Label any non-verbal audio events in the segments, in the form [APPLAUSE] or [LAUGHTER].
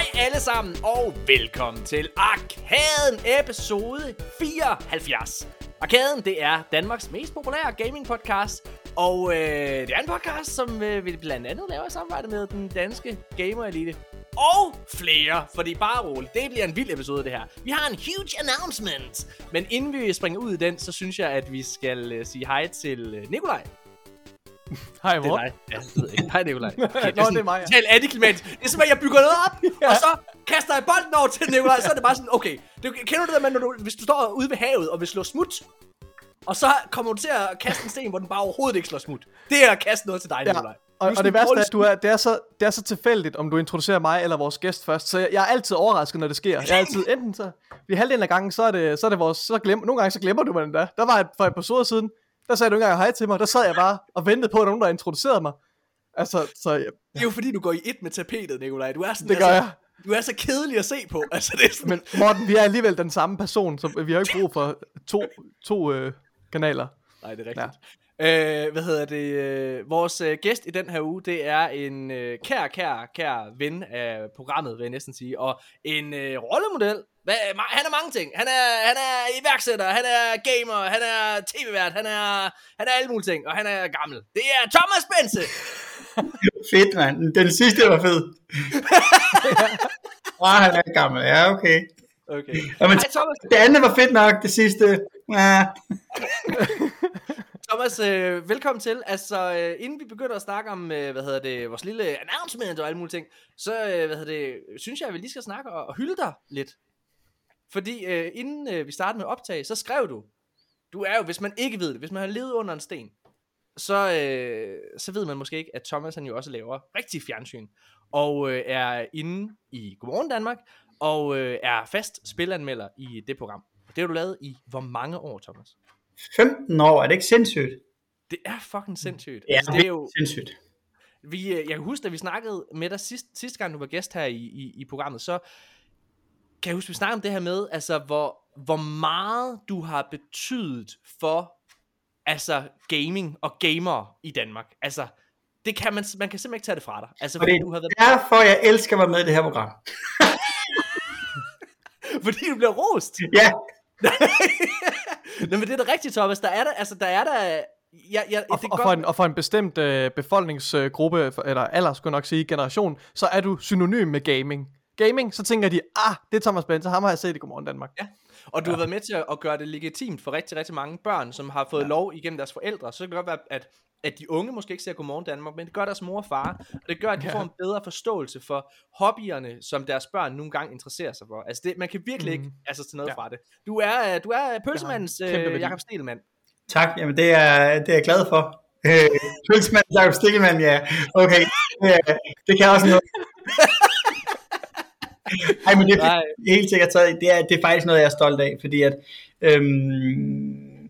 Hej alle sammen, og velkommen til Arkaden episode 74. Arkaden, det er Danmarks mest populære gaming podcast, og øh, det er en podcast, som øh, vi blandt andet laver i samarbejde med den danske gamer elite. Og flere, fordi bare roligt, det bliver en vild episode det her. Vi har en huge announcement. Men inden vi springer ud i den, så synes jeg, at vi skal øh, sige hej til øh, Nikolaj. [LAUGHS] Hej, Det er dig. Ja, det ved jeg ikke. Hej, Nikolaj. Okay, [LAUGHS] Nå, det er mig, ja. Totalt antiklimatisk. Det er som, at jeg bygger noget op, [LAUGHS] og så kaster jeg bolden over til Nikolaj, så er det bare sådan, okay. Du, kender du det der når du, hvis du står ude ved havet og vil slå smut, og så kommer du til at kaste en sten, hvor den bare overhovedet ikke slår smut. Det er at kaste noget til dig, Ja. Nikolaj. Og, og det værste er, at du er, det, er så, det er så tilfældigt, om du introducerer mig eller vores gæst først. Så jeg, jeg er altid overrasket, når det sker. Jeg er altid enten så... Fordi halvdelen af gangen, så er det, så er det vores... Så glem, nogle gange så glemmer du mig den der. Der var et, for et par siden, der sagde du ikke engang hej til mig. Der sad jeg bare og ventede på, at nogen der introducerede mig. Altså, så ja, Det er jo fordi, du går i et med tapetet, Nikolaj. Du er sådan, det gør altså, jeg. Du er så kedelig at se på. [LAUGHS] Altså, det er sådan, Men Morten, vi er alligevel den samme person, så vi har ikke brug for to, to øh, kanaler. Nej, det er rigtigt. Ja. Øh, hvad hedder det? Øh, vores øh, gæst i den her uge, det er en øh, kær, kær, kær ven af programmet, vil jeg næsten sige, og en øh, rollemodel. Hvad, ma- han er mange ting. Han er, han er iværksætter, han er gamer, han er tv-vært, han er, han er alle mulige ting, og han er gammel. Det er Thomas Bense! Fedt, mand. Den sidste var fed. Åh, [LAUGHS] han er gammel. Ja, okay. Okay. Jamen, Hej Thomas. Det andet var fedt nok, det sidste. Ja. [LAUGHS] Thomas, øh, velkommen til. Altså, øh, inden vi begynder at snakke om, øh, hvad hedder det, vores lille announcement og alle mulige ting, så, øh, hvad hedder det, synes jeg, at vi lige skal snakke og, og hylde dig lidt. Fordi øh, inden øh, vi startede med optag, så skrev du, du er jo, hvis man ikke ved det, hvis man har levet under en sten, så, øh, så ved man måske ikke, at Thomas han jo også laver rigtig fjernsyn, og øh, er inde i Godmorgen Danmark, og øh, er fast spilanmelder i det program. Det har du lavet i hvor mange år, Thomas? 15 år, er det ikke sindssygt? Det er fucking sindssygt. Ja, altså, det er jo, sindssygt. vi, øh, jeg kan huske, da vi snakkede med dig sidst, sidste gang, du var gæst her i, i, i programmet, så kan jeg huske, vi snakkede om det her med, altså, hvor, hvor meget du har betydet for altså, gaming og gamer i Danmark. Altså, det kan man, man kan simpelthen ikke tage det fra dig. Altså, fordi du har været, er derfor, jeg elsker at være med i det her program. [LAUGHS] fordi du bliver rost. Ja, [LAUGHS] Nå, men det er da rigtigt, Thomas. Der er der, altså, der er der, jeg, jeg, Og, det er og, for en, og for en bestemt øh, befolkningsgruppe, for- eller alder skulle jeg nok sige, generation, så er du synonym med gaming. Gaming, så tænker de, ah, det er Thomas Benz, ham har jeg set i Godmorgen Danmark. Ja. Og du ja. har været med til at, gøre det legitimt for rigtig, rigtig mange børn, som har fået ja. lov igennem deres forældre. Så kan det godt være, at, at de unge måske ikke ser Godmorgen Danmark, men det gør deres mor og far. Og det gør, at de Ja. får en bedre forståelse for hobbyerne, som deres børn nogle gange interesserer sig for. Altså det, man kan virkelig Mhm. ikke altså, tage noget Ja. fra det. Du er, du er pølsemandens kæmpe øh. Jakob Stelmann. tak. Jamen, det er, det er jeg glad for. [LAUGHS] Pølsemand, Jacob Stikkelmann, ja. Okay, det, det kan også noget. [LAUGHS] [LAUGHS] Ej, men det er Nej. helt sikkert, så det er, det er faktisk noget, jeg er stolt af, fordi at, øhm,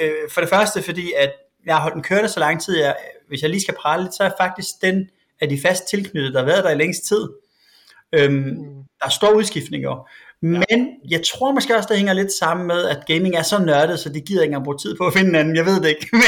øh, for det første, fordi at jeg har holdt den kørende så lang tid, jeg, hvis jeg lige skal prale lidt, så er faktisk den af de fast tilknyttede, der har været der i længst tid. Øhm, der er stor udskiftning jo. Men jeg tror måske også, det hænger lidt sammen med, at gaming er så nørdet, så de gider ikke engang bruge tid på at finde en anden. Jeg ved det ikke. [LAUGHS] Men,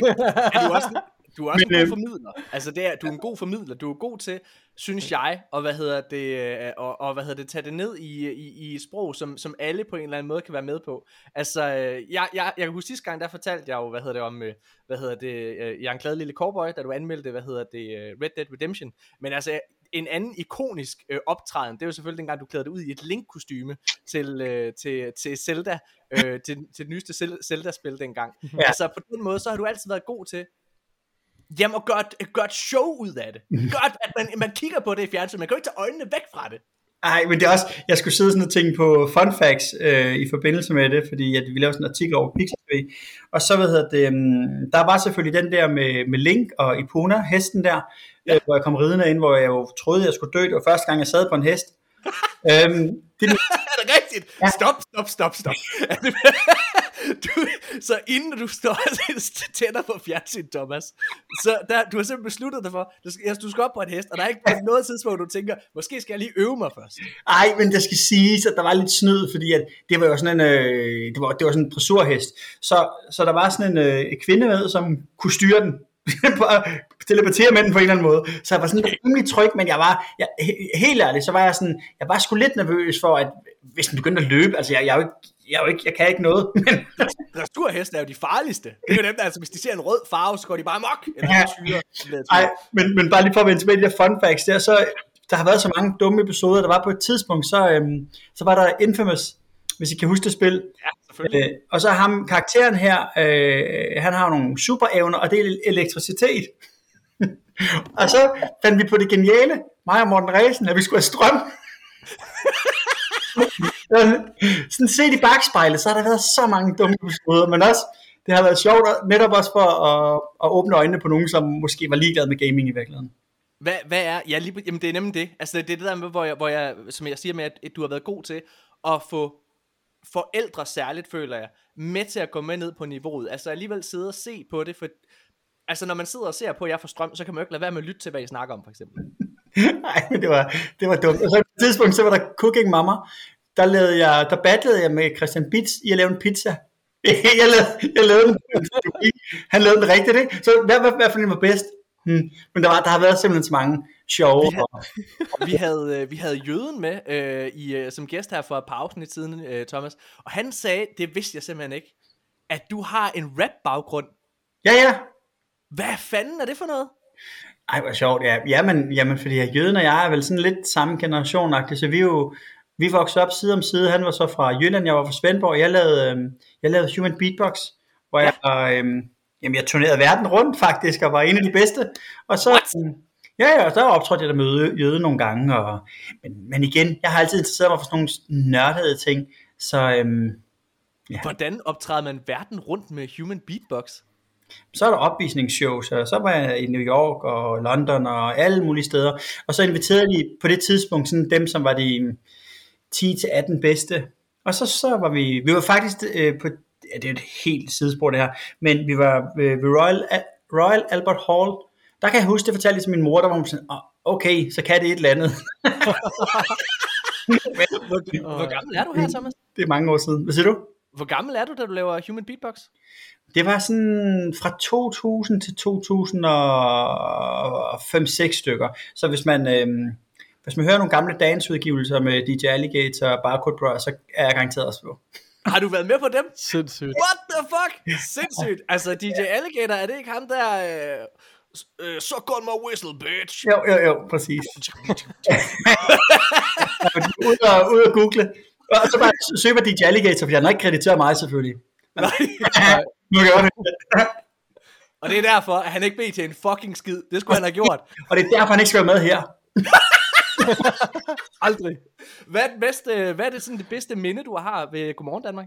[LAUGHS] Er du også, du er også Men, en god øh, formidler. Altså det er, du er en god formidler. Du er god til, synes jeg, og hvad hedder det, øh, og, og hvad hedder det, tage det ned i, i, i sprog, som, som alle på en eller anden måde kan være med på. Altså, øh, jeg, jeg, jeg kan huske sidste gang, der fortalte jeg jo, hvad hedder det om, hvad hedder det, jeg er en glad lille cowboy, da du anmeldte, hvad hedder det, Red Dead Redemption. Men altså, en anden ikonisk øh, optræden, det er jo selvfølgelig dengang, du klædte dig ud i et Link-kostyme til, øh, til, til Zelda, øh, til, til det nyeste Zel- Zelda-spil dengang. Ja. Altså, på den måde, så har du altid været god til, Jamen, og gør et, gør et show ud af det. Gør, at man, man kigger på det i fjernsyn. Man kan jo ikke tage øjnene væk fra det. Ej, men det er også, jeg skulle sidde sådan og tænke på fun facts øh, i forbindelse med det, fordi at vi lavede sådan en artikel over Pixel TV, og så hvad hedder det, um, der var selvfølgelig den der med, med Link og Ipona, hesten der, ja. øh, hvor jeg kom ridende ind, hvor jeg jo troede, jeg skulle dø, det var første gang, jeg sad på en hest. [LAUGHS] øhm, det, er det rigtigt? Ja. Stop, stop, stop, stop. [LAUGHS] Du, så inden du står [LAUGHS] og tænder på fjernsyn, Thomas, så der, du har simpelthen besluttet dig for, du skal, du skal op på en hest, og der er ikke på noget tidspunkt, du tænker, måske skal jeg lige øve mig først. Ej, men det skal siges, at der var lidt snyd, fordi at det var jo sådan en, øh, det var, det var sådan en dressurhest. Så, så der var sådan en øh, kvinde med, som kunne styre den. [LAUGHS] telepatere med den på en eller anden måde. Så jeg var sådan rimelig tryg, men jeg var, jeg, helt ærligt, så var jeg sådan, jeg var sgu lidt nervøs for, at hvis den begyndte at løbe, altså jeg, jeg, er jo ikke, jeg, jo ikke, jeg kan ikke noget, [LAUGHS] men Dressurheste er jo de farligste. Det er jo dem, der, altså hvis de ser en rød farve, så går de bare mok. Eller Ja. Nej, men, men bare lige for at vende tilbage til de fun facts der, så der har været så mange dumme episoder, der var på et tidspunkt, så, øhm, så var der Infamous, hvis I kan huske det spil, Ja, selvfølgelig. øh, og så ham, karakteren her, øh, han har nogle superevner, og det er elektricitet. [LAUGHS] og så fandt vi på det geniale, mig og Morten Ræsen, at vi skulle have strøm. [LAUGHS] sådan set i bagspejlet, så har der været så mange dumme episoder, men også, det har været sjovt, netop også for at, at åbne øjnene på nogen, som måske var ligeglade med gaming i virkeligheden. Hvad, hvad er, ja, lige, jamen det er nemlig det. Altså det er det der med, hvor jeg, hvor jeg, som jeg siger med, at du har været god til at få forældre særligt, føler jeg, med til at gå med ned på niveauet. Altså alligevel sidde og se på det, for altså når man sidder og ser på, at jeg får strøm, så kan man jo ikke lade være med at lytte til, hvad I snakker om, for eksempel. [LAUGHS] Nej, men det var, det var dumt. Og så på et tidspunkt, så var der Cooking Mama. Der, lavede jeg, der battlede jeg med Christian Bits i at lave en pizza. [LAUGHS] Jeg lavede, jeg lavede den, han lavede den rigtigt, ikke? Så hvad, hvad, hvad for en var bedst? Hmm. Men der, var, der har været simpelthen så mange sjove. Vi har- Og, Vi havde, øh, vi havde Jøden med øh, i, øh, som gæst her for et par afsnit siden, øh, Thomas, og han sagde, det vidste jeg simpelthen ikke, at du har en rap-baggrund. ja, ja. Hvad fanden er det for noget? Ej, hvor sjovt. Ja, jamen, jamen, fordi jeg, Jøden og jeg er vel sådan lidt samme generation så vi er jo, vi voksede op side om side. Han var så fra Jylland, jeg var fra Svendborg, jeg lavede, øhm, jeg lavede Human Beatbox, hvor jeg, øhm, jamen, jeg turnerede verden rundt faktisk, og var en af de bedste. Og så, øhm, ja, ja, og der optrådte jeg der med Jøde nogle gange, og, men, men igen, jeg har altid interesseret mig for sådan nogle nørdede ting, så, øhm, Ja. Hvordan optræder man verden rundt med human beatbox? så er der opvisningsshows, og så var jeg i New York og London og alle mulige steder. Og så inviterede de på det tidspunkt sådan dem, som var de 10-18 bedste. Og så, så var vi, vi var faktisk øh, på, ja, det er et helt sidespor det her, men vi var ved, ved Royal, Royal Albert Hall. Der kan jeg huske, det fortalte jeg til min mor, der var hun sådan, "Åh, okay, så kan det et eller andet. [LAUGHS] Hvor, hvor gammel er du her, Thomas? det er mange år siden. Hvad siger du? Hvor gammel er du, da du laver human beatbox? Det var sådan fra 2000 til 2005-6 stykker. Så hvis man, øhm, hvis man hører nogle gamle danceudgivelser med DJ Alligator og Barcode Bros, så er jeg garanteret også på. Har du været med på dem? Sindssygt. What the fuck? Sindssygt. Altså, DJ Alligator, er det ikke ham der... Øh, øh, så on my whistle, bitch. Jo, jo, jo, præcis. [LAUGHS] ud, og, ud og google. Og så bare søg på DJ Alligator, for jeg har ikke krediteret mig selvfølgelig. Nej. [LAUGHS] Nu gør det. Og det er derfor, at han ikke blev til en fucking skid. Det skulle han have gjort. Og det er derfor, han ikke skal være med her. [LAUGHS] [LAUGHS] Aldrig. Hvad er, det bedste, hvad er det, sådan det bedste minde, du har ved Godmorgen Danmark?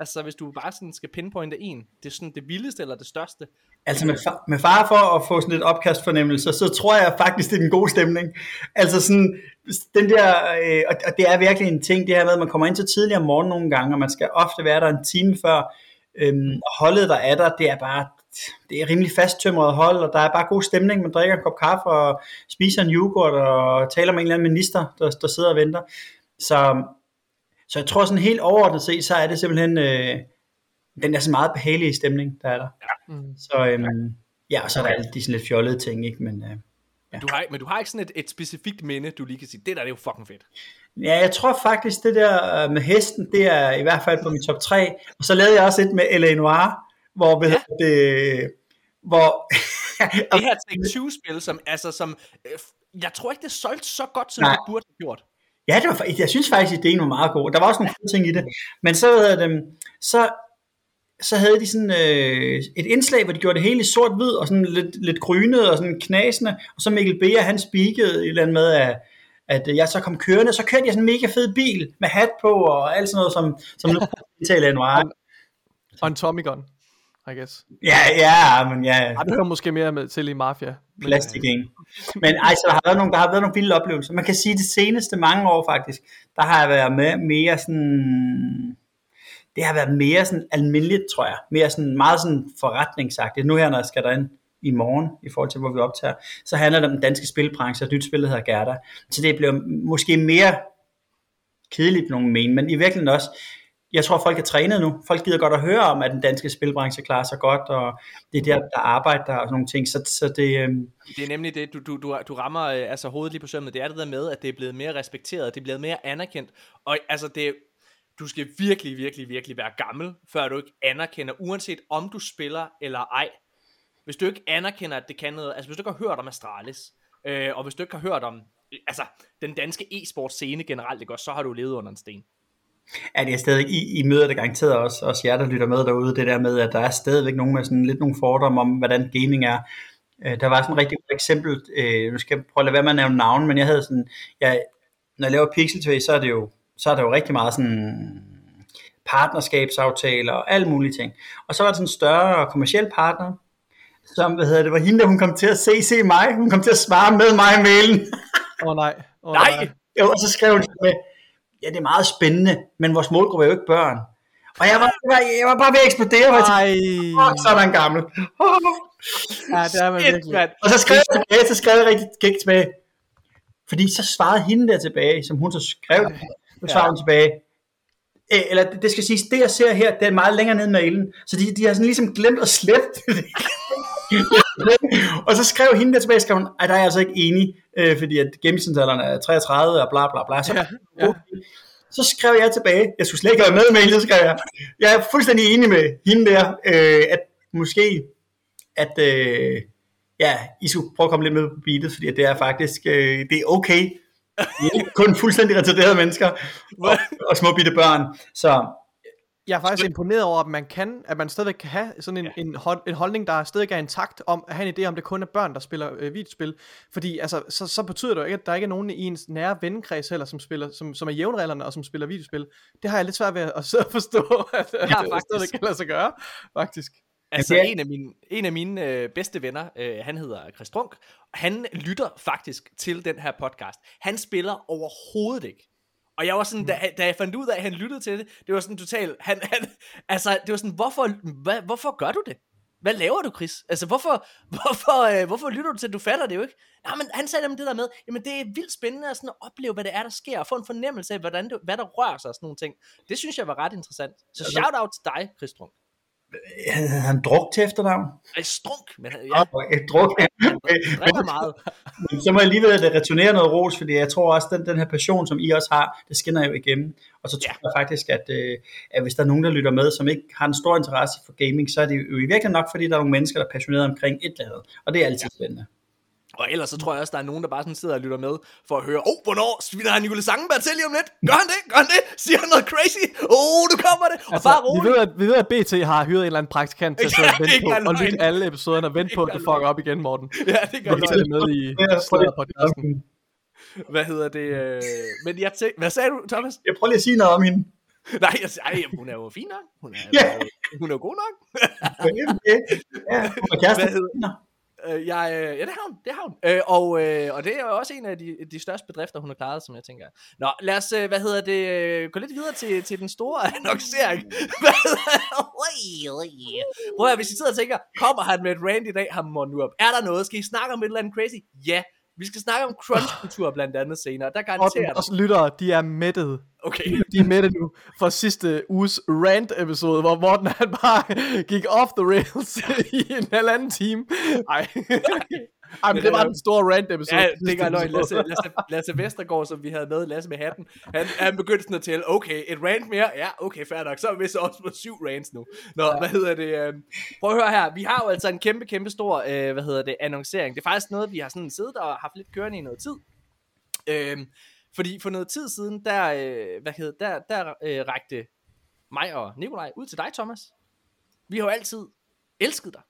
Altså, hvis du bare sådan skal pinpointe en. Det er sådan det vildeste eller det største. Altså med, far, med far for at få sådan lidt opkastfornemmelse, så tror jeg faktisk, det er en god stemning. Altså sådan, den der, øh, og, og det er virkelig en ting, det her med, at man kommer ind så tidligt om morgenen nogle gange, og man skal ofte være der en time før, øhm, og holdet der er der, det er bare, det er rimelig fasttømret hold, og der er bare god stemning, man drikker en kop kaffe, og spiser en yoghurt, og taler med en eller anden minister, der, der sidder og venter. Så, så jeg tror sådan helt overordnet set, så er det simpelthen, øh, den er så meget behagelige stemning, der er der. Mm. Så øhm, ja, og så er der alle de sådan lidt fjollede ting, ikke? Men øh, Du har, men du har ikke sådan et, et specifikt minde, du lige kan sige, det der det er jo fucking fedt. ja, jeg tror faktisk, det der øh, med hesten, det er i hvert fald på min top 3. Og så lavede jeg også et med L.A. Noir, hvor, hvad Ja. ja. det, hvor [LAUGHS] Det her Take-Two-spil, som, altså, som, øh, jeg tror ikke, det solgte så godt, som Nej. det burde have gjort. Ja, det var, jeg synes faktisk, at ideen var meget god. Der var også nogle fede ting i det. Men så, havde dem, så, så havde de sådan øh, et indslag, hvor de gjorde det hele i sort-hvid, og sådan lidt, lidt grynet og sådan knasende. Og så Mikkel Beer, han spikede et eller andet med, at, at jeg så kom kørende. Så kørte jeg sådan en mega fed bil med hat på og alt sådan noget, som, som [LAUGHS] nu taler en Og en Tommy Gun, I guess. Ja, ja, men ja, Ej, det hører måske mere med til i Mafia. Men, plastik ikke. Men ej, så der har været nogle, der har været nogle vilde oplevelser. Man kan sige, at de seneste mange år faktisk, der har jeg været med mere sådan, det har været mere sådan almindeligt, tror jeg. Mere sådan, meget sådan forretningsagtigt. Nu her, når jeg skal derind i morgen, i forhold til, hvor vi optager, så handler det om den danske spilbranche, og nyt spil, der hedder Gerda. Så det bliver måske mere kedeligt, nogen men, men i virkeligheden også, jeg tror, folk er trænet nu. Folk gider godt at høre om, at den danske spilbranche klarer sig godt, og det er der, der arbejder og sådan nogle ting. Så, så det, øh, Det er nemlig det, du, du, du, du rammer øh, altså hovedet lige på sømmet. Det er det der med, at det er blevet mere respekteret, det er blevet mere anerkendt. Og altså, det, du skal virkelig, virkelig, virkelig være gammel, før du ikke anerkender, uanset om du spiller eller ej. Hvis du ikke anerkender, at det kan noget, altså hvis du ikke har hørt om Astralis, øh, og hvis du ikke har hørt om, altså den danske e-sport scene generelt, ikke også, så har du levet under en sten. Ja, det er stadig, I, I møder det garanteret også, også jer, der lytter med derude, det der med, at der er stadigvæk nogen med sådan lidt nogle fordomme om, hvordan gaming er. Øh, der var sådan et rigtig godt eksempel, øh, nu skal jeg prøve at lade være med at nævne navn, men jeg havde sådan, jeg, når jeg laver Pixel TV, så er det jo, så er der jo rigtig meget sådan partnerskabsaftaler og alle mulige ting. Og så var der sådan en større kommersiel partner, som, hvad hedder det, var hende, der hun kom til at se, se mig, hun kom til at svare med mig i mailen. Åh oh, nej. Oh, Nej! Jo, og så skrev hun med, ja, det er meget spændende, men vores målgruppe er jo ikke børn. Og jeg var, jeg var, jeg var bare ved at eksplodere, og jeg Nej. tænkte, "Fuck, så er der en gammel. Ja, det er man Shit, virkelig. mand. Og så skrev jeg tilbage, så skrev jeg rigtig gik tilbage. Fordi så svarede hende der tilbage, som hun så skrev, så svarede hun tilbage. Eller det- det skal siges, det jeg ser her, det er meget længere nede i mailen. Så de, de har sådan ligesom glemt at slette det. [LAUGHS] og så skrev hende der tilbage, skrev hun, ej, der er jeg altså ikke enig, øh, fordi at gennemsnitsalderen er 33 og bla bla bla. Så, Ja, ja. så skrev jeg tilbage, jeg skulle slet ikke have med mailen, så skrev jeg, jeg er fuldstændig enig med hende der, øh, at måske, at øh, ja, I skulle prøve at komme lidt med på beatet, fordi at det er faktisk, øh, det er okay. Ikke kun fuldstændig retarderede mennesker og, og små bitte børn. Så Jeg er faktisk imponeret over, at man kan, at man stadigvæk kan have sådan en, Ja. ja. en, hold, en holdning, der stadig er intakt om at have en idé om, det kun er børn, der spiller øh, videospil. Fordi altså, så, så betyder det jo ikke, at der ikke er nogen i ens nære vennekreds heller, som, spiller, som, som er jævnreglerne og som spiller videospil. Det har jeg lidt svært ved at sidde og forstå, [LAUGHS] at, at det faktisk. stadig kan lade sig gøre, faktisk. Altså, Ja, er- en af mine, en af mine øh, bedste venner, øh, han hedder Chris Trunk, han lytter faktisk til den her podcast. Han spiller overhovedet ikke. Og jeg var sådan, da, da jeg fandt ud af, at han lyttede til det, det var sådan totalt, han, han, altså, det var sådan, hvorfor, hvad, hvorfor gør du det? Hvad laver du, Chris? Altså, hvorfor, [LAUGHS] hvorfor, øh, hvorfor lytter du til, du fatter det jo ikke? Nej, men han sagde nemlig det der med, jamen det er vildt spændende at, sådan at opleve, hvad det er, der sker, og få en fornemmelse af, hvordan det, hvad der rører sig og sådan nogle ting. Det synes jeg var ret interessant. Så shout out til dig, Chris Trunk. Havde han druk til efternavn? Ej, strunk, men han- Ja. ja, Et druk. [LAUGHS] drikker meget. Men så må jeg alligevel returnere noget ros, fordi jeg tror også, den, den her passion, som I også har, det skinner jo igennem. Og så tror Ja. jeg faktisk, at, øh, at hvis der er nogen, der lytter med, som ikke har en stor interesse for gaming, så er det jo i virkeligheden nok, fordi der er nogle mennesker, der er passionerede omkring et eller andet. Og det er altid spændende. Og ellers så tror jeg også, der er nogen, der bare sådan sidder og lytter med, for at høre, åh, oh, hvornår sviner han Nicolas Sangenberg til lige om lidt? Gør han det? Gør han det? Siger han noget crazy? Åh, oh, nu kommer det! Og Altså, bare vi, roligt. ved, at, vi ved, at BT har hyret en eller anden praktikant til at sidde og [LAUGHS] Ja, det vente på, og lytte alle episoderne og vente på, at det fucker op igen, Morten. [LAUGHS] Ja, det gør Vi jeg. tager det med i podcasten. Hvad hedder det? Øh... Men jeg tænkte, hvad sagde du, Thomas? Jeg prøver lige at sige noget om hende. [LAUGHS] Nej, jeg sagde, ej, hun er jo fin nok. Hun er, Ja. hun er jo god nok. Ja, og kæreste. Hvad hedder-. Øh, jeg, øh, ja, det har hun. Det har hun. Øh, og, øh, og det er jo også en af de, de største bedrifter, hun har klaret, som jeg tænker. Nå, lad os, øh, hvad hedder det, øh, gå lidt videre til, til den store [LAUGHS] annoncering. Hvad. Prøv at hvis I sidder og tænker, kommer han med et rant i dag, ham nu op. Er der noget? Skal I snakke om et eller andet crazy? Ja. Vi skal snakke om crunch-kultur [LAUGHS] blandt andet senere. Der garanterer jeg også lyttere, de er mættet. Okay. De er mættet nu fra sidste uges rant-episode, hvor Morten han bare gik off the rails [LAUGHS] i en halvanden time. Ej. [LAUGHS] Ej, men det var den store rant-episode. Ja, det gør løgn. Lasse, Lasse, Lasse Vestergaard, som vi havde med, Lasse med hatten, han, han begyndte sådan at tælle, okay, et rant mere, ja, okay, fair nok, så er vi så også på syv rants nu. Nå, ja. hvad hedder det, øh, prøv at høre her, vi har jo altså en kæmpe, kæmpe stor, øh, hvad hedder det, annoncering. Det er faktisk noget, vi har sådan siddet og haft lidt kørende i noget tid. Øh, fordi for noget tid siden, der, øh, hvad hedder, der, der øh, rækte mig og Nikolaj ud til dig, Thomas. Vi har jo altid elsket dig.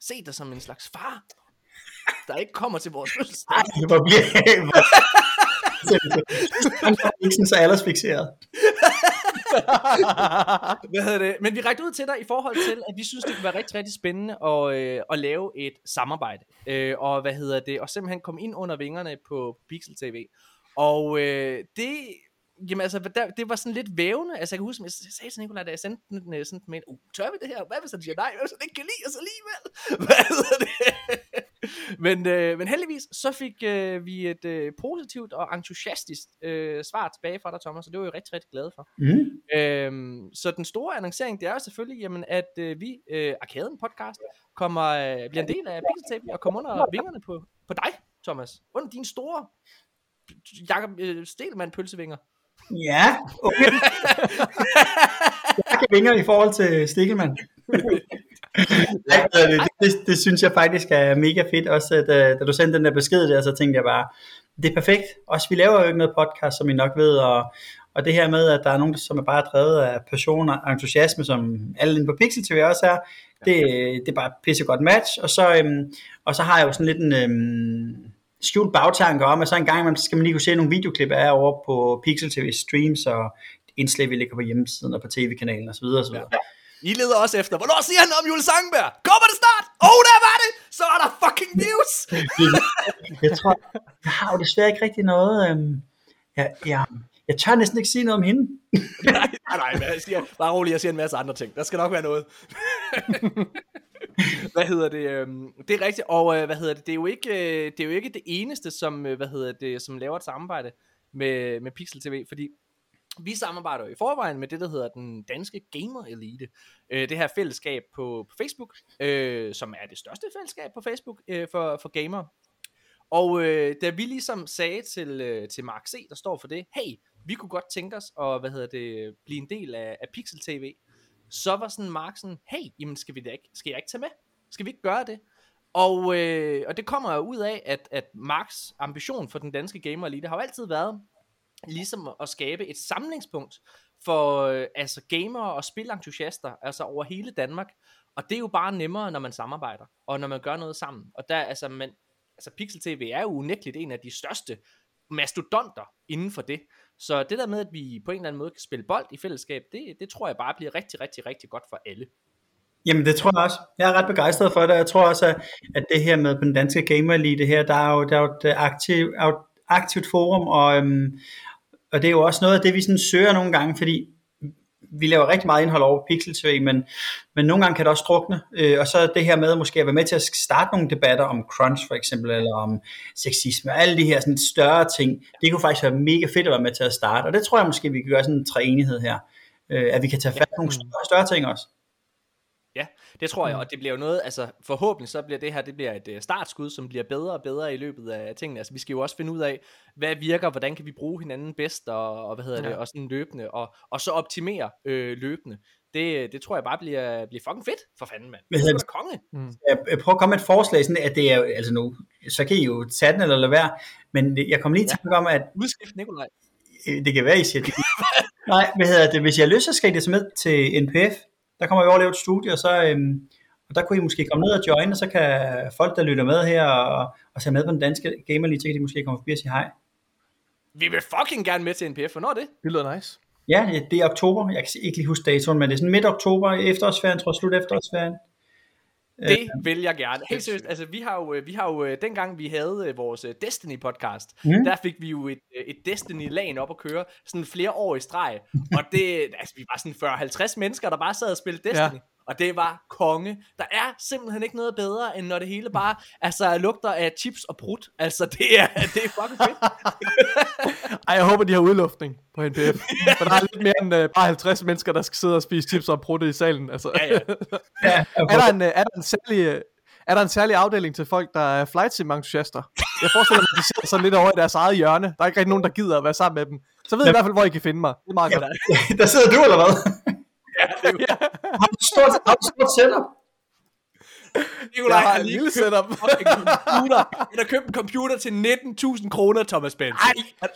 Set dig som en slags far, der ikke kommer til vores fødselsdag. Ej, hvor bliver Han er ikke sådan så aldersfixeret. Hvad hedder det? Men vi rækte ud til dig i forhold til, at vi synes, det kunne være rigtig, rigtig spændende at, øh, at lave et samarbejde. Øh, og hvad hedder det? Og simpelthen komme ind under vingerne på Pixel TV. Og øh, det jamen altså, der, det var sådan lidt vævende. Altså, jeg kan huske, jeg sagde til Nicolaj, da jeg sendte den øh, sådan med, uh, tør vi det her? Hvad hvis han siger nej? Hvad hvis han ikke kan lide os alligevel? [LAUGHS] Hvad hedder det? [LAUGHS] men, øh, men heldigvis, så fik øh, vi et øh, positivt og entusiastisk øh, svar tilbage fra dig, Thomas, og det var jeg rigtig, rigtig glad for. Mm. Øhm, så den store annoncering, det er jo selvfølgelig, jamen, at øh, vi, øh, Arkaden podcast, kommer, øh, bliver en del af Pixel og kommer under vingerne på, på dig, Thomas. Under dine store Jakob øh, Stelmann pølsevinger. Ja, okay. jeg kan vinger i forhold til Stikkelmann. Nej, det, det, det, synes jeg faktisk er mega fedt, også at uh, da du sendte den der besked der, så tænkte jeg bare, det er perfekt. Også vi laver jo ikke noget podcast, som I nok ved, og, og det her med, at der er nogen, som er bare drevet af passion og entusiasme, som alle inde på Pixel TV også er, det, det er bare et pissegodt match. Og så, øhm, og så har jeg jo sådan lidt en øhm, skjult bagtanke om, at så en gang imellem, skal man lige kunne se nogle videoklip af over på Pixel TV streams og indslag, vi ligger på hjemmesiden og på tv-kanalen osv. osv. Ja. I leder også efter, hvornår siger han om Jules Sangberg? Kommer det snart? Oh, der var det! Så er der fucking news! [LAUGHS] jeg tror, jeg har jo desværre ikke rigtig noget... Øhm, jeg, jeg, jeg tør næsten ikke sige noget om hende. [LAUGHS] nej, nej, nej, jeg siger, bare roligt, jeg siger en masse andre ting. Der skal nok være noget. [LAUGHS] [LAUGHS] hvad hedder det? Øhm, det er rigtigt, og øh, hvad hedder det? Det er jo ikke, øh, det er jo ikke det eneste, som, øh, hvad hedder det, som laver et samarbejde med, med Pixel TV, fordi vi samarbejder i forvejen med det, der hedder den danske Gamer Elite. Øh, det her fællesskab på, på Facebook, øh, som er det største fællesskab på Facebook øh, for, for gamer. Og øh, da vi ligesom sagde til, øh, til Mark C., der står for det, hey, vi kunne godt tænke os at hvad hedder det, blive en del af, af Pixel TV, så var sådan Mark sådan, hey, jamen skal, vi da ikke, skal jeg ikke tage med? Skal vi ikke gøre det? Og, øh, og det kommer jo ud af, at, at Marks ambition for den danske gamer elite har jo altid været, ligesom at skabe et samlingspunkt for øh, altså gamere og spilentusiaster, altså over hele Danmark. Og det er jo bare nemmere, når man samarbejder, og når man gør noget sammen. Og der, altså, man, altså Pixel TV er jo unægteligt en af de største mastodonter inden for det. Så det der med, at vi på en eller anden måde kan spille bold i fællesskab, det, det tror jeg bare bliver rigtig, rigtig, rigtig godt for alle. Jamen det tror jeg også. Jeg er ret begejstret for det. Jeg tror også, at det her med den danske gamer elite her, der er jo, der er jo et aktiv, aktivt forum, og, øhm, og det er jo også noget af det, vi sådan søger nogle gange, fordi vi laver rigtig meget indhold over Pixel TV, men, men nogle gange kan det også drukne, øh, og så det her med måske at være med til at starte nogle debatter om crunch for eksempel, eller om sexisme, og alle de her sådan større ting, det kunne faktisk være mega fedt at være med til at starte, og det tror jeg måske, vi kan gøre sådan en treenighed her, øh, at vi kan tage fat på nogle større, større ting også. Ja, det tror jeg, og det bliver jo noget, altså forhåbentlig så bliver det her, det bliver et uh, startskud, som bliver bedre og bedre i løbet af tingene. Altså vi skal jo også finde ud af, hvad virker, hvordan kan vi bruge hinanden bedst, og, og hvad hedder ja. det, og sådan løbende, og, og så optimere øh, løbende. Det, det tror jeg bare bliver, bliver fucking fedt, for fanden mand. Det er konge. Mm. Jeg prøver at komme med et forslag, sådan at det er, altså nu, så kan I jo tage den eller lade være, men jeg kommer lige til ja. at om, at... Udskift Nikolaj. Øh, det kan være, I siger det. [LAUGHS] Nej, hvad hedder det, hvis jeg har lyst, så skal I det med til NPF, der kommer vi over og laver et studie, og så, øhm, og der kunne I måske komme ned og join, og så kan folk, der lytter med her, og, og ser med på den danske Gamer League, så kan de måske komme forbi og sige hej. Vi vil fucking gerne med til NPF, hvornår er det? Det lyder nice. Ja, det er oktober. Jeg kan ikke lige huske datoen, men det er sådan midt oktober, efterårsferien, tror jeg, slut efterårsferien. Det øh, vil jeg gerne. Helt seriøst, altså vi har jo, vi har jo øh, dengang vi havde øh, vores Destiny podcast, mm. der fik vi jo et, et Destiny lag op at køre, sådan flere år i streg, og det, [LAUGHS] altså vi var sådan 40-50 mennesker, der bare sad og spillede Destiny. Ja. Og det var konge. Der er simpelthen ikke noget bedre, end når det hele [LAUGHS] bare altså, lugter af chips og brud. Altså, det er, det er fucking fedt. [LAUGHS] Ej, jeg håber, de har udluftning på NPF. For der er lidt mere end uh, bare 50 mennesker, der skal sidde og spise chips og brud i salen. Altså. Ja, ja. [LAUGHS] ja, er, der en, uh, er der en særlig... er der en særlig afdeling til folk, der er flight sim entusiaster? Jeg forestiller mig, at de sidder sådan lidt over i deres eget hjørne. Der er ikke rigtig nogen, der gider at være sammen med dem. Så ved jeg i hvert fald, hvor I kan finde mig. Det er meget ja, godt. Der sidder du, eller hvad? Ja, det er Har du stort, har du stort setup? Nikolaj har en lille setup. computer. Han har købt en computer til 19.000 kroner, Thomas Benz.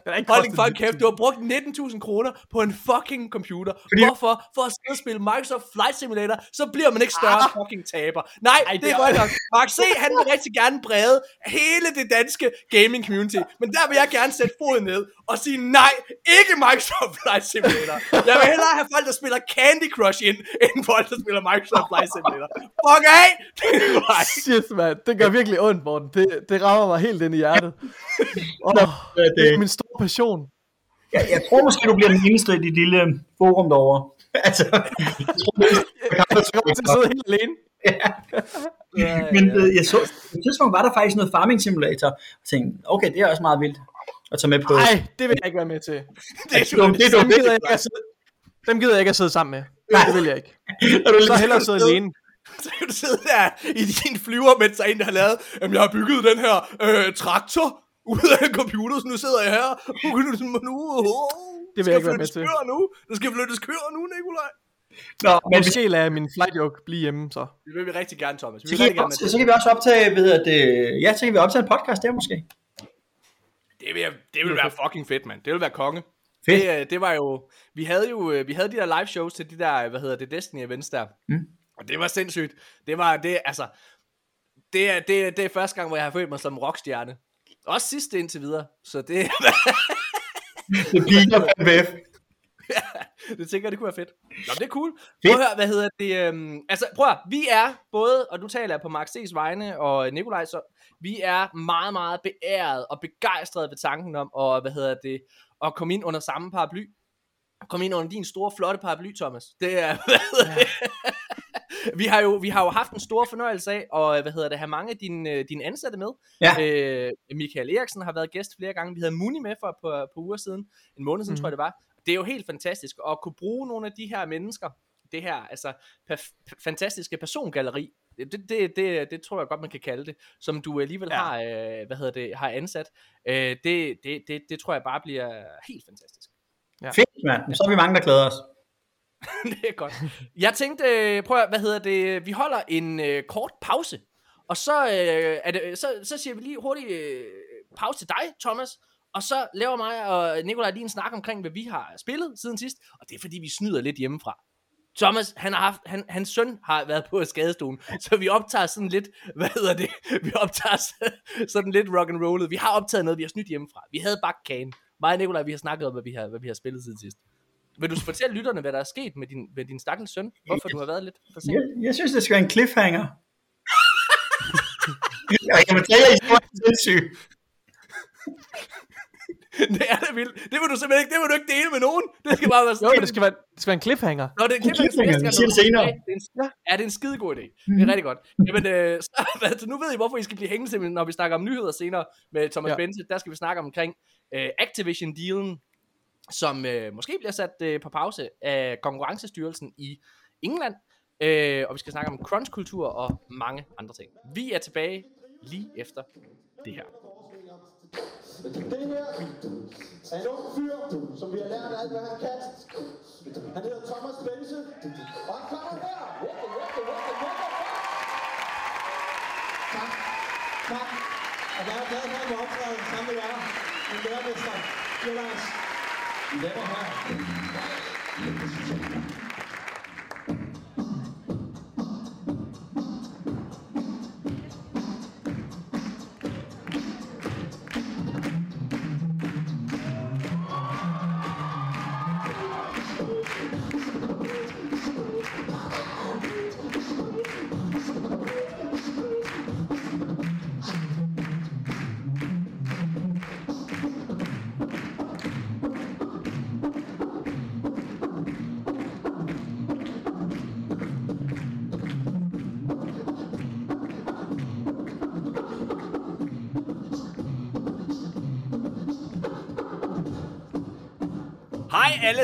Nej, hold din fucking kæft. Du har brugt 19.000 kroner på en fucking computer. Fordi... Hvorfor? For at sidde og spille Microsoft Flight Simulator, så bliver man ikke større ah. fucking taber. Nej, Ej, det, det er godt nok. Mark C, han vil rigtig gerne brede hele det danske gaming community. Men der vil jeg gerne sætte foden ned og sige nej, ikke Microsoft Flight Simulator. Jeg vil hellere have folk, der spiller Candy Crush ind, end folk, der spiller Microsoft Flight Simulator. Fuck af! Shit, man. Det gør virkelig ondt, Morten. Det, det rammer mig helt ind i hjertet. [LAUGHS] Oh, det er min store passion. Jeg, jeg tror måske, du bliver den eneste i dit lille forum derovre. [LAUGHS] altså, jeg tror, det Jeg kommer til at sidde helt alene. ja. [LAUGHS] Men øh, jeg så, på et tidspunkt var der faktisk noget farming simulator, og tænkte, okay, det er også meget vildt at tage med på. Nej, det vil jeg ikke være med til. det er dumt, det er dumt. gider jeg ikke at sidde, dem gider jeg ikke at sidde sammen med. Nej, det vil jeg ikke. Er du Så hellere sidde alene. Så kan du sidde der i din flyver, mens der er en, der har lavet, jamen jeg har bygget den her øh, traktor ud af en computer, så nu sidder jeg her. Nu, nu, nu, Det vil jeg ikke være med til. Nu. Der skal flyttes køer nu, Nikolaj. Nå, men vi, lader min flight joke blive hjemme, så. Det vil vi rigtig gerne, Thomas. Vi så, kan rigtig vi, gerne også, så kan vi også optage, ved hedder det, ja, så kan vi optage en podcast der måske. Det vil, det vil være fucking fedt, mand. Det vil være konge. Fedt. Det, det var jo, vi havde jo, vi havde de der live shows til de der, hvad hedder det, Destiny events der. Mm. Og det var sindssygt. Det var, det, altså, det er, det, er- det er første gang, hvor jeg har følt mig som rockstjerne. Også sidste indtil videre. Så det, [LAUGHS] Det piker på MVF. [LAUGHS] det tænker jeg, det kunne være fedt. Nå, det er cool. Prøv at høre, hvad hedder det? Øhm, altså, prøv at høre, vi er både, og du taler jeg på Mark C's vegne og Nikolaj, så vi er meget, meget beæret og begejstrede ved tanken om, og hvad hedder det, at komme ind under samme paraply. Komme ind under din store, flotte paraply, Thomas. Det er, hvad [LAUGHS] det? Vi har jo vi har jo haft en stor fornøjelse af og hvad hedder det have mange af dine øh, dine ansatte med. Ja. Øh, Michael Eriksen har været gæst flere gange. Vi havde Muni med for på, på uger siden, en måned siden mm. tror jeg det var. Det er jo helt fantastisk at kunne bruge nogle af de her mennesker, det her altså perf- fantastiske persongalleri. Det, det, det, det tror jeg godt man kan kalde det, som du alligevel Ja. ja. har øh, hvad hedder det har ansat. Øh, det, det, det, det tror jeg bare bliver helt fantastisk. Fedt, mand. Så er vi mange, der glæder os. [LAUGHS] det er godt. Jeg tænkte, øh, prøv at, hvad hedder det, vi holder en øh, kort pause, og så, øh, er det, så, så siger vi lige hurtigt øh, pause til dig, Thomas, og så laver mig og Nikolaj lige en snak omkring, hvad vi har spillet siden sidst, og det er fordi, vi snyder lidt hjemmefra. Thomas, han har haft, han, hans søn har været på skadestuen, så vi optager sådan lidt, [LAUGHS] hvad hedder det, vi optager [LAUGHS] sådan lidt rock and rollet. Vi har optaget noget, vi har snydt hjemmefra. Vi havde bakkagen. Mig og Nikolaj, vi har snakket om, hvad vi har, hvad vi har spillet siden sidst. Vil du fortælle lytterne, hvad der er sket med din, med din stakkels søn? Hvorfor du har været lidt Jeg, forsinket? jeg synes, det skal være en cliffhanger. [LAUGHS] jeg kan fortælle jer, historien er sindssyg. det er da vildt. Det vil du simpelthen ikke, det vil du ikke dele med nogen. Det skal bare være Jo, men det skal være, det skal være en cliffhanger. Nå, det er en cliffhanger, vi siger det senere. Det er en, ja. ja, det er en skide god idé. Det er rigtig godt. Jamen, øh, så, [LAUGHS] altså, nu ved I, hvorfor I skal blive hængende, simpelthen, når vi snakker om nyheder senere med Thomas Ja. ja. Bense. Der skal vi snakke omkring øh, Activision-dealen, som øh, måske bliver sat øh, på pause af Konkurrencestyrelsen i England. Øh, og vi skal snakke om crunchkultur og mange andre ting. Vi er tilbage lige efter det her. Det her er en ung fyr, som vi har lært alt, hvad han kan. Han hedder Thomas Bense, og han kommer her. What the, what the, what the, what the? Tak. Tak. Og jeg er glad for, at jeg optræder sammen med jer. Min lærermester, Jonas. I laver her. Hej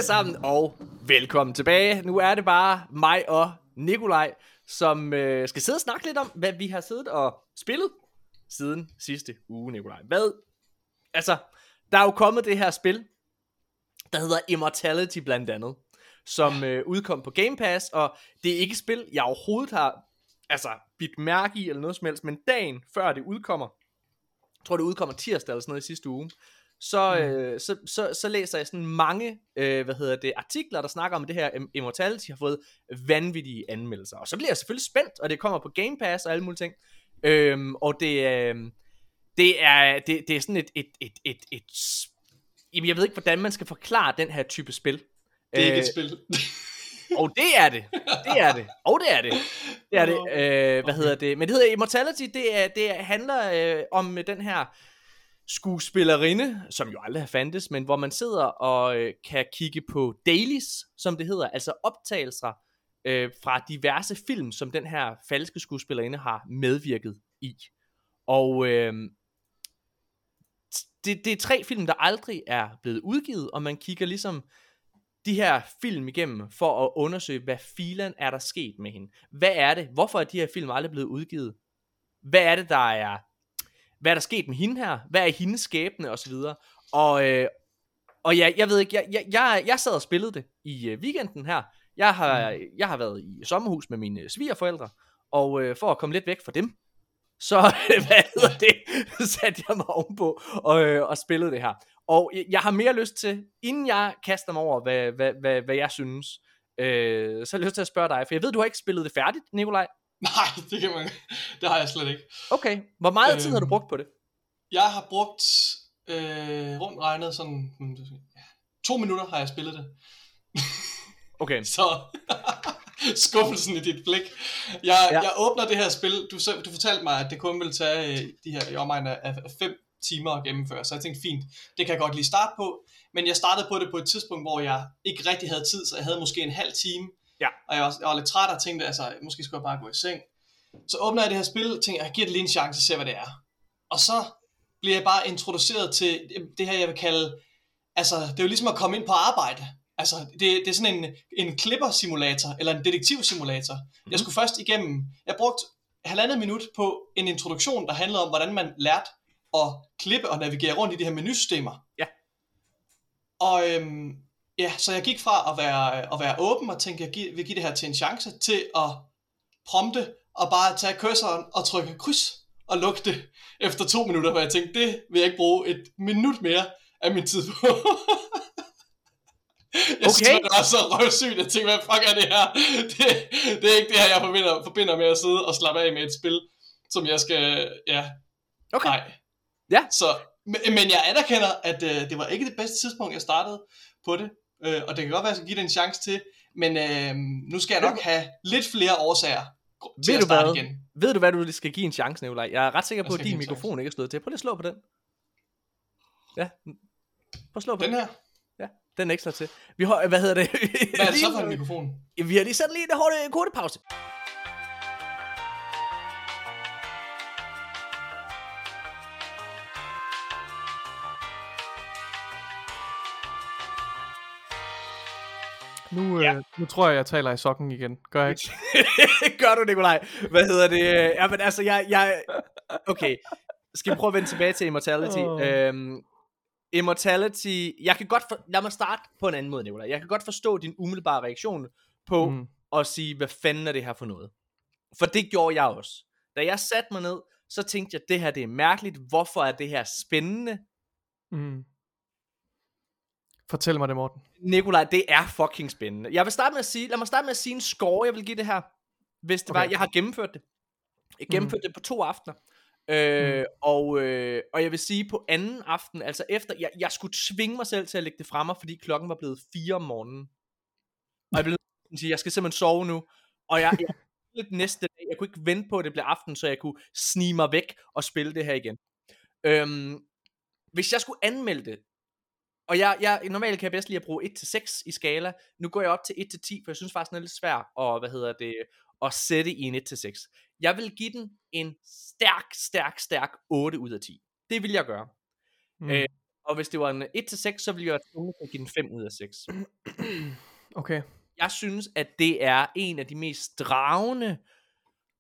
alle sammen, og velkommen tilbage. Nu er det bare mig og Nikolaj, som øh, skal sidde og snakke lidt om, hvad vi har siddet og spillet siden sidste uge, Nikolaj. Hvad? Altså, der er jo kommet det her spil, der hedder Immortality blandt andet, som øh, udkom på Game Pass, og det er ikke et spil, jeg overhovedet har altså, bidt mærke i eller noget som helst, men dagen før det udkommer, jeg tror det udkommer tirsdag eller sådan noget i sidste uge, så, øh, så, så, så læser jeg sådan mange, øh, hvad hedder det, artikler, der snakker om det her Im- Immortality, har fået vanvittige anmeldelser. Og så bliver jeg selvfølgelig spændt, og det kommer på Game Pass og alle mulige ting. Øhm, og det, øh, det, er, det, det er sådan et, et, et, et, et, jamen, jeg ved ikke, hvordan man skal forklare den her type spil. Det er ikke Øh, et spil. [LAUGHS] og det er det. Det er det. Og det er det. Det er det. Øh, hvad hedder det? Men det hedder Immortality. Det, er, det er, handler øh, om den her skuespillerinde, som jo aldrig har fandtes, men hvor man sidder og øh, kan kigge på dailies, som det hedder, altså optagelser øh, fra diverse film, som den her falske skuespillerinde har medvirket i. Og øh, det, det er tre film, der aldrig er blevet udgivet, og man kigger ligesom de her film igennem for at undersøge, hvad filen er der sket med hende. Hvad er det? Hvorfor er de her film aldrig blevet udgivet? Hvad er det, der er... Hvad er der sket med hende her? Hvad er hendes skæbne? Og så videre. Og, øh, og ja, jeg ved ikke, jeg, jeg, jeg, jeg sad og spillede det i øh, weekenden her. Jeg har, mm. jeg har været i sommerhus med mine svigerforældre, og øh, for at komme lidt væk fra dem, så [LAUGHS] hvad hedder det, satte jeg mig ovenpå og, øh, og spillede det her. Og jeg har mere lyst til, inden jeg kaster mig over, hvad, hvad, hvad, hvad jeg synes, øh, så har jeg lyst til at spørge dig, for jeg ved, du har ikke spillet det færdigt, Nikolaj. Nej, det kan man Det har jeg slet ikke. Okay, hvor meget tid har du Øhm. brugt på det? Jeg har brugt øh, rundt regnet sådan... hmm, To minutter har jeg spillet det. Okay, [LAUGHS] Så [LAUGHS] skuffelsen i dit blik. Jeg, Ja. jeg åbner det her spil. Du, du fortalte mig, at det kun ville tage øh, de her i omegn af, af fem timer at gennemføre. Så jeg tænkte, fint, det kan jeg godt lige starte på. Men jeg startede på det på et tidspunkt, hvor jeg ikke rigtig havde tid, så jeg havde måske en halv time. Ja. Og jeg var, jeg var lidt træt og tænkte, altså, måske skulle jeg bare gå i seng. Så åbner jeg det her spil, og tænker, jeg giver det lige en chance og ser, hvad det er. Og så bliver jeg bare introduceret til det her, jeg vil kalde, altså, det er jo ligesom at komme ind på arbejde. Altså, det, det er sådan en, en klipper-simulator, eller en detektiv-simulator. Mm. Jeg skulle først igennem, jeg brugte halvandet minut på en introduktion, der handlede om, hvordan man lærte at klippe og navigere rundt i de her menusystemer. Ja. Og øhm, ja, så jeg gik fra at være, at være åben og tænkte, jeg vil give det her til en chance, til at prompte og bare tage cursoren og trykke kryds og lukke det efter to minutter, hvor jeg tænkte, det vil jeg ikke bruge et minut mere af min tid på. Jeg synes, Okay. det var så røvsygt, jeg tænkte, hvad fuck er det her? Det, det er ikke det her, jeg forbinder, forbinder med at sidde og slappe af med et spil, som jeg skal, ja, okay. nej. Ja. Så, men, men jeg anerkender, at øh, det var ikke det bedste tidspunkt, jeg startede på det, øh, og det kan godt være, at jeg skal give det en chance til, men øh, nu skal jeg nok have lidt flere årsager til Ved at du starte hvad? igen. Ved du, hvad du skal give en chance, Nikolaj? Jeg er ret sikker på, at din mikrofon ikke er slået til. Prøv lige at slå på den. Ja, prøv at slå på Den den. her, Ja, den er ikke slået til. Vi har, hvad hedder det? hvad er det så for en [LAUGHS] mikrofon? Vi har lige sat lige en hurtig kortepause. Nu, ja. øh, nu tror jeg, jeg taler i sokken igen. Gør jeg ikke? [LAUGHS] Gør du, Nikolaj? Hvad hedder det? Ja, men altså, jeg... jeg okay, skal vi prøve at vende tilbage til Immortality? Oh. Øhm, Immortality... Jeg kan godt... For, lad mig starte på en anden måde, Nikolaj. Jeg kan godt forstå din umiddelbare reaktion på. Mm. at sige, hvad fanden er det her for noget? For det gjorde jeg også. Da jeg satte mig ned, så tænkte jeg, det her det er mærkeligt. Hvorfor er det her spændende? Mm. Fortæl mig det, Morten. Nikolaj, det er fucking spændende. Jeg vil starte med at sige, lad mig starte med at sige en score, jeg vil give det her. Hvis det okay. var, jeg har gennemført det. Jeg gennemførte mm. det på to aftener. Øh, mm. og, øh, og jeg vil sige på anden aften, altså efter, jeg, jeg skulle tvinge mig selv til at lægge det fremme, fordi klokken var blevet 4 om morgenen. Og jeg blev at sige, jeg skal simpelthen sove nu. Og jeg, jeg lidt næste dag, jeg kunne ikke vente på, at det blev aften, så jeg kunne snige mig væk og spille det her igen. Øhm, hvis jeg skulle anmelde det, og jeg, jeg, normalt kan jeg bedst lide at bruge 1-6 i skala. Nu går jeg op til 1-10, for jeg synes faktisk, den er lidt svær at, hvad hedder det, at sætte i en 1-6. Jeg vil give den en stærk, stærk, stærk 8 ud af 10. Det vil jeg gøre. Mm. Øh, Og hvis det var en 1-6, så ville jeg give den 5 ud af 6. [CLEARS THROAT] Okay. Jeg synes, at det er en af de mest dragende,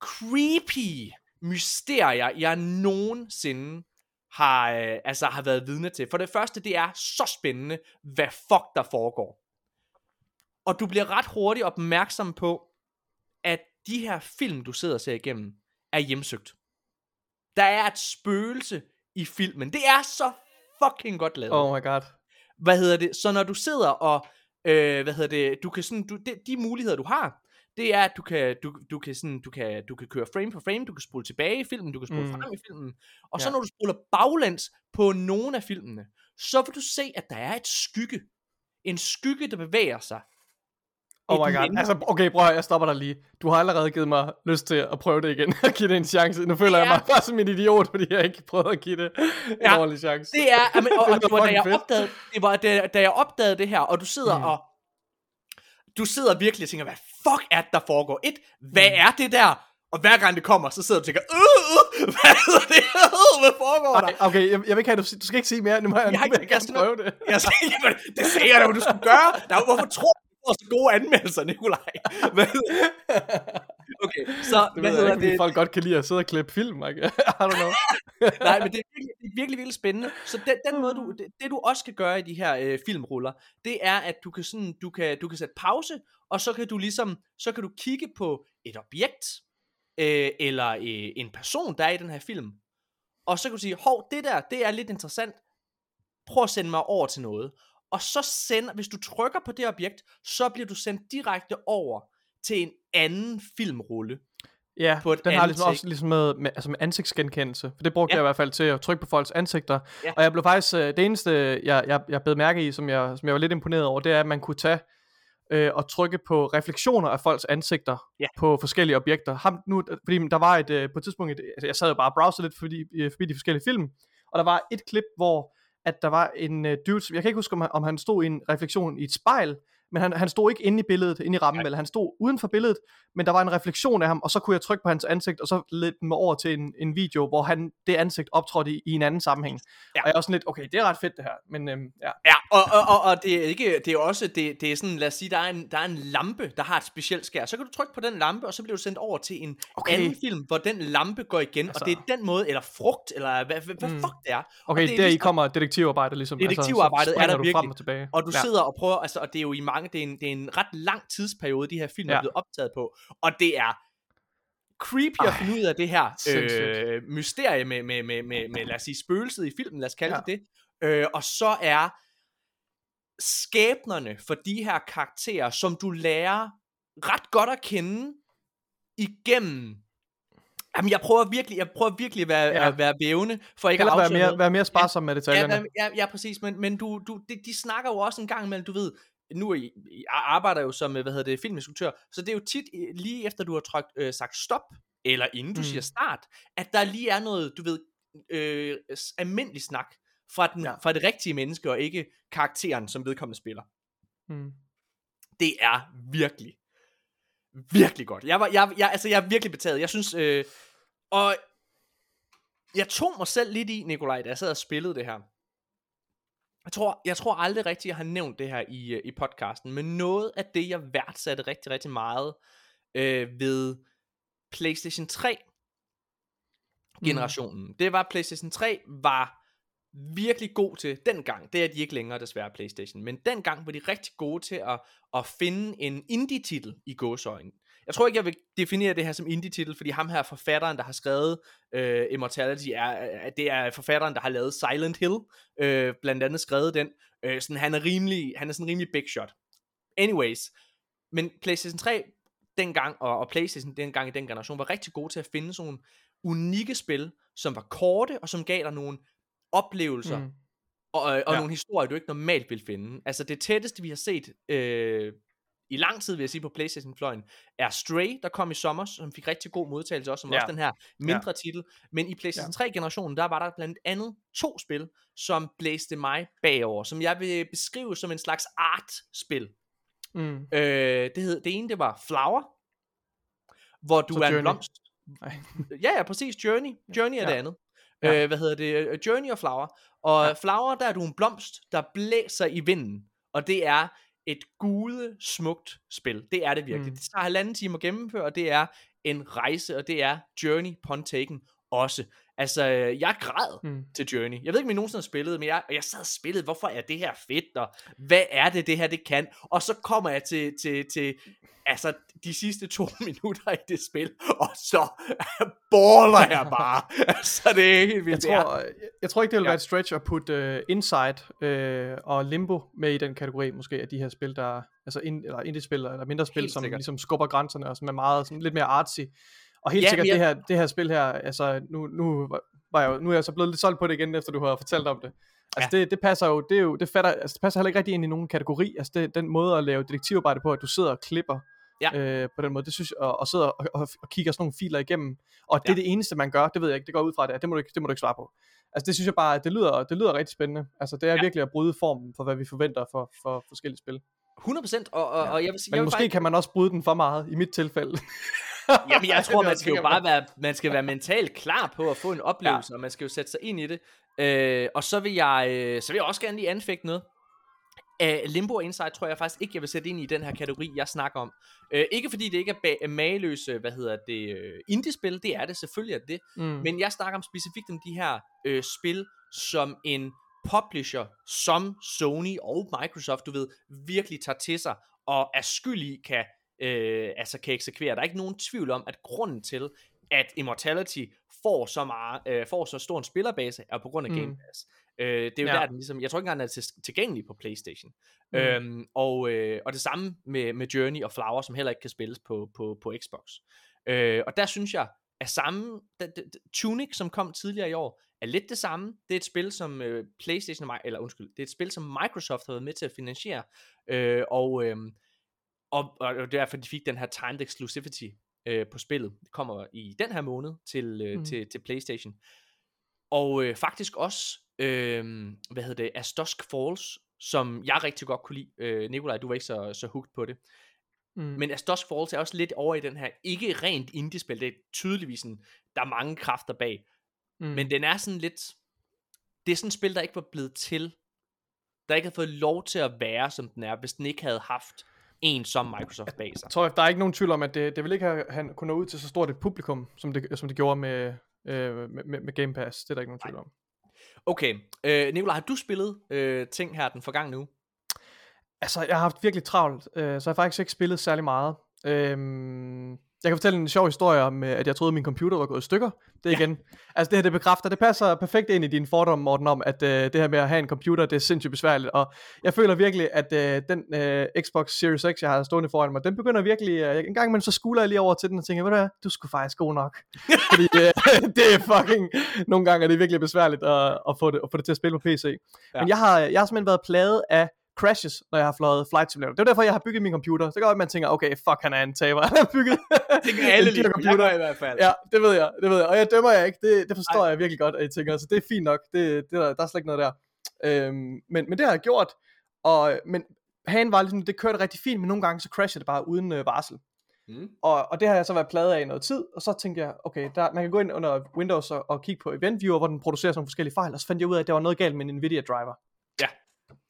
creepy mysterier, jeg nogensinde har, øh, altså, har været vidne til. For det første, det er så spændende, hvad fuck der foregår. Og du bliver ret hurtigt opmærksom på, at de her film, du sidder og ser igennem, er hjemsøgt. Der er et spøgelse i filmen. Det er så fucking godt lavet Oh my god. hvad hedder det, så når du sidder og, øh, hvad hedder det, du kan sådan, du, de, de muligheder du har, det er, at du kan, du, du kan sådan, du kan, du kan køre frame for frame, du kan spole tilbage i filmen, du kan spole mm. Frem i filmen, og så Ja. når du spoler baglæns på nogle af filmene, så vil du se, at der er et skygge. En skygge, der bevæger sig Oh my god. Altså, okay, prøv at jeg stopper dig lige. Du har allerede givet mig lyst til at prøve det igen. [LAUGHS] og give det en chance. Nu føler jeg Ja. mig [LAUGHS] bare som en idiot, fordi jeg ikke prøvede at give det en Ja. ordentlig chance. Det er, amen, og, og [LAUGHS] Det var, da jeg opdagede, det var da, da jeg opdagede det her, og du sidder Mm. og, du sidder virkelig og tænker, hvad fuck er det, der foregår? Et, hvad Mm. er det der? Og hver gang det kommer, så sidder du og tænker, øh, øh, hvad er det? [LAUGHS] Øh, hvad foregår der? Ej, okay, jeg, jeg vil ikke have, du, du skal ikke sige mere. Nu må jeg, Jeg nu jeg jeg prøve det. Jeg sagde, det sagde jeg da, du skulle gøre. Der, er- hvorfor tror får så gode anmeldelser, Nikolaj? [LAUGHS] Okay, så Det hvad ved jeg ikke, det? folk godt kan lide at sidde og klippe film, ikke? [LAUGHS] I don't know. [LAUGHS] Nej, men det er virkelig, det er virkelig, virkelig spændende. Så den, den måde, du, det, det du også kan gøre i de her øh, filmruller, det er, at du kan, sådan, du, kan, du kan sætte pause, og så kan du ligesom, så kan du kigge på et objekt, øh, eller øh, en person, der er i den her film, og så kan du sige, hov, det der, det er lidt interessant, prøv at sende mig over til noget. Og så sender, hvis du trykker på det objekt, så bliver du sendt direkte over til en anden filmrulle. Ja, På et den har ligesom også ligesom med, med, altså med ansigtsgenkendelse. For det brugte Ja. jeg i hvert fald til at trykke på folks ansigter. Ja. Og jeg blev faktisk, øh, det eneste jeg, jeg, jeg bed mærke i, som jeg, som jeg var lidt imponeret over, det er, at man kunne tage øh, og trykke på refleksioner af folks ansigter Ja. på forskellige objekter. Ham, nu, fordi der var et, øh, på et tidspunkt, et, altså jeg sad jo bare og browsede lidt forbi, øh, forbi de forskellige film, og der var et klip, hvor at der var en øh, dude, som- jeg kan ikke huske, om han, om han stod i en refleksion i et spejl, men han, han stod ikke inde i billedet, inde i rammen, eller han stod uden for billedet, men der var en refleksion af ham, og så kunne jeg trykke på hans ansigt, og så ledte den mig over til en, en video, hvor han, det ansigt optrådte i, i en anden sammenhæng. Ja. Og jeg var sådan lidt, okay, det er ret fedt det her, men øhm, ja. Ja, og, og, og, og det er ikke, det er også, det, det er sådan, lad os sige, der er, en, der er en lampe, der har et specielt skær. Så kan du trykke på den lampe, og så bliver du sendt over til en Okay. anden film, hvor den lampe går igen, altså, Altså- og det er den måde, eller frugt, eller hvad, hvad, hvad Mm. fuck det er. Okay, og det er der i ligesom- kommer detektivarbejdet ligesom. Detektivarbejdet altså, så er der du frem virkelig. og tilbage. Og du ja. sidder og prøver, altså, og det er jo i mange, det er en, det er en ret lang tidsperiode, de her film ja. er Ja. blevet optaget på, og det er creepy at Ej, finde ud af det her sindssygt. øh, mysterie med, med, med, med, med, lad os sige, spøgelset i filmen, lad os kalde Ja. det det, øh, og så er skæbnerne for de her karakterer, som du lærer ret godt at kende igennem Jamen, jeg prøver virkelig, jeg prøver virkelig at være, Ja. ja. at være vævende, for ikke Heller at være mere, noget. være mere sparsom med Ja, detaljerne. ja, ja, ja præcis, men, men du, du, de, de snakker jo også en gang imellem, du ved, nu jeg arbejder jo som, øh, hvad hedder det, filminstruktør, så det er jo tit øh, lige efter du har trykt, øh, sagt stop, eller inden du Mm. siger start, at der lige er noget, du ved, øh, almindelig snak fra, den, ja. fra det rigtige menneske, og ikke karakteren, som vedkommende spiller. Mm. Det er virkelig, virkelig godt. Jeg, var, jeg, jeg, altså, jeg er virkelig betaget. Jeg synes, øh, og jeg tog mig selv lidt i, Nikolaj, da jeg sad og spillede det her. Jeg tror, jeg tror aldrig rigtigt, jeg har nævnt det her i, øh, i podcasten, men noget af det, jeg værdsatte rigtig, rigtig meget øh, ved PlayStation 3 generationen, mm. det var, at PlayStation 3 var virkelig god til dengang. Det er de ikke længere desværre PlayStation, men dengang var de rigtig gode til at, at finde en indie-titel i gåsøjne. Jeg tror ikke, jeg vil definere det her som indie-titel, fordi ham her forfatteren, der har skrevet øh, Immortality, er, det er forfatteren, der har lavet Silent Hill, øh, blandt andet skrevet den. Øh, sådan, han er rimelig, han er sådan rimelig big shot. Anyways, men PlayStation 3 dengang, og, og PlayStation dengang i den generation, var rigtig gode til at finde sådan nogle unikke spil, som var korte, og som gav dig nogle oplevelser, mm. Og, og Ja. nogle historier, du ikke normalt vil finde. Altså det tætteste, vi har set øh, i lang tid, vil jeg sige, på Playstation-fløjen, er Stray, der kom i sommer, som fik rigtig god modtagelse, også som Ja. også den her mindre ja. titel. Men i PlayStation 3-generationen, der var der blandt andet to spil, som blæste mig bagover, som jeg vil beskrive som en slags art-spil. Mm. Øh, det, hed, det ene, det var Flower, hvor du Så er en Journey. blomst. Nej. Ja, ja, præcis. Journey. Journey er Ja. det andet. Ja. Øh, hvad hedder det? Øh, Journey og Flower. Og Ja. ja. Flower, der er du en blomst, der blæser i vinden. Og det er et gude smukt spil. Det er det virkelig. Mm. Det tager halvanden time at gennemføre, og det er en rejse, og det er Journey Pun Taken også. Altså, øh, jeg græd Mm. til Journey. Jeg ved ikke, om I nogensinde har spillet, men jeg, jeg sad og spillede, hvorfor er det her fedt, og hvad er det, det her det kan? Og så kommer jeg til, til, til altså, de sidste to [LAUGHS] minutter i det spil, og så [LAUGHS] baller jeg bare. [LAUGHS] altså, det er helt Jeg vildt. Er- tror, jeg, jeg tror ikke, det vil Ja. være et stretch at putte uh, Inside uh, og Limbo med i den kategori, måske, af de her spil, der altså ind, eller indie-spil, eller mindre spil, Helt som sikkert. ligesom skubber grænserne, og som er meget, sådan, lidt mere artsy. Og helt Ja, sikkert, men det, jeg- her, det her spil her, altså, nu, nu, var jeg, nu er jeg så blevet lidt solgt på det igen, efter du har fortalt om det. Altså det, det passer jo, det, er jo, det, fatter, altså det passer heller ikke rigtig ind i nogen kategori. Altså det, den måde at lave detektivarbejde på, at du sidder og klipper Ja. øh, på den måde, det synes jeg, og, og sidder og, og, og kigger sådan nogle filer igennem, og det Ja. er det eneste, man gør, det ved jeg ikke, det går ud fra det, det må du ikke, det må du ikke svare på. Altså det synes jeg bare, det lyder, det lyder rigtig spændende. Altså det er Ja. ja. virkelig at bryde formen for, hvad vi forventer for, for forskellige spil. 100%, og, og, og jeg vil sige, Men jeg vil måske faktisk, kan man også bryde den for meget, i mit tilfælde. [LAUGHS] Jamen, jeg [LAUGHS] tror, man skal jo bare være, man skal være mentalt klar på at få en oplevelse, ja. og man skal jo sætte sig ind i det. Øh, og så vil, jeg, øh, så vil jeg også gerne lige anfægte noget. Uh, Limbo Inside tror jeg faktisk ikke, jeg vil sætte ind i den her kategori, jeg snakker om. Uh, ikke fordi det ikke er ba- mageløse, hvad hedder det, uh, indie-spil, det er det, selvfølgelig er det mm. Men jeg snakker om specifikt om de her øh, spil, som en publisher, som Sony og Microsoft, du ved, virkelig tager til sig, og er skyld i, kan, øh, altså kan eksekvere. Der er ikke nogen tvivl om, at grunden til, at Immortality får så, meget, øh, får så stor en spillerbase, er på grund af Mm. Game Pass. Øh, det er jo Ja. der, den ligesom, jeg tror ikke engang, den er til, tilgængelig på Playstation. Mm. Øhm, og, øh, og det samme med, med Journey og Flower, som heller ikke kan spilles på, på, på Xbox. Øh, og der synes jeg, at samme, da, da, Tunic, som kom tidligere i år, er lidt det samme. Det er et spil, som øh, Playstation, eller undskyld, det er et spil, som Microsoft har været med til at finansiere, øh, og, øh, og, og det er derfor, de fik den her timed exclusivity øh, på spillet. Det kommer i den her måned til, øh, Mm. til, til Playstation. Og øh, faktisk også, øh, hvad hedder det, As Dusk Falls, som jeg rigtig godt kunne lide. Øh, Nikolaj, du var ikke så, så hooked på det. Mm. Men As Dusk Falls er også lidt over i den her, ikke rent indie-spil, det er tydeligvis sådan, der er mange kræfter bag, mm. men den er sådan lidt, det er sådan et spil, der ikke var blevet til, der ikke havde fået lov til at være, som den er, hvis den ikke havde haft en som Microsoft bag sig. Jeg tror, der er ikke nogen tvivl om, at det, det vil ikke have, have kunne nå ud til så stort et publikum, som det, som det gjorde med, øh, med, med- Game Pass. Det er der ikke nogen tvivl om. Okay, øh, Nikolaj, har du spillet øh, ting her den forgangne uge? Altså, jeg har haft virkelig travlt, øh, så jeg har faktisk ikke spillet særlig meget. Øhm, jeg kan fortælle en sjov historie om, øh, at jeg troede, at min computer var gået i stykker. Det igen. Altså, det her, det bekræfter, det passer perfekt ind i din fordom, Morten, om, at øh, det her med at have en computer, det er sindssygt besværligt. Og jeg føler virkelig, at øh, den øh, Xbox Series X, jeg har stående foran mig, den begynder virkelig, øh, en gang imellem, så skuler jeg lige over til den og tænker, ved du hvad, du skulle faktisk god nok. [LAUGHS] Fordi øh, [LAUGHS] det er fucking, nogle gange er det virkelig besværligt at, at, få, det, at få det til at spille på PC. Ja. Men jeg har, jeg har simpelthen været plaget af crashes, når jeg har fløjet Flight Simulator. Det er derfor, jeg har bygget min computer. Så kan godt, man tænker, okay, fuck, han er en taber. [LAUGHS] Han har bygget Det kan alle lide. computer. Jeg gør i hvert fald. Ja, det ved jeg, det ved jeg. Og jeg dømmer jeg ikke. Det, det forstår Ej. jeg virkelig godt, at I tænker. Så det er fint nok. Det, det der, der er slet ikke noget der. Øhm, men, men det har jeg gjort. Og, men hagen var ligesom, det kørte rigtig fint, men nogle gange så crashede det bare uden øh, varsel. Mm. Og, og det har jeg så været pladet af i noget tid, og så tænkte jeg, okay, der, man kan gå ind under Windows og, og kigge på Event Viewer, hvor den producerer sådan nogle forskellige fejl, og så fandt jeg ud af, at der var noget galt med en Nvidia driver. Ja.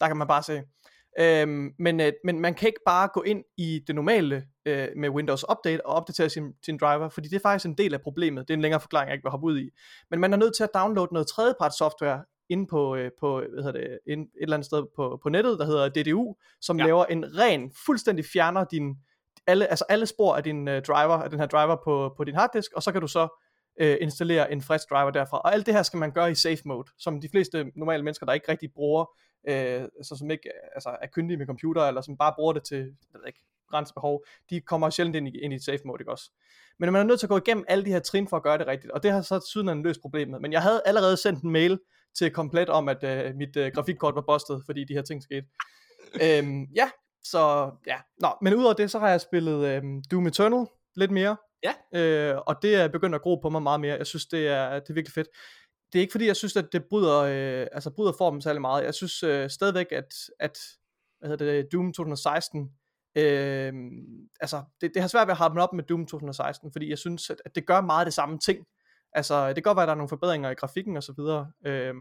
Der kan man bare se. Øhm, men, øh, men man kan ikke bare gå ind i det normale øh, med Windows Update og opdatere sin, sin driver, fordi det er faktisk en del af problemet. Det er en længere forklaring, jeg ikke vil hoppe ud i. Men man er nødt til at downloade noget tredjeparts software inde på, øh, på hvad hedder det, ind, et eller andet sted på, på nettet, der hedder DDU, som Ja. laver en ren, fuldstændig fjerner din, alle, altså alle spor af din øh, driver, af den her driver på, på din harddisk, og så kan du så øh, installere en frisk driver derfra. Og alt det her skal man gøre i safe mode, som de fleste normale mennesker, der ikke rigtig bruger, øh, altså som ikke altså, er kyndige med computer, eller som bare bruger det til, jeg ved ikke, grænsebehov, de kommer sjældent ind i, ind i safe mode, ikke også? Men man er nødt til at gå igennem alle de her trin for at gøre det rigtigt, og det har så siden løst problemet. Men jeg havde allerede sendt en mail til komplet om, at øh, mit øh, grafikkort var bustet, fordi de her ting skete. øhm, ja, så ja. Nå, men udover det, så har jeg spillet øh, Doom Eternal lidt mere. Ja. Øh, og det er begyndt at gro på mig meget mere. Jeg synes, det er, det er virkelig fedt. Det er ikke fordi, jeg synes, at det bryder, øh, altså bryder formen særlig meget. Jeg synes øh, stadigvæk, at, at hvad hedder det, Doom 2016, øh, altså det, det har svært ved at harpe op med Doom 2016, fordi jeg synes, at, at det gør meget det samme ting. Altså, det kan godt være, at der er nogle forbedringer i grafikken og så videre. Øh,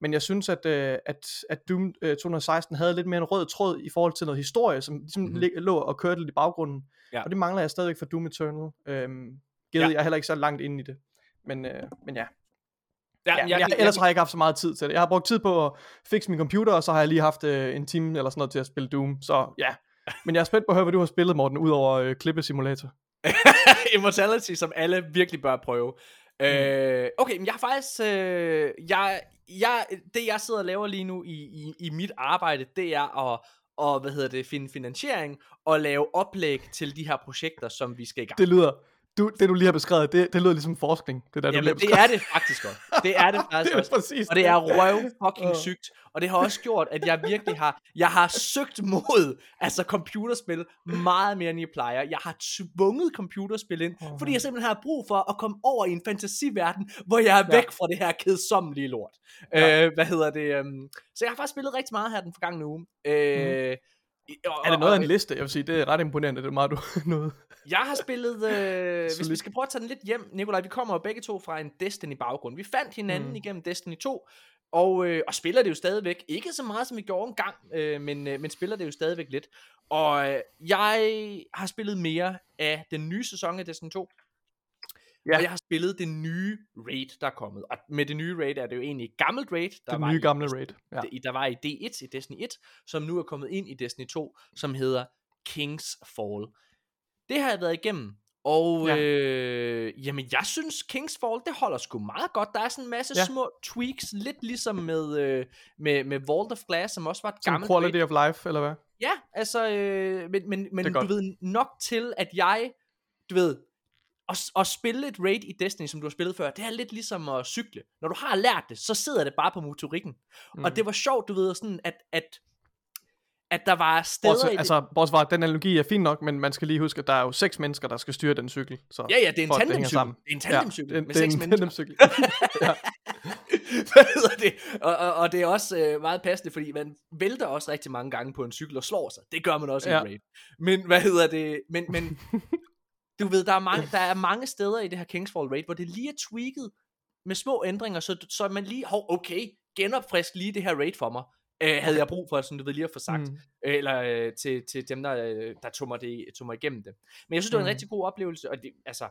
men jeg synes, at, øh, at, at Doom øh, 2016 havde lidt mere en rød tråd i forhold til noget historie, som ligesom Mhm. mm-hmm. lå og kørte lidt i baggrunden. Ja. Og det mangler jeg stadigvæk for Doom Eternal. Øhm, givet, Ja. jeg er heller ikke så langt inde i det. Men, øh, men ja. Ja, ja, jeg, jeg, ellers har jeg ikke haft så meget tid til det. Jeg har brugt tid på at fikse min computer, og så har jeg lige haft øh, en time eller sådan noget til at spille Doom. Så ja. [LAUGHS] Men jeg er spændt på at høre, hvad du har spillet, Morten, udover øh, klippesimulator. [LAUGHS] Immortality, som alle virkelig bør prøve. Mm. Øh, okay, men jeg har faktisk... Øh, jeg, jeg, det jeg sidder og laver lige nu i, i, i mit arbejde, det er at og, hvad hedder det, finde finansiering og lave oplæg til de her projekter, som vi skal i gang. Det lyder, du, det du lige har beskrevet, det, det lyder ligesom forskning. Det der, du lige Jamen, det er det faktisk også. Det er det [LAUGHS] faktisk det er også. præcis Og det er røv fucking sygt. Og det har også gjort, at jeg virkelig har, jeg har søgt mod, altså computerspil, meget mere end jeg plejer. Jeg har tvunget computerspil ind, Åh. fordi jeg simpelthen har brug for at komme over i en fantasiverden, hvor jeg er Ja. væk fra det her kedsommelige lort. Ja. Øh, hvad hedder det? Um, så jeg har faktisk spillet rigtig meget her den forgangne uge. Øh, i- og. Er det noget af en liste? Jeg vil sige, det er ret imponerende, det er meget du [LAUGHS] noget. jeg har spillet, øh, hvis vi skal prøve at tage den lidt hjem, Nikolaj, vi kommer jo begge to fra en Destiny-baggrund. Vi fandt hinanden mm. igennem Destiny 2, og, øh, og spiller det jo stadigvæk. Ikke så meget, som vi gjorde engang, øh, men, øh, men spiller det jo stadigvæk lidt. Og øh, jeg har spillet mere af den nye sæson af Destiny 2. Ja. Og jeg har spillet det nye raid, der er kommet. Og med det nye raid er det jo egentlig et gammelt raid, der Det var nye i gamle raid. Ja. der var i D1, i Destiny 1, som nu er kommet ind i Destiny 2, som hedder King's Fall. Det har jeg været igennem, og Ja. øh, jamen jeg synes King's Fall, det holder sgu meget godt. Der er sådan en masse Ja. små tweaks, lidt ligesom med, øh, med, med Vault of Glass, som også var et Som gammelt quality raid. of life, eller hvad? Ja, altså, øh, men, men, men du godt. ved, nok til, at jeg, du ved, at, at spille et raid i Destiny, som du har spillet før, det er lidt ligesom at cykle. Når du har lært det, så sidder det bare på motorikken. Mm. Og det var sjovt, du ved, sådan at, at, at der var steder Bortset, i det. altså, bortset fra, den analogi er fin nok, men man skal lige huske, at der er jo seks mennesker, der skal styre den cykel. Så Ja, ja, det er en det tandemcykel. sammen. Det er en tandemcykel ja, med det, det er seks en mennesker. tandemcykel. [LAUGHS] Hedder det? Og, og, og det er også øh, meget passende, fordi man vælter også rigtig mange gange på en cykel og slår sig. Det gør man også ja. Ja. i raid. Men hvad hedder det? Men, men [LAUGHS] du ved, der er, mange, der er mange steder i det her Kingsfall raid, hvor det lige er tweaked med små ændringer, så, så man lige, hov, okay, genopfrisk lige det her raid for mig. Øh, havde jeg brug for, sådan du ved lige at få sagt. Mm. Øh, eller øh, til, til dem, der, øh, der tog, mig det, tog mig igennem det. Men jeg synes, det var en Mm. rigtig god oplevelse, og det, altså,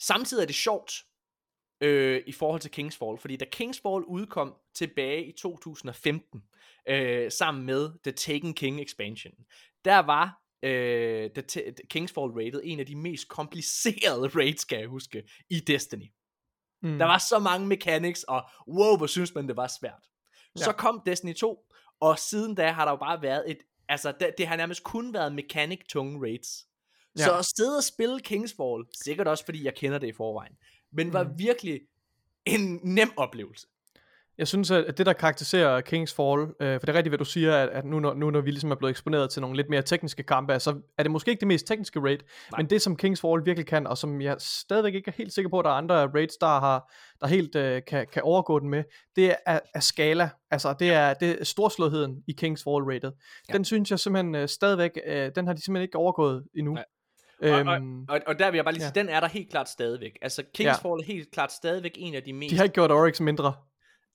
samtidig er det sjovt, øh, i forhold til Kingsfall, fordi da Kingsfall udkom tilbage i 2015, øh, sammen med The Taken King expansion, der var øh, The T- Kingsfall rated en af de mest komplicerede [LAUGHS] raids, skal jeg huske, i Destiny. Mm. Der var så mange mechanics, og wow, hvor synes man, det var svært. Ja. Så kom Destiny 2, og siden da har der jo bare været et, altså det, det har nærmest kun været mechanic-tunge raids. Ja. Så at sidde og spille Kingsfall, sikkert også fordi jeg kender det i forvejen, men var Mm. virkelig en nem oplevelse. Jeg synes, at det der karakteriserer Kings Fall, øh, for det er rigtigt, hvad du siger, at, at nu, når, nu når vi ligesom er blevet eksponeret til nogle lidt mere tekniske kampe, så er det måske ikke det mest tekniske raid, Nej. men det som Kings Fall virkelig kan, og som jeg stadigvæk ikke er helt sikker på, at der er andre raids, der, har, der helt øh, kan, kan overgå den med, det er, er skala. Altså, det er, det er storslåheden i Kings Fall raidet. Ja. Den synes jeg simpelthen øh, stadigvæk, øh, den har de simpelthen ikke overgået endnu. Nej. Øhm, Og, og der vil jeg bare lige Ja. sige, den er der helt klart stadigvæk. Altså Kingsfall er helt klart stadigvæk en af de mest de har ikke gjort Oryx mindre.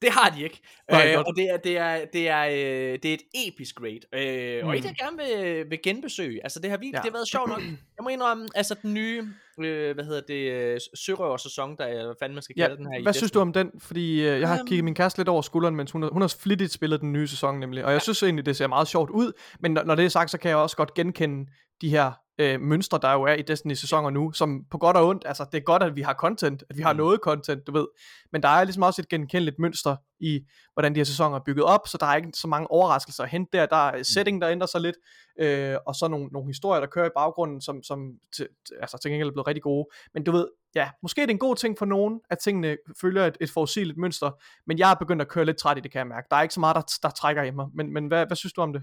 Det har de ikke. Nej, øh, og det er, det, er, det, er, øh, det er et episk raid. Øh, mm. Og et, jeg gerne vil, vil genbesøge. Altså, det har, virkelig, Ja. ja. det har været sjovt nok. Jeg må indrømme, altså den nye, øh, hvad hedder det, øh, sørøver-sæson, der er, hvad fanden man skal Ja, kalde den her i hvad synes du om den? Fordi øh, jeg har Øhm. kigget min kæreste lidt over skulderen, mens hun har, hun har flittigt spillet den nye sæson nemlig. Og jeg synes egentlig, det ser meget sjovt ud. Men når, når det er sagt, så kan jeg også godt genkende de her øh, mønstre, der jo er i Destiny-sæsoner nu, som på godt og ondt, altså det er godt, at vi har content, at vi har Mm. noget content, du ved. Men der er ligesom også et genkendeligt mønster i, hvordan de her sæsoner er bygget op, så der er ikke så mange overraskelser at hente der. Der Mm. er setting, der ændrer sig lidt, øh, og så nogle, nogle historier, der kører i baggrunden, som, som til- altså, til gengæld er blevet rigtig gode. Men du ved, ja, måske er det en god ting for nogen, at tingene følger et, et forudsigeligt mønster, men jeg er begyndt at køre lidt træt i det, kan jeg mærke. Der er ikke så meget, der, der trækker i mig, men, men hvad, hvad synes du om det?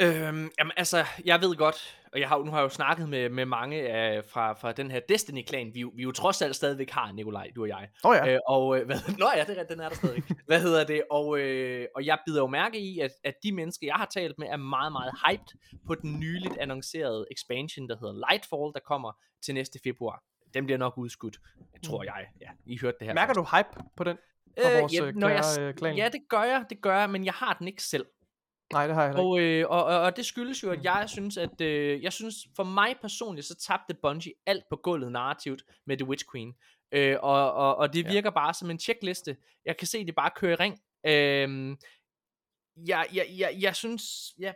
Øhm, jamen altså, jeg ved godt, og jeg har, nu har jeg jo snakket med, med mange af, fra, fra den her Destiny-klan, vi, vi jo trods alt stadigvæk har, Nikolaj, du og jeg. Oh, ja, Øh, og, øh, [LAUGHS] hvad, nå ja, det, er den er der stadig. hvad hedder det? Og, øh, og jeg bider jo mærke i, at, at de mennesker, jeg har talt med, er meget, meget hyped på den nyligt annoncerede expansion, der hedder Lightfall, der kommer til næste februar. Den bliver nok udskudt, tror jeg. Ja, I hørte det her. mærker først. du hype på den? fra vores, øh, når jeg, kære, øh, klan? ja, det gør jeg, det gør jeg, men jeg har den ikke selv. Nej, det har jeg ikke. Og, øh, og, og, og det skyldes jo, at jeg synes, at øh, jeg synes, for mig personligt, så tabte Bungie alt på gulvet narrativt med The Witch Queen. Øh, og, og, og det Ja. virker bare som en checkliste. Jeg kan se det bare køre i ring. Øh, jeg, jeg, jeg, jeg synes, ja,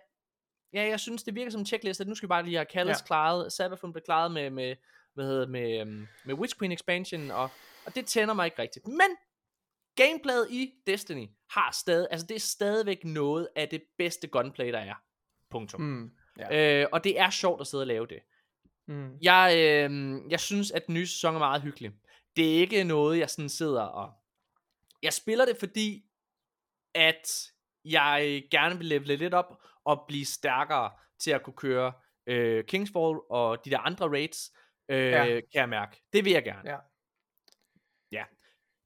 ja, jeg synes, det virker som en checkliste, at nu skal vi bare lige have Callis Ja. ja. klaret, Sabathun blev klaret med, med, hvad hedder, det, med, øhm, med Witch Queen expansion, og, og det tænder mig ikke rigtigt. Men gameplayet i Destiny har stadig, altså det er stadigvæk noget af det bedste gunplay, der er. Punktum. Mm. Øh, og det er sjovt at sidde og lave det. Mm. Jeg, øh, jeg synes, at den nye sæson er meget hyggelig. Det er ikke noget, jeg sådan sidder og... Jeg spiller det, fordi at jeg gerne vil levele lidt op og blive stærkere til at kunne køre øh, Kingsfall og de der andre raids, øh, Ja. ja. kan jeg mærke. Det vil jeg gerne. Ja. ja.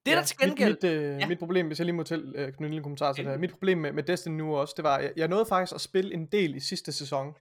Det er ja, der til gengæld... Mit, mit, øh, Ja. mit problem, hvis jeg lige må til, øh, knytte en lille kommentar til det her. Mit problem med, med Destiny nu også, det var, jeg, jeg nåede faktisk at spille en del i sidste sæson.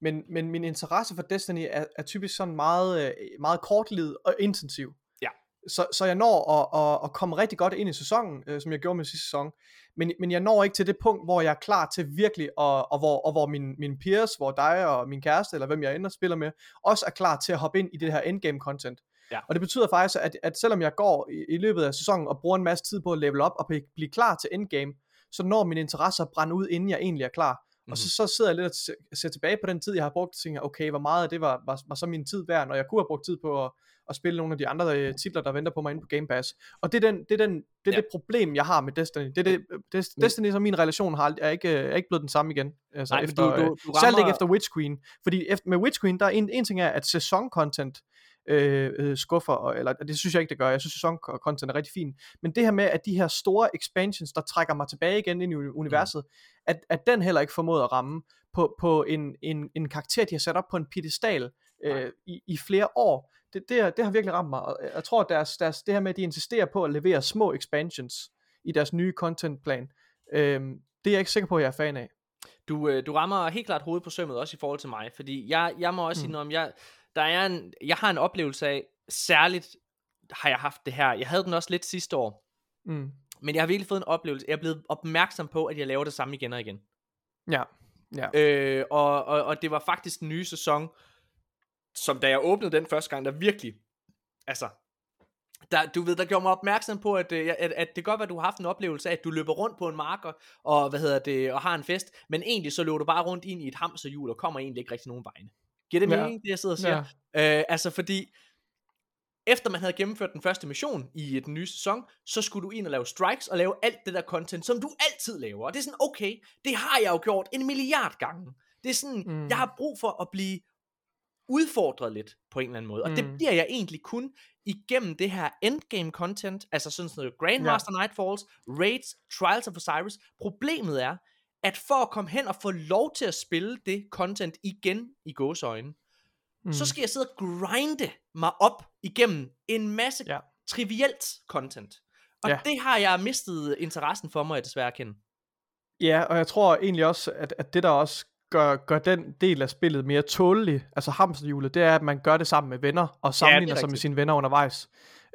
Men, men min interesse for Destiny er, er typisk sådan meget, øh, meget kortlivet og intensiv. Ja. Så, så jeg når at, at, at komme rigtig godt ind i sæsonen, øh, som jeg gjorde med sidste sæson. Men, men jeg når ikke til det punkt, hvor jeg er klar til virkelig, og, og hvor, og hvor min, min peers, hvor dig og min kæreste, eller hvem jeg ender spiller med, også er klar til at hoppe ind i det her endgame content. Ja. Og det betyder faktisk, at, at selvom jeg går i, i løbet af sæsonen og bruger en masse tid på at level op og blive, klar til endgame, så når min interesse brænde ud, inden jeg egentlig er klar. Mm-hmm. Og så, så sidder jeg lidt og se- ser tilbage på den tid, jeg har brugt, og tænker, okay, hvor meget af det var, var, var så min tid værd, når jeg kunne have brugt tid på at, at spille nogle af de andre øh, titler, der venter på mig inde på Game Pass. Og det er, den, det, er, den, det, er Ja. det problem, jeg har med Destiny. Det er det, det, Destiny som min relation har, er, ikke, er ikke blevet den samme igen. Altså Nej, men efter, du- du- øh, du Særligt ikke rammer- efter Witch Queen. Fordi efter, med Witch Queen, der er en, en ting er, at sæson-content øh, øh, skuffer, og, eller det synes jeg ikke, det gør. Jeg synes, sæson-content er rigtig fint. Men det her med, at de her store expansions, der trækker mig tilbage igen ind i uni- universet, at, at den heller ikke formåede at ramme på, på en, en, en karakter, de har sat op på en pedestal øh, i, i flere år. Det, det, er- det har virkelig ramt mig. Og jeg tror, at deres, deres, det her med, at de insisterer på at levere små expansions i deres nye contentplan, øh, det er jeg ikke sikker på, at jeg er fan af. Du, øh, du rammer helt klart hovedet på sømmet, også i forhold til mig, fordi jeg, jeg må også mm. sige Mm. om, jeg, der er en, jeg har en oplevelse af, særligt har jeg haft det her, jeg havde den også lidt sidste år, Mm. men jeg har virkelig fået en oplevelse, jeg er blevet opmærksom på, at jeg laver det samme igen og igen. Ja. Ja. Øh, og, og, og det var faktisk den nye sæson, som da jeg åbnede den første gang, der virkelig, altså, der, du ved, der gjorde mig opmærksom på, at, øh, at, at det godt være, at du har haft en oplevelse af, at du løber rundt på en marker, og, hvad hedder det, og har en fest, men egentlig så løber du bare rundt ind i et hamsterhjul, og kommer egentlig ikke rigtig nogen vegne. Giver det Ja. mening, det jeg sidder og siger? Øh, altså fordi, efter man havde gennemført den første mission i den nye sæson, så skulle du ind og lave strikes og lave alt det der content, som du altid laver. Og det er sådan, okay, det har jeg jo gjort en milliard gange. Det er sådan, mm. Jeg har brug for at blive udfordret lidt på en eller anden måde. Og det Mm. bliver jeg egentlig kun igennem det her endgame content, altså sådan noget Grandmaster ja. Nightfalls, Raids, Trials of Osiris. Problemet er, at for at komme hen og få lov til at spille det content igen i gåsøjne, mm. så skal jeg sidde og grinde mig op igennem en masse ja. Ja. trivielt content. Og ja. Ja. det har jeg mistet interessen for, må jeg desværre erkende. Ja, og jeg tror egentlig også, at, at det der også gør, gør den del af spillet mere tålelig, altså hamsterhjulet, det er, at man gør det sammen med venner, og sammenligner sig med sine venner undervejs.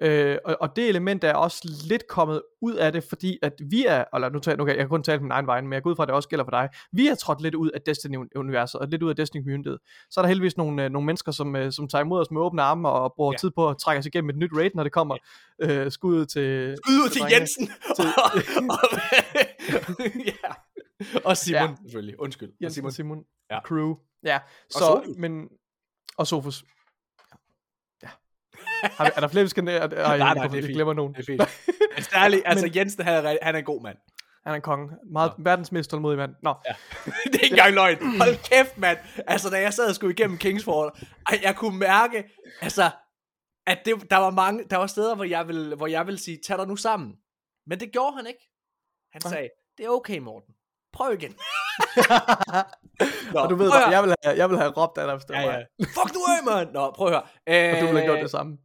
Øh, og, og det element er også lidt kommet ud af det, fordi at vi er, eller nu, tager, nu kan jeg, jeg kan kun tale på min egen vej, men jeg går ud fra, at det også gælder for dig, vi er trådt lidt ud af Destiny-universet, og lidt ud af Destiny-communityet. Så er der heldigvis nogle, øh, nogle mennesker, som, øh, som tager imod os med åbne arme, og bruger Ja. ja. tid på at trække os igennem et nyt raid, når det kommer øh, skud til... Skud ud til drengene. Jensen! [LAUGHS] Til- og, [LAUGHS] og, ja. og Simon, ja. Ja. selvfølgelig. Undskyld. Og Jens Simon. Simon, Ja. ja. crew. Ja, så, men... Og Sofus. Ja. Har er der flere, vi skal... Ej, nej, nej, jeg, det er fint. glemmer nogen. Det er fint. Men særligt, [LAUGHS] altså Men- Jensen, han er, han er en god mand. Han er en konge. Meget, verdens mest tålmodige mand. Nå, Ja. [LAUGHS] det er ikke engang løgn. Hold kæft, mand. Altså, da jeg sad og skulle igennem Kingsford, ej, jeg kunne mærke, altså, at det, der var mange, der var steder, hvor jeg ville, hvor jeg ville sige, tag dig nu sammen. Men det gjorde han ikke. Han Nej. sagde, det er okay, Morten. Prøv igen. Nå, og du ved, høre. jeg vil have, jeg vil have råbt af dig, hvis det Ja, ja. Fuck nu af, mand. Nå, prøv at høre. Øh, Og du ville have gjort det samme.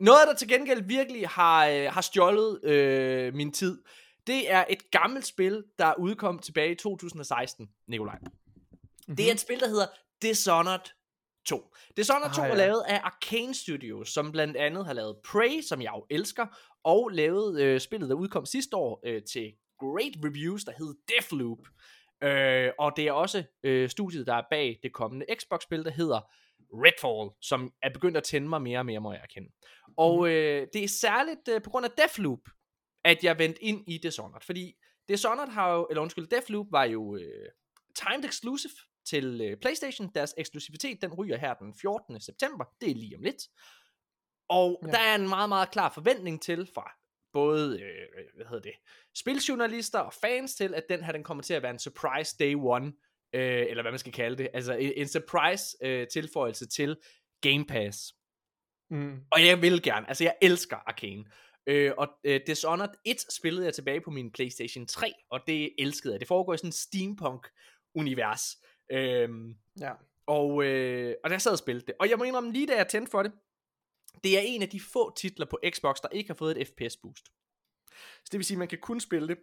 Noget, der til gengæld virkelig har, øh, har stjålet øh, min tid, det er et gammelt spil, der udkom tilbage i 2016, Nikolaj. Mm-hmm. Det er et spil, der hedder Dishonored 2. Dishonored Ah, 2 er ja. lavet af Arcane Studios, som blandt andet har lavet Prey, som jeg jo elsker, og lavet øh, spillet, der udkom sidste år øh, til great reviews, der hed Deathloop. Øh, og det er også øh, studiet, der er bag det kommende Xbox-spil, der hedder Redfall, som er begyndt at tænde mig mere og mere, må jeg erkende. Og øh, det er særligt øh, på grund af Deathloop, at jeg vendte ind i Dishonored, fordi Dishonored har jo, eller undskyld, Deathloop var jo øh, timed exclusive til øh, PlayStation. Deres eksklusivitet, den ryger her den 14. september. Det er lige om lidt. Og ja. Ja. der er en meget, meget klar forventning til fra både, øh, hvad hedder det, spiljournalister og fans til, at den her, den kommer til at være en surprise day one øh, eller hvad man skal kalde det, altså en, en surprise øh, tilføjelse til Game Pass. Mm. Og jeg vil gerne, altså jeg elsker Arcane. Øh, og øh, Dishonored 1 spillede jeg tilbage på min Playstation 3, og det elskede jeg. Det foregår i sådan en steampunk-univers. Øhm, Ja. og, øh, og der sad og spillede det. Og jeg må indrømme, lige da jeg tændte for det, det er en af de få titler på Xbox, der ikke har fået et FPS boost. Så det vil sige, at man kan kun spille det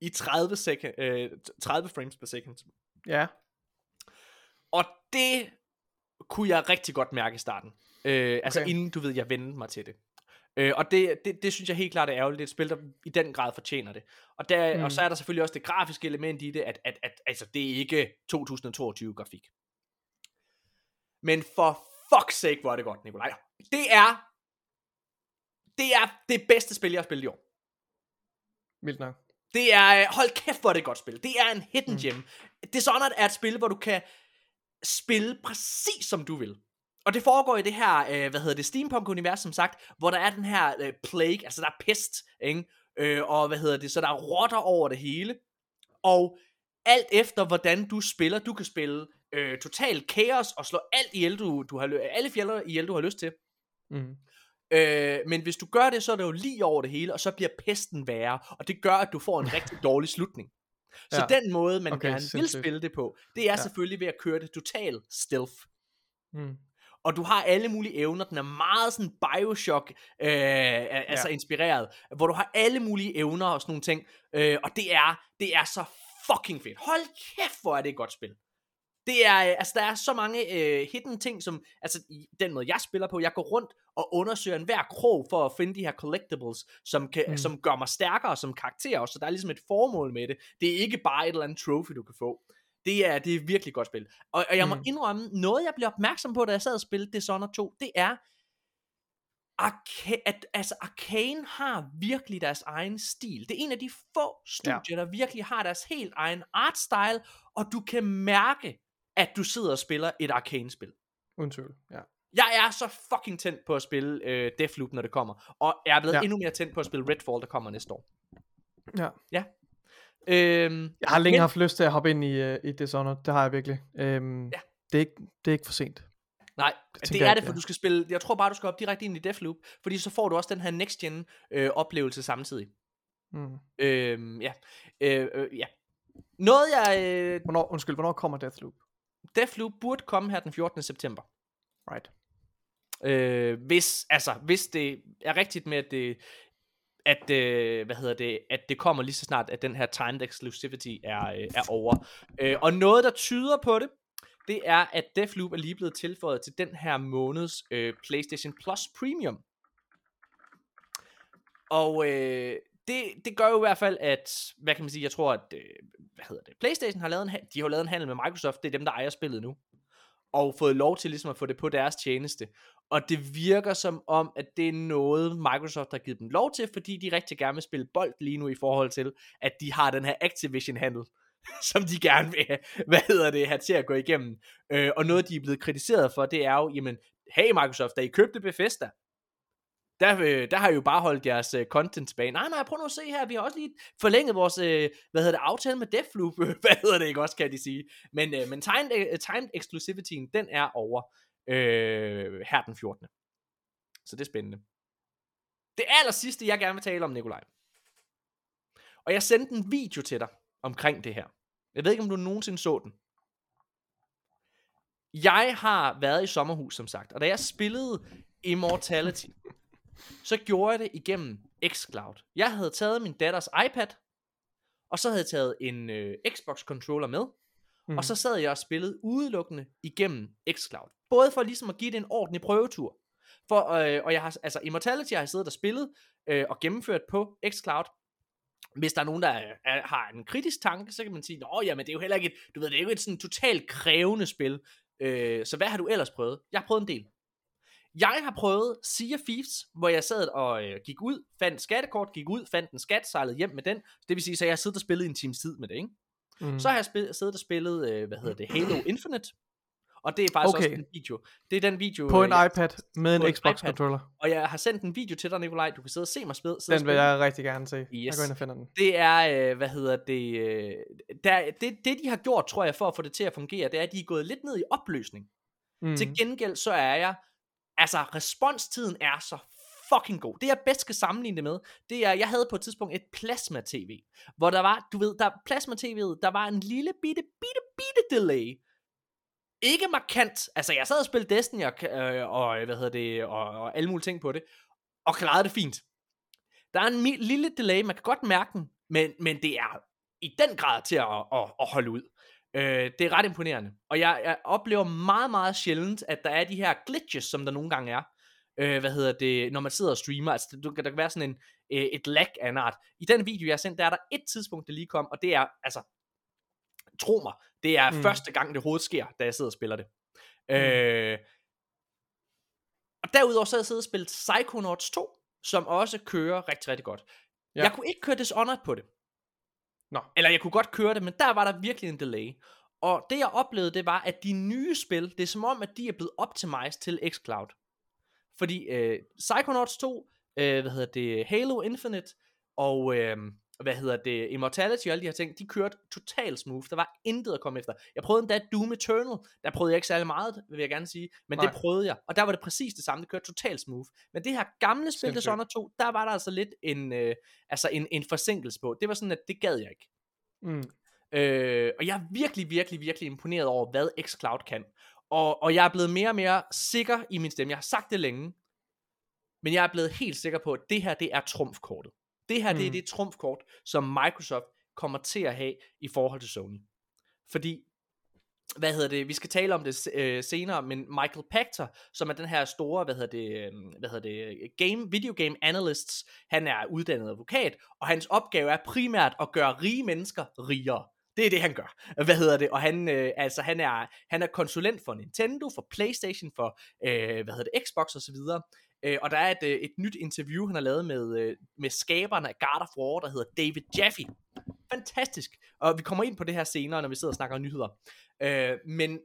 i 30, sek- øh, 30 frames per second. Ja. Og det kunne jeg rigtig godt mærke i starten. Øh, altså Okay. inden du ved, jeg vendte mig til det. Øh, og det, det, det synes jeg helt klart er ærgerligt. Det er et spil, der i den grad fortjener det. Og, der, Mm. mm. og så er der selvfølgelig også det grafiske element i det, at, at, at altså, det er ikke 2022-grafik. Men for fuck's sake, hvor er det godt, Nikolaj. Det er det er det bedste spil, jeg har spillet i år. Vildt nok. Det er, øh, hold kæft, hvor er det et godt spil. Det er en hidden Mm. gem. Dishonored er et spil, hvor du kan spille præcis som du vil. Og det foregår i det her, øh, hvad hedder det, steampunk-univers, som sagt, hvor der er den her øh, plague, altså der er pest, ikke? Øh, og hvad hedder det, så der er rotter over det hele. Og alt efter, hvordan du spiller, du kan spille øh, total kaos og slå alt ihjel, du, du har, alle fjender ihjel, du har lyst til. Mm. Øh, men hvis du gør det, så er det jo lige over det hele, og så bliver pesten værre, og det gør, at du får en [LAUGHS] rigtig dårlig slutning. Så Ja. den måde, man Okay, gerne vil spille det på, det er Ja. ja. selvfølgelig ved at køre det total stealth. Mm. Og du har alle mulige evner, den er meget sådan Bioshock, øh, altså inspireret, hvor du har alle mulige evner og sådan nogle ting, øh, og det er, det er så fucking fedt. Hold kæft, hvor er det et godt spil. Det er, øh, altså der er så mange øh, hidden ting, som, altså i den måde jeg spiller på, jeg går rundt og undersøger en hver krog for at finde de her collectibles, som, kan, Mm. som gør mig stærkere som karakter, også, så der er ligesom et formål med det. Det er ikke bare et eller andet trophy, du kan få. Det er, det er virkelig godt spil. Og, og jeg må Mm. indrømme, noget jeg blev opmærksom på, da jeg sad og spillede Dishonored 2, det er, Arca- at altså Arcane har virkelig deres egen stil. Det er en af de få studier, ja. der virkelig har deres helt egen art style, og du kan mærke, at du sidder og spiller et Arcane-spil. Uden tvivl. Ja. Jeg er så fucking tændt på at spille øh, Deathloop, når det kommer, og jeg er blevet Ja. ja. endnu mere tændt på at spille Redfall, der kommer næste år. ja. Øhm, Jeg har længe Men- haft lyst til at hoppe ind i, uh, i Dishonored. Det har jeg virkelig. Øhm, Ja. det, er ikke, det er ikke for sent. Nej, det, det er det, for er. du skal spille, jeg tror bare, du skal op direkte ind i Deathloop, fordi så får du også den her next-gen øh, oplevelse samtidig. Mm. Øhm, ja. Øh, øh, ja. Noget jeg... Øh, Hvornår, undskyld, hvornår kommer Deathloop? Deathloop burde komme her den 14. september. Right. Øh, hvis, altså, hvis det er rigtigt med, at det, at, øh, hvad hedder det, at det kommer lige så snart, at den her timed exclusivity er, øh, er over. Øh, og noget, der tyder på det, det er, at Deathloop er lige blevet tilføjet til den her måneds øh, PlayStation Plus Premium. Og øh, det, det gør jo i hvert fald, at, hvad kan man sige, jeg tror, at, øh, hvad hedder det, PlayStation har lavet en, de har lavet en handel med Microsoft, det er dem, der ejer spillet nu, og fået lov til ligesom at få det på deres tjeneste. Og det virker som om, at det er noget, Microsoft har givet dem lov til, fordi de rigtig gerne vil spille bold lige nu i forhold til, at de har den her Activision-handel, [LAUGHS] som de gerne vil have, hvad hedder det, have til at gå igennem. Øh, og noget, de er blevet kritiseret for, det er jo, jamen, hey Microsoft, da I købte Bethesda, der, øh, der har I jo bare holdt jeres øh, content tilbage. Nej, nej, prøv nu at se her, vi har også lige forlænget vores, øh, hvad hedder det, aftale med Deathloop, [LAUGHS] hvad hedder det ikke også, kan de sige. Men, øh, men timed, øh, timed exclusivityen, den er over øh, her den 14. Så det er spændende. Det aller sidste, jeg gerne vil tale om, Nikolaj. Og jeg sendte en video til dig omkring det her. Jeg ved ikke, om du nogensinde så den. Jeg har været i sommerhus, som sagt, og da jeg spillede Immortality, [LAUGHS] så gjorde jeg det igennem xCloud. Jeg havde taget min datters iPad, og så havde jeg taget en øh, Xbox controller med, Mm. og så sad jeg og spillede udelukkende igennem xCloud. Både for ligesom at give det en ordentlig prøvetur. For, øh, og jeg har, altså Immortality har jeg siddet og spillet øh, og gennemført på xCloud. Hvis der er nogen, der er, er, har en kritisk tanke, så kan man sige, Nå, jamen det er jo heller ikke et, du ved, det er jo et sådan totalt krævende spil. Øh, så hvad har du ellers prøvet? Jeg har prøvet en del. Jeg har prøvet Sea of Thieves, hvor jeg sad og øh, gik ud, fandt skattekort, gik ud, fandt en skat, sejlede hjem med den. Det vil sige, så jeg har siddet og spillet en times tid med det, ikke? Mm. Så har jeg spil- siddet og spillet, øh, hvad hedder det, Halo Infinite. Og det er faktisk Okay. også en video. Det er den video, På øh, en jeg- iPad med en en Xbox iPad. controller. og jeg har sendt en video til dig, Nikolaj. Du kan sidde og se mig spille. Den vil jeg rigtig gerne se. Jeg Yes. går ind og finder den. Det er, øh, hvad hedder det, øh, der, det, det de har gjort, tror jeg, for at få det til at fungere, det er, at de er gået lidt ned i opløsning. Mm. Til gengæld så er jeg, altså responstiden er så fucking god. Det jeg bedst skal sammenligne det med, det er, jeg havde på et tidspunkt et plasma-tv, hvor der var, du ved, der plasma-tv'et, der var en lille bitte, bitte, bitte delay. Ikke markant, altså jeg sad og spillede Destiny og, øh, og hvad hedder det, og, og alle mulige ting på det, og klarede det fint. Der er en mi- lille delay, man kan godt mærke den, men, men det er i den grad til at, at, at holde ud. Øh, det er ret imponerende. Og jeg, jeg oplever meget, meget sjældent, at der er de her glitches, som der nogle gange er. Øh, hvad hedder det, når man sidder og streamer. Altså, der, der kan være sådan en, øh, et lag af en art. I den video, jeg har sendt, der er der et tidspunkt, det lige kom, og det er, altså, tro mig, det er Mm. første gang, det overhovedet sker, da jeg sidder og spiller det. Mm. Øh, og derudover så har jeg siddet og spillet Psychonauts 2, som også kører rigtig, rigtig godt. Ja. Jeg kunne ikke køre Dishonored på det. Nå. Eller jeg kunne godt køre det, men der var der virkelig en delay. Og det jeg oplevede, det var, at de nye spil, det er som om, at de er blevet optimized til xCloud. Fordi øh, Psychonauts 2, øh, hvad hedder det, Halo Infinite, og øh, hvad hedder det, Immortality og alle de her ting, de kørte totalt smooth. Der var intet at komme efter. Jeg prøvede endda Doom Eternal. Der prøvede jeg ikke særlig meget, vil jeg gerne sige. Men Nej. Det prøvede jeg. Og der var det præcis det samme. Det kørte totalt smooth. Men det her gamle spil. Dishonored 2, der var der altså lidt en, øh, altså en, en forsinkelse på. Det var sådan, at det gad jeg ikke. Mm. Øh, og jeg er virkelig, virkelig, virkelig imponeret over, hvad xCloud kan. Og, og jeg er blevet mere og mere sikker i min stemme. Jeg har sagt det længe, men jeg er blevet helt sikker på, at det her, det er trumfkortet. Det her, mm. det er Mm. det trumfkort, som Microsoft kommer til at have i forhold til Sony. Fordi, hvad hedder det, vi skal tale om det øh, senere, men Michael Pachter, som er den her store, hvad hedder det, øh, hvad hedder det, game, video game analysts, han er uddannet advokat, og hans opgave er primært at gøre rige mennesker rigere. Det er det, han gør. [LAUGHS] Hvad hedder det? Og han, øh, altså, han, er, han er konsulent for Nintendo, for Playstation, for øh, hvad hedder det, Xbox osv. Øh, og der er et, øh, et nyt interview, han har lavet med, øh, med skaberne af God of War, der hedder David Jaffe. Fantastisk. Og vi kommer ind på det her senere, når vi sidder og snakker nyheder. Øh, men,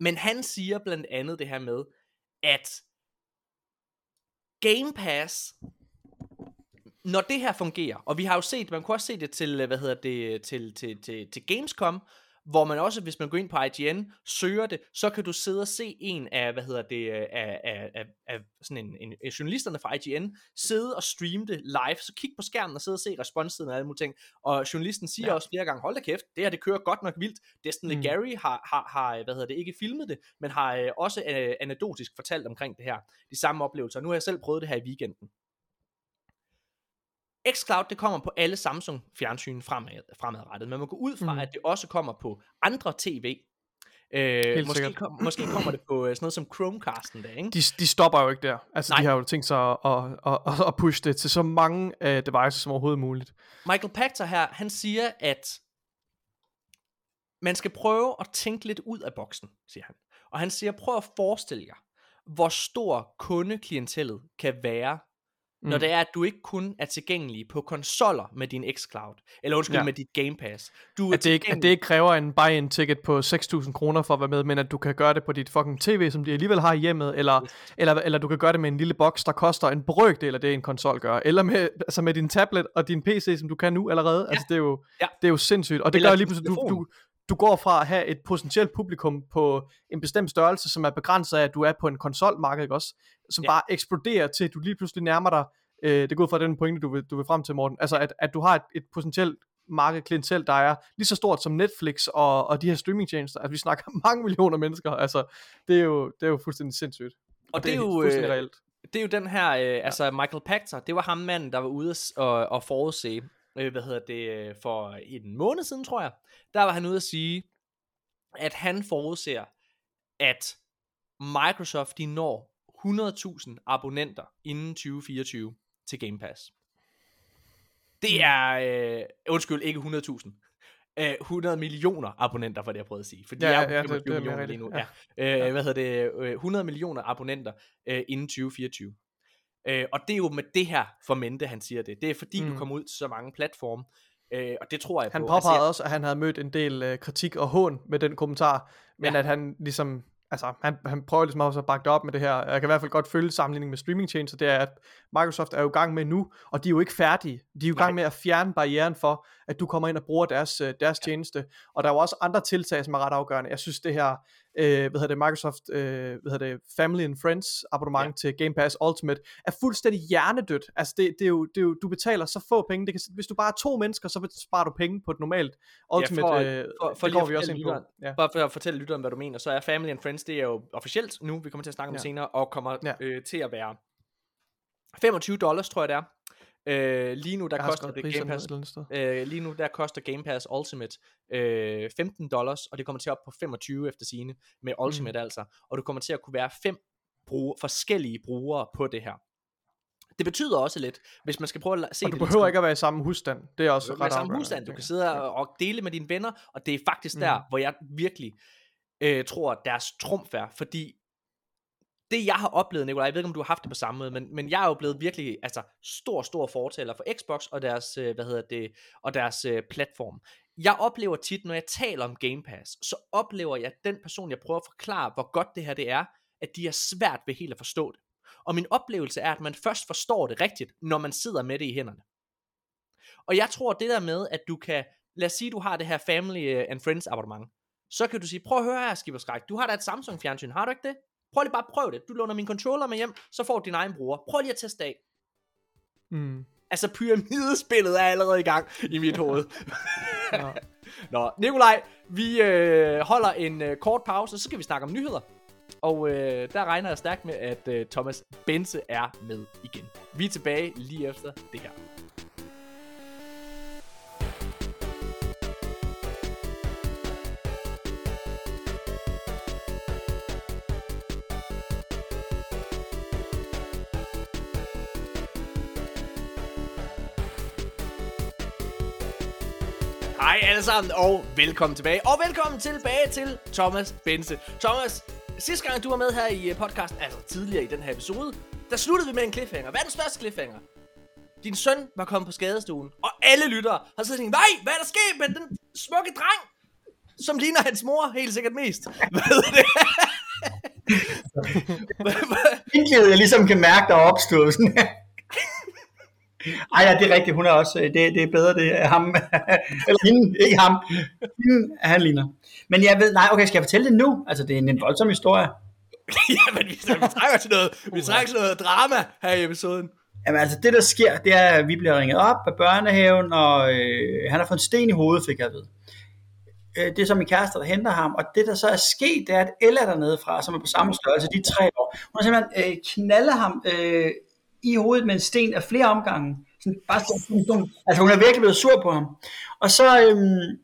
men han siger blandt andet det her med, at Game Pass, når det her fungerer, og vi har jo set, man kunne også se det til, øh, hvad hedder det, til, til, til, til Gamescom, hvor man også, hvis man går ind på IGN, søger det, så kan du sidde og se en af, hvad hedder det, øh, af, af, af, af sådan en, en, af journalisterne fra IGN, sidde og streame det live, så kig på skærmen og sidde og se responstiden og alle mulige ting, og journalisten siger Ja. også flere gange, hold da kæft, det her det kører godt nok vildt, Destin mm. Gary har, har, har, hvad hedder det, ikke filmet det, men har øh, også øh, anekdotisk fortalt omkring det her, de samme oplevelser, nu har jeg selv prøvet det her i weekenden. xCloud, det kommer på alle Samsung fjernsyn fremad, fremadrettet, men man går ud fra, mm. at det også kommer på andre tv. Øh, måske, kom, måske kommer det på øh, sådan noget som Chromecasten der, ikke? De, de stopper jo ikke der. Altså, Nej. de har jo tænkt sig at, at, at, at, at pushe det til så mange uh, devices som overhovedet muligt. Michael Pachter her, han siger, at man skal prøve at tænke lidt ud af boksen, siger han. Og han siger, prøv at forestille jer, hvor stor kundeklientellet kan være, mm. når det er, at du ikke kun er tilgængelig på konsoller med din xCloud, eller undskyld, Ja. med dit Game Pass. Du er At det, ikke, at det ikke kræver en buy-in ticket på 6.000 kroner for at være med, men at du kan gøre det på dit fucking tv, som de alligevel har i hjemmet, eller, Yes. eller, eller du kan gøre det med en lille boks, der koster en brøkdel af det, en konsol gør, eller med, altså med din tablet og din PC, som du kan nu allerede. Ja. Altså, det er, jo, Ja. det er jo sindssygt. Og det Eller gør lige pludselig, du, du, du går fra at have et potentielt publikum på en bestemt størrelse, som er begrænset af, at du er på en konsolmarked, ikke også? Som Ja. bare eksploderer til, at du lige pludselig nærmer dig, øh, det går ud fra den pointe, du vil, du vil frem til, Morten, altså at, at du har et, et potentielt marked klientel, der er lige så stort som Netflix og, og de her streamingtjenester. Altså vi snakker [LAUGHS] mange millioner mennesker. Altså det er jo, det er jo fuldstændig sindssygt. og det er jo, fuldstændig øh, reelt. det er jo den her, øh, altså Michael Pachter, det var ham manden, der var ude og, og forudse, øh, hvad hedder det, øh, for en måned siden, tror jeg, der var han ude at sige, at han forudser, at Microsoft, de når 100.000 abonnenter inden 2024 til Game Pass. Det er, øh, undskyld, ikke 100.000. Øh, 100 millioner abonnenter, var det jeg prøvede at sige. For de Ja, er ja, jo ja, 25 det- det er millioner lige nu. Ja. Øh, hvad hedder det? Øh, 100 millioner abonnenter øh, inden 2024. Øh, og det er jo med det her formente, han siger det. Det er fordi, mm. du Mm. kommer ud til så mange platforme. Øh, og det tror jeg Han på. påpegede også, at han havde mødt en del øh, kritik og hån med den kommentar, men Ja. at han ligesom, altså han, han prøver ligesom også at bakke det op med det her, jeg kan i hvert fald godt følge sammenligningen med streamingtjenester, det er, at Microsoft er jo i gang med nu, og de er jo ikke færdige, de er jo i gang med at fjerne barrieren for, at du kommer ind og bruger deres, øh, deres tjeneste, og der er jo også andre tiltag, som er ret afgørende, jeg synes det her, øh, hvad hedder det, Microsoft, øh, hvad hedder det, Family and Friends abonnement ja. til Game Pass Ultimate, er fuldstændig hjernedødt, altså det, det, er jo, det er jo, du betaler så få penge, det kan, hvis du bare er to mennesker, så sparer du penge på et normalt Ultimate, for- øh, for- for det lige vi også ind på. Ja. Bare for at fortælle lytteren, hvad du mener, så er Family and Friends, det er jo officielt nu, vi kommer til at snakke om Ja. det senere, og kommer Ja. øh, til at være 25 dollars, tror jeg det er. Øh, lige nu, der Jeg koster det Game Pass. Øh, lige nu der koster Game Pass Ultimate øh, 15 dollars, og det kommer til op på 25 efter sine med Ultimate mm. altså. Og du kommer til at kunne være fem bruger, forskellige brugere på det her. Det betyder også lidt, hvis man skal prøve at se Og du det behøver ikke at være i samme husstand. Det er også du ret kan samme husstand, du kan sidde og, dele med dine venner, og det er faktisk der, Mm. hvor jeg virkelig øh, tror, at deres trumf er, fordi det jeg har oplevet, Nikolaj, jeg ved ikke, om du har haft det på samme måde, men, men jeg er jo blevet virkelig, altså, stor, stor fortaler for Xbox og deres, øh, hvad hedder det, og deres øh, platform. Jeg oplever tit, når jeg taler om Game Pass, så oplever jeg, at den person, jeg prøver at forklare, hvor godt det her det er, at de er svært ved helt at forstå det. Og min oplevelse er, at man først forstår det rigtigt, når man sidder med det i hænderne. Og jeg tror, det der med, at du kan, lad os sige, du har det her Family øh, and Friends abonnement, så kan du sige, prøv at høre her, Skipper Skræk, du har da et Samsung fjernsyn, har du ikke det? Prøv lige bare prøv det. Du låner min controller med hjem, så får du din egen bruger. Prøv lige at teste af. Mm. Altså pyramidespillet er allerede i gang i mit hoved. [LAUGHS] Ja. Nå, Nikolaj, vi øh, holder en øh, kort pause, så skal vi snakke om nyheder. Og øh, der regner jeg stærkt med, at øh, Thomas Bense er med igen. Vi er tilbage lige efter det her. Alle sammen, og velkommen tilbage. Og velkommen tilbage til Thomas Bense. Thomas, sidste gang du var med her i podcast, podcasten, altså tidligere i den her episode, der sluttede vi med en cliffhanger. Hvad er den største cliffhanger? Din søn var kommet på skadestuen, og alle lyttere har siddet og tænkt, nej, hvad er der sket med den smukke dreng, som ligner hans mor helt sikkert mest. [LAUGHS] Hvad er det? Hvad- Indklædet, jeg ligesom kan mærke, der er opstået sådan her. Ej, ja, det er rigtigt. Hun er også, det, det er bedre, det er ham. [LAUGHS] Eller hende, [LAUGHS] ikke ham. Hende, han ligner. Men jeg ved, nej, okay, skal jeg fortælle det nu? Altså, det er en, en voldsom historie. [LAUGHS] ja, men vi, vi trænger til noget, vi trænger til noget drama her i episoden. Jamen altså, det der sker, det er, at vi bliver ringet op af børnehaven, og øh, han har fået en sten i hovedet, fik jeg vide. Øh, det er så min kæreste, der henter ham, og det der så er sket, det er, at Ella er dernede fra, som er på samme størrelse, de tre år. Hun har simpelthen øh, knaldet ham øh, i hovedet med en sten af flere omgange. Sådan, bare sådan, sådan, altså hun er virkelig blevet sur på ham. Og så, øhm,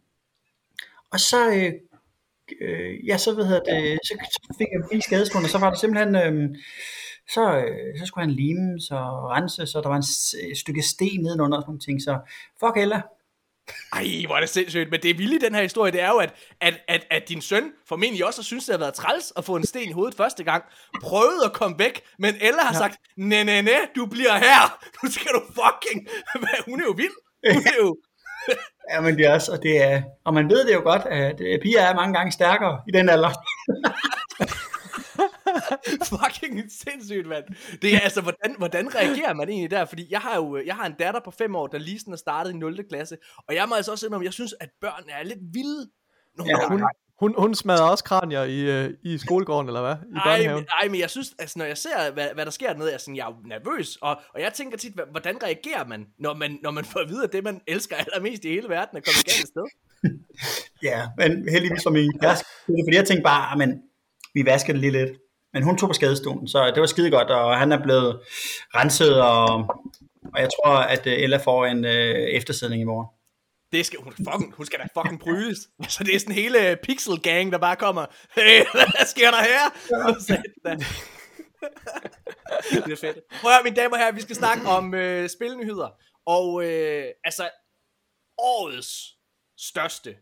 og så, øh, øh, ja, så, ved det, så, så fik jeg lige skadeskåren, og så var det simpelthen, øh, så, øh, så skulle han limes og rense, så der var en et stykke sten nedenunder og sådan nogle ting. Så fuck Ella. Ej, hvor er det sindssygt. Men det vilde i den her historie, det er jo, at, at, at, at din søn formentlig også har synes, det har været træls at få en sten i hovedet første gang. Prøvede at komme væk, men Ella har ja. sagt, nej, nej, nej, du bliver her. Nu skal du fucking... [LAUGHS] Hun er jo vild. Hun er jo... Ja, men det er også, og det er, og man ved det jo godt, at øh, piger er mange gange stærkere i den alder. [LAUGHS] [LAUGHS] fucking sindssygt, mand. Det er altså, hvordan, hvordan reagerer man egentlig der? Fordi jeg har jo jeg har en datter på 5 år, der lige sådan er startet i 0. klasse. Og jeg må altså også indrømme, jeg synes, at børn er lidt vilde. Nogle Ja. Hun, hun, hun smadrer også kranier i, øh, i skolegården, eller hvad? I Ej, men, ej, men jeg synes, altså når jeg ser, hvad, hvad der sker dernede, jeg er, sådan, jeg er jo nervøs, og, og jeg tænker tit, hvordan reagerer man, når man, når man får at vide, at det, man elsker allermest i hele verden, er kommet galt sted? [LAUGHS] Ja, men heldigvis for min kæreste, det er fordi jeg tænkte bare, "Ah, men vi vasker det lige lidt. Men hun tog på skadestolen, så det var skide godt, og han er blevet renset, og, og jeg tror, at øh, Ella får en øh, eftersidning i morgen. Det skal, hun, fucking, hun skal da fucking brydes. [LAUGHS] Så altså, det er sådan hele øh, pixel gang, der bare kommer. [LAUGHS] Hey, hvad sker der her? Ja. [LAUGHS] det er fedt. Prøv at mine damer og herrer, vi skal snakke om øh, spilnyheder. Og øh, altså, årets største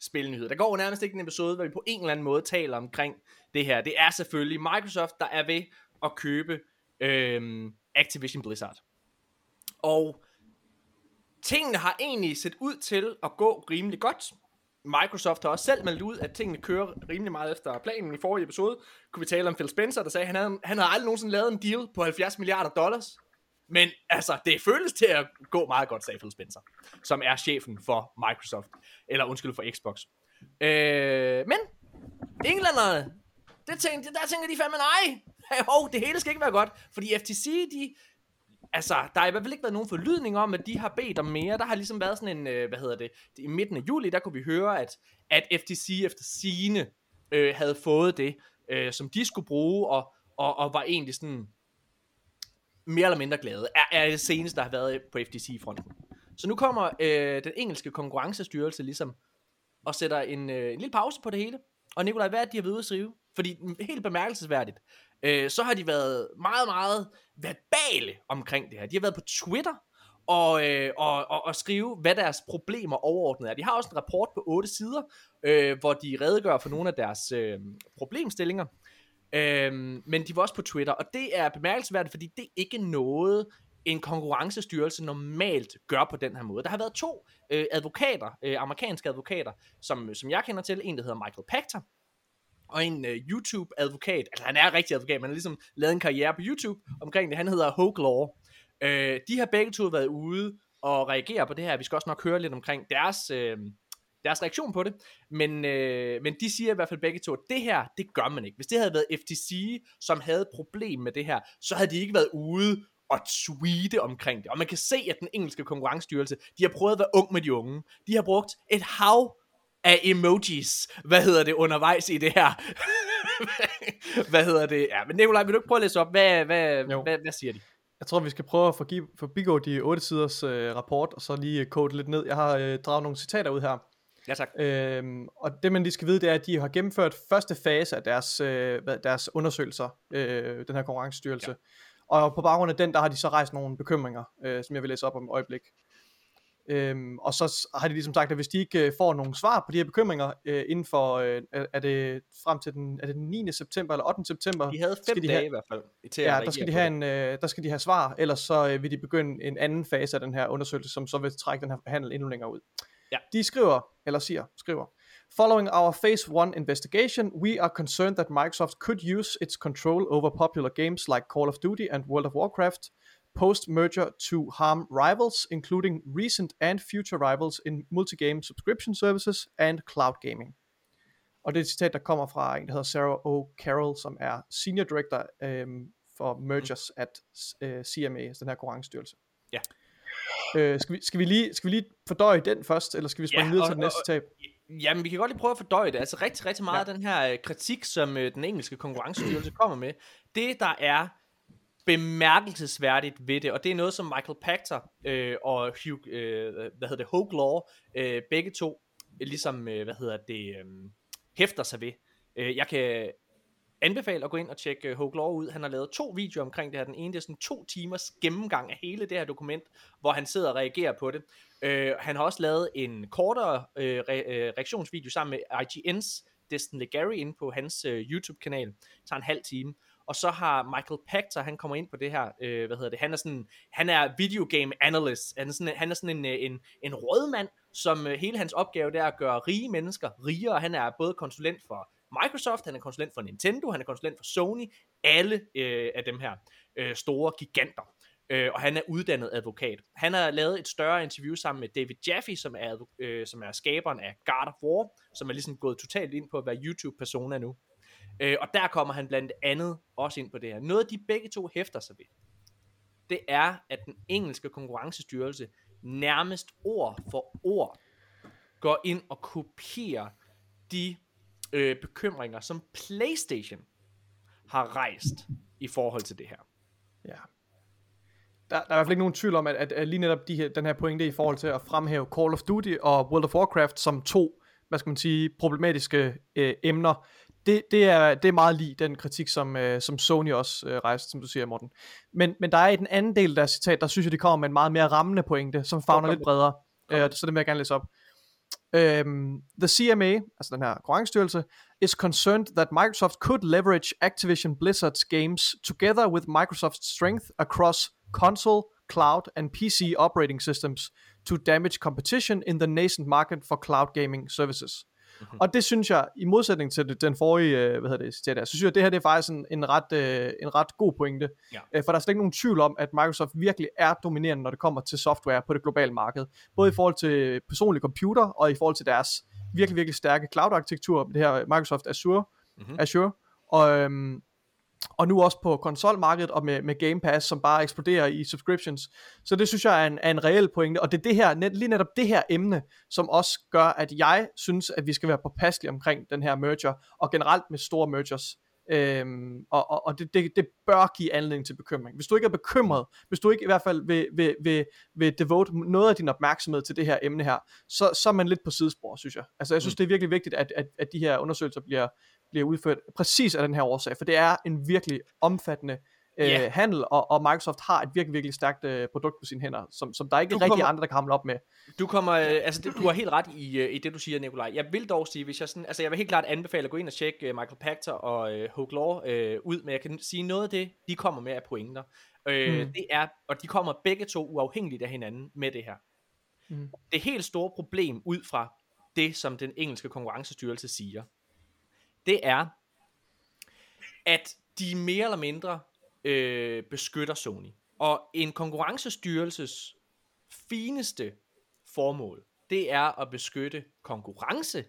spilnyhed. Der går jo nærmest ikke en episode, hvor vi på en eller anden måde taler omkring det her. Det er selvfølgelig Microsoft, der er ved at købe øh, Activision Blizzard. Og tingene har egentlig set ud til at gå rimelig godt. Microsoft har også selv meldt ud, at tingene kører rimelig meget efter planen. I forrige episode kunne vi tale om Phil Spencer, der sagde, at han havde, han havde aldrig nogensinde lavet en deal på 70 milliarder dollars. Men altså, det føles til at gå meget godt, sagde Phil Spencer, som er chefen for Microsoft, eller undskyld for Xbox. Øh, men, englænderne, det tænkte, der tænker de fandme, nej, [LAUGHS] hey, hov, det hele skal ikke være godt, fordi FTC, de, altså, der har i hvert fald ikke været nogen forlydning om, at de har bedt om mere. Der har ligesom været sådan en, øh, hvad hedder det, i midten af juli, der kunne vi høre, at, at FTC efter sine øh, havde fået det, øh, som de skulle bruge, og, og, og var egentlig sådan mere eller mindre glade, er, er det seneste, der har været på FTC-fronten. Så nu kommer øh, den engelske konkurrencestyrelse ligesom og sætter en, øh, en lille pause på det hele. Og Nikolaj, hvad er det, de har været ude at skrive? Fordi helt bemærkelsesværdigt, øh, så har de været meget, meget verbale omkring det her. De har været på Twitter og, øh, og, og, og skrive, hvad deres problemer overordnet er. De har også en rapport på otte sider, øh, hvor de redegør for nogle af deres øh, problemstillinger. Øh, men de var også på Twitter, og det er bemærkelsesværdigt, fordi det er ikke noget, en konkurrencestyrelse normalt gør på den her måde. Der har været to øh, advokater, øh, amerikanske advokater, som, som jeg kender til. En, der hedder Michael Pachter, og en øh, YouTube-advokat. Altså, han er rigtig advokat, men han har ligesom lavet en karriere på YouTube omkring det. Han hedder Hogue Law. Øh, de har begge to været ude og reagere på det her. Vi skal også nok høre lidt omkring deres... Øh, deres reaktion på det, men, øh, men de siger i hvert fald begge to, at det her, det gør man ikke. Hvis det havde været FTC, som havde et problem med det her, så havde de ikke været ude og tweete omkring det. Og man kan se, at den engelske konkurrencestyrelse, de har prøvet at være ung med de unge. De har brugt et hav af emojis, hvad hedder det, undervejs i det her. [LAUGHS] hvad hedder det? Ja, men Nikolaj, vil du ikke prøve at læse op? Hvad, hvad, hvad, hvad siger de? Jeg tror, vi skal prøve at forgive, forbigå de 8 siders øh, rapport, og så lige øh, kode lidt ned. Jeg har øh, draget nogle citater ud her. Ja, tak. Øhm, og det man lige skal vide, det er, at de har gennemført første fase af deres, øh, deres undersøgelser, øh, den her konkurrencestyrelse. Ja. Og på baggrund af den, der har de så rejst nogle bekymringer, øh, som jeg vil læse op om et øjeblik. Øhm, og så har de ligesom sagt, at hvis de ikke øh, får nogle svar på de her bekymringer øh, inden for, øh, er det frem til den, er det den 9. september eller 8. september, De havde fem de dage have- i hvert fald til Ja, der skal, de have en, øh, der skal de have svar, ellers så øh, vil de begynde en anden fase af den her undersøgelse, som så vil trække den her handel endnu længere ud. Ja. De skriver, eller siger, skriver, Following our phase 1 investigation, we are concerned that Microsoft could use its control over popular games like Call of Duty and World of Warcraft post-merger to harm rivals, including recent and future rivals in multi-game subscription services and cloud gaming. Og det er et citat, der kommer fra en, der hedder Sarah O. Carroll, som er Senior Director øhm, for Mergers at øh, CMA, altså den her konkurrencestyrelse. Ja. Øh, skal, vi, skal, vi lige, skal vi lige fordøje den først, eller skal vi springe Ja, videre og- til det næste og- citat? Jamen, vi kan godt lige prøve at fordøje det. Altså rigtig, rigtig meget Ja. af den her øh, kritik, som øh, den engelske konkurrencestyrelse kommer med, det der er bemærkelsesværdigt ved det, og det er noget, som Michael Pachter øh, og Hugh, øh, hvad hedder det, Hogue Law, øh, begge to, ligesom, øh, hvad hedder det, øh, hæfter sig ved. Øh, jeg kan anbefale at gå ind og tjekke øh, Law ud. Han har lavet to videoer omkring det her. Den ene det er sådan to timers gennemgang af hele det her dokument, hvor han sidder og reagerer på det. Øh, han har også lavet en kortere øh, re- øh, reaktionsvideo sammen med IGN's Destin Legary inde på hans øh, YouTube-kanal. Det tager en halv time. Og så har Michael Pachter, han kommer ind på det her, øh, hvad hedder det, han er sådan, han er videogame analyst, han er sådan, han er sådan en, øh, en, en rådmand, som øh, hele hans opgave det er at gøre rige mennesker rigere. Han er både konsulent for Microsoft, han er konsulent for Nintendo, han er konsulent for Sony, alle øh, af dem her øh, store giganter. Øh, og han er uddannet advokat. Han har lavet et større interview sammen med David Jaffe, som er, øh, som er skaberen af God of War, som er ligesom gået totalt ind på at være YouTube-persona nu. Øh, og der kommer han blandt andet også ind på det her. Noget de begge to hæfter sig ved, det er, at den engelske konkurrencestyrelse nærmest ord for ord går ind og kopierer de øh, bekymringer, som PlayStation har rejst i forhold til det her. Ja. Der, der er i hvert fald ikke nogen tvivl om, at, at, at lige netop de her, den her pointe i forhold til at fremhæve Call of Duty og World of Warcraft som to, hvad skal man sige, problematiske øh, emner, det, det, er, det er meget lige den kritik, som, øh, som Sony også øh, rejste, som du siger, Morten. Men, men der er i den anden del af deres citat, der synes jeg, de kommer med en meget mere rammende pointe, som fagner lidt bredere. Øh, så det vil jeg gerne læse op. Um, the CMA, altså den her konkurrencestyrelse, is concerned that Microsoft could leverage Activision Blizzard's games together with Microsoft's strength across console, cloud, and PC operating systems to damage competition in the nascent market for cloud gaming services. Mm-hmm. Og det synes jeg, i modsætning til den forrige, øh, hvad hedder det, citat der, så synes jeg, at det her det er faktisk en, en, ret, øh, en ret god pointe. Ja. Øh, for der er slet ikke nogen tvivl om, at Microsoft virkelig er dominerende, når det kommer til software på det globale marked. Både i forhold til personlige computer, og i forhold til deres virkelig, virkelig stærke cloud-arkitektur, det her Microsoft Azure, Mhm. mm-hmm. Azure og, øhm, og nu også på konsolmarkedet og med, med Game Pass, som bare eksploderer i subscriptions. Så det synes jeg er en, er en reel pointe, og det er det her, net, lige netop det her emne, som også gør, at jeg synes, at vi skal være påpasselige omkring den her merger, og generelt med store mergers. Øhm, og og, og det, det, det bør give anledning til bekymring. Hvis du ikke er bekymret, hvis du ikke i hvert fald vil, vil, vil, vil devote noget af din opmærksomhed til det her emne her, så, så er man lidt på sidespor, synes jeg. Altså jeg synes, Mm. det er virkelig vigtigt, at, at, at de her undersøgelser bliver, bliver udført præcis af den her årsag, for det er en virkelig omfattende øh, handel, og, og Microsoft har et virkelig, virkelig stærkt øh, produkt på sine hænder, som, som der ikke Du er rigtig kommer- andre, der kan hamle op med. Du kommer, øh, altså det, du har helt ret i, øh, i det du siger, Nikolaj. Jeg vil dog sige, hvis jeg sådan, altså jeg vil helt klart anbefale at gå ind og tjekke øh, Michael Pachter og øh, Hogue Law øh, ud, men jeg kan sige noget af det, de kommer med af pointer. Øh, mm. Det er, og de kommer begge to uafhængigt af hinanden med det her. Mm. Det helt store problem ud fra det, som den engelske konkurrencestyrelse siger, det er, at de mere eller mindre øh, beskytter Sony. Og en konkurrencestyrelses fineste formål, det er at beskytte konkurrence,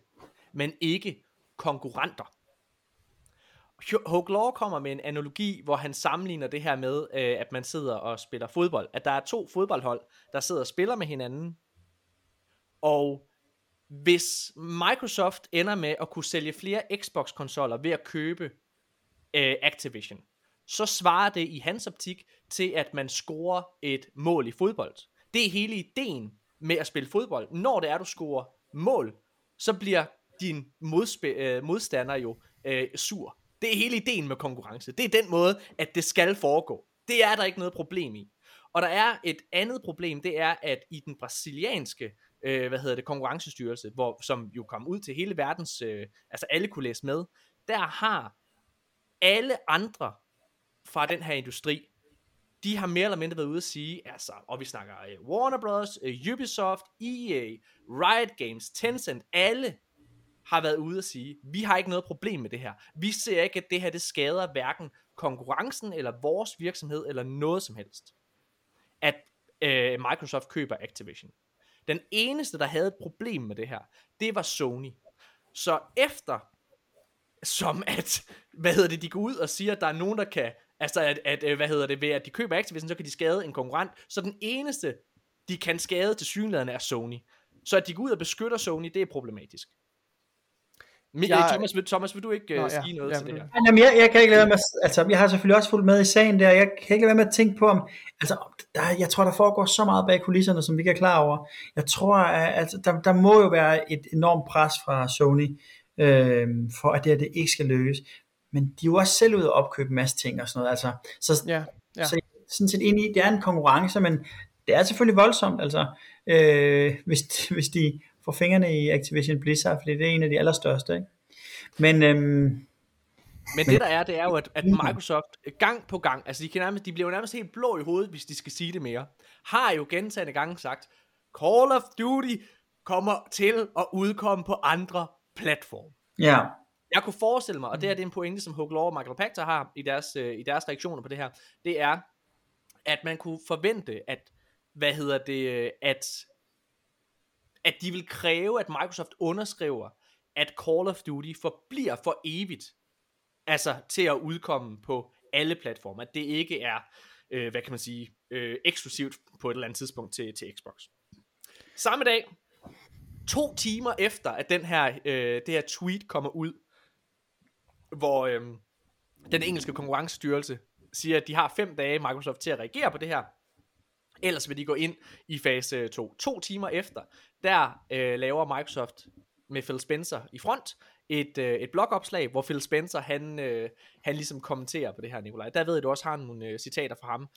men ikke konkurrenter. Hugh Law kommer med en analogi, hvor han sammenligner det her med, øh, at man sidder og spiller fodbold. At der er to fodboldhold, der sidder og spiller med hinanden. Og hvis Microsoft ender med at kunne sælge flere Xbox-konsoller ved at købe øh, Activision, så svarer det i hans optik til, at man scorer et mål i fodbold. Det er hele ideen med at spille fodbold. Når det er, du scorer mål, så bliver din modspe- øh, modstander jo øh, sur. Det er hele ideen med konkurrence. Det er den måde, at det skal foregå. Det er der ikke noget problem i. Og der er et andet problem, det er, at i den brasilianske øh, hvad hedder det, konkurrencestyrelse, hvor, som jo kom ud til hele verdens, øh, altså alle kunne læse med, der har alle andre fra den her industri, de har mere eller mindre været ude at sige, altså, og vi snakker øh, Warner Bros., øh, Ubisoft, EA, Riot Games, Tencent, alle har været ude at sige, vi har ikke noget problem med det her. Vi ser ikke, at det her det skader hverken konkurrencen, eller vores virksomhed, eller noget som helst. At øh, Microsoft køber Activision. Den eneste, der havde et problem med det her, det var Sony. Så efter, som at, hvad hedder det, de går ud og siger, at der er nogen, der kan, altså at, at øh, hvad hedder det, ved at de køber Activision, så kan de skade en konkurrent. Så den eneste, de kan skade til synligheden er Sony. Så at de går ud og beskytter Sony, det er problematisk. Men, Jeg- jeg... Thomas, vil, Thomas, vil du ikke Nå, uh, ja, sige noget ja, til det her? Jamen, jeg, jeg kan ikke lade være med, at- altså, jeg har selvfølgelig også fulgt med i sagen der, jeg kan ikke lade være med at tænke på, om, altså, der, jeg tror, der foregår så meget bag kulisserne, som vi ikke er klar over. Jeg tror, at, altså, der, der må jo være et enormt pres fra Sony, øh, for at det her det ikke skal lykkes. Men de er jo også selv ude og opkøbe en masse ting og sådan noget, altså, så, Ja, ja. så sådan set enig i, det er en konkurrence, men det er selvfølgelig voldsomt, altså, øh, hvis, hvis de får fingrene i Activision Blizzard, fordi det er en af de allerstørste, ikke? Men, øhm, Men det der er, det er jo, at, at Microsoft gang på gang, altså de, kan nærmest, de bliver jo nærmest helt blå i hovedet, hvis de skal sige det mere, har jo gentagende gange sagt, Call of Duty kommer til at udkomme på andre platforme. ja, Jeg kunne forestille mig, og det er det er en pointe, som Hook Law og Michael Pachter har i deres, øh, i deres reaktioner på det her, det er, at man kunne forvente, at, hvad hedder det, øh, at, at de vil kræve, at Microsoft underskriver, at Call of Duty forbliver for evigt, altså til at udkomme på alle platforme, at det ikke er, øh, hvad kan man sige, øh, eksklusivt på et eller andet tidspunkt til, til Xbox. Samme dag, to timer efter, at den her, øh, det her tweet kommer ud, hvor øh, den engelske konkurrencestyrelse siger, at de har fem dage Microsoft til at reagere på det her. Ellers vil de gå ind i fase 2. To timer efter, der øh, laver Microsoft med Phil Spencer i front et, øh, et blogopslag, hvor Phil Spencer han, øh, han ligesom kommenterer på det her, Nikolaj. Der ved jeg, du også har nogle øh, citater fra ham.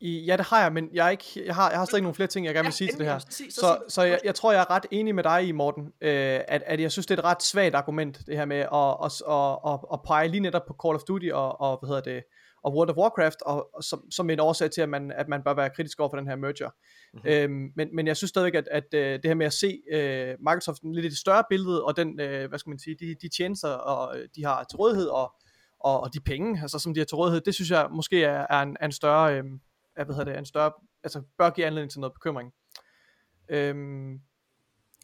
I, ja, det har jeg, men jeg, er ikke, jeg, har, jeg har stadig nogle flere ting, jeg gerne vil sige til det her. sig- så Så, så jeg, jeg tror, jeg er ret enig med dig i, Morten, øh, at, at jeg synes, det er et ret svagt argument, det her med at, at, at, at, at pege lige netop på Call of Duty og, og hvad hedder det, og World of Warcraft, og, og som, som en årsag til, at man, at man bør være kritisk over for den her merger. Mm-hmm. Øhm, men, men jeg synes stadigvæk, at, at øh, det her med at se øh, Microsoft lidt i det større billede, og den, øh, hvad skal man sige, de, de tjenester, og, øh, de har til rådighed, og, og, og de penge, altså, som de har til rådighed, det synes jeg måske er, er, en, er en større, øh, hvad hedder det, en større, altså bør give anledning til noget bekymring. Øhm,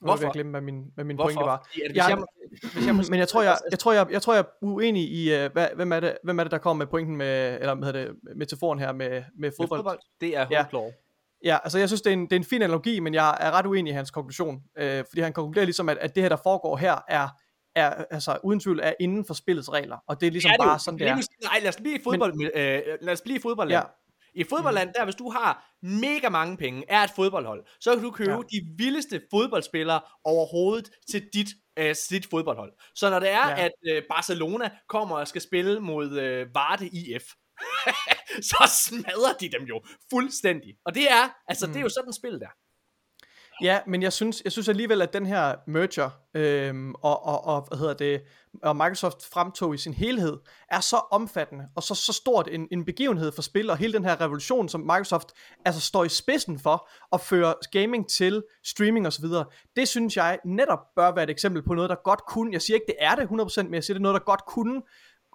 Hvorfor? Jeg glemme, hvad min, hvad min pointe var. Hvis jeg, jeg, hvis jeg men jeg tror, jeg, jeg, tror, jeg, jeg tror, jeg er uenig i, uh, hvad, hvem, er det, hvem er det, der kommer med pointen med, eller hvad hedder det, metaforen her med, med fodbold. Med fodbold? Det er ja. Ja, altså jeg synes, det er, en, det er en fin analogi, men jeg er ret uenig i hans konklusion. Øh, fordi han konkluderer ligesom, at, at det her, der foregår her, er, er altså uden tvivl er inden for spillets regler. Og det er ligesom ja, det er bare sådan, det er. Nej, lad os blive i fodbold. Men, øh, lad os blive i fodbold. Ja. I fodboldland, mm. der hvis du har mega mange penge, er et fodboldhold, så kan du købe ja. de vildeste fodboldspillere overhovedet til dit, øh, dit fodboldhold. Så når det er, ja. at øh, Barcelona kommer og skal spille mod øh, Varde IF, [LAUGHS] så smadrer de dem jo fuldstændig. Og det er, altså mm. det er jo sådan spil der. Ja, men jeg synes, jeg synes alligevel, at den her merger øhm, og, og, og, hvad hedder det, og Microsoft fremtog i sin helhed, er så omfattende og så, så stort en, en begivenhed for spil, og hele den her revolution, som Microsoft altså står i spidsen for, at føre gaming til streaming osv., det synes jeg netop bør være et eksempel på noget, der godt kunne, jeg siger ikke, det er det 100%, men jeg siger, det er noget, der godt kunne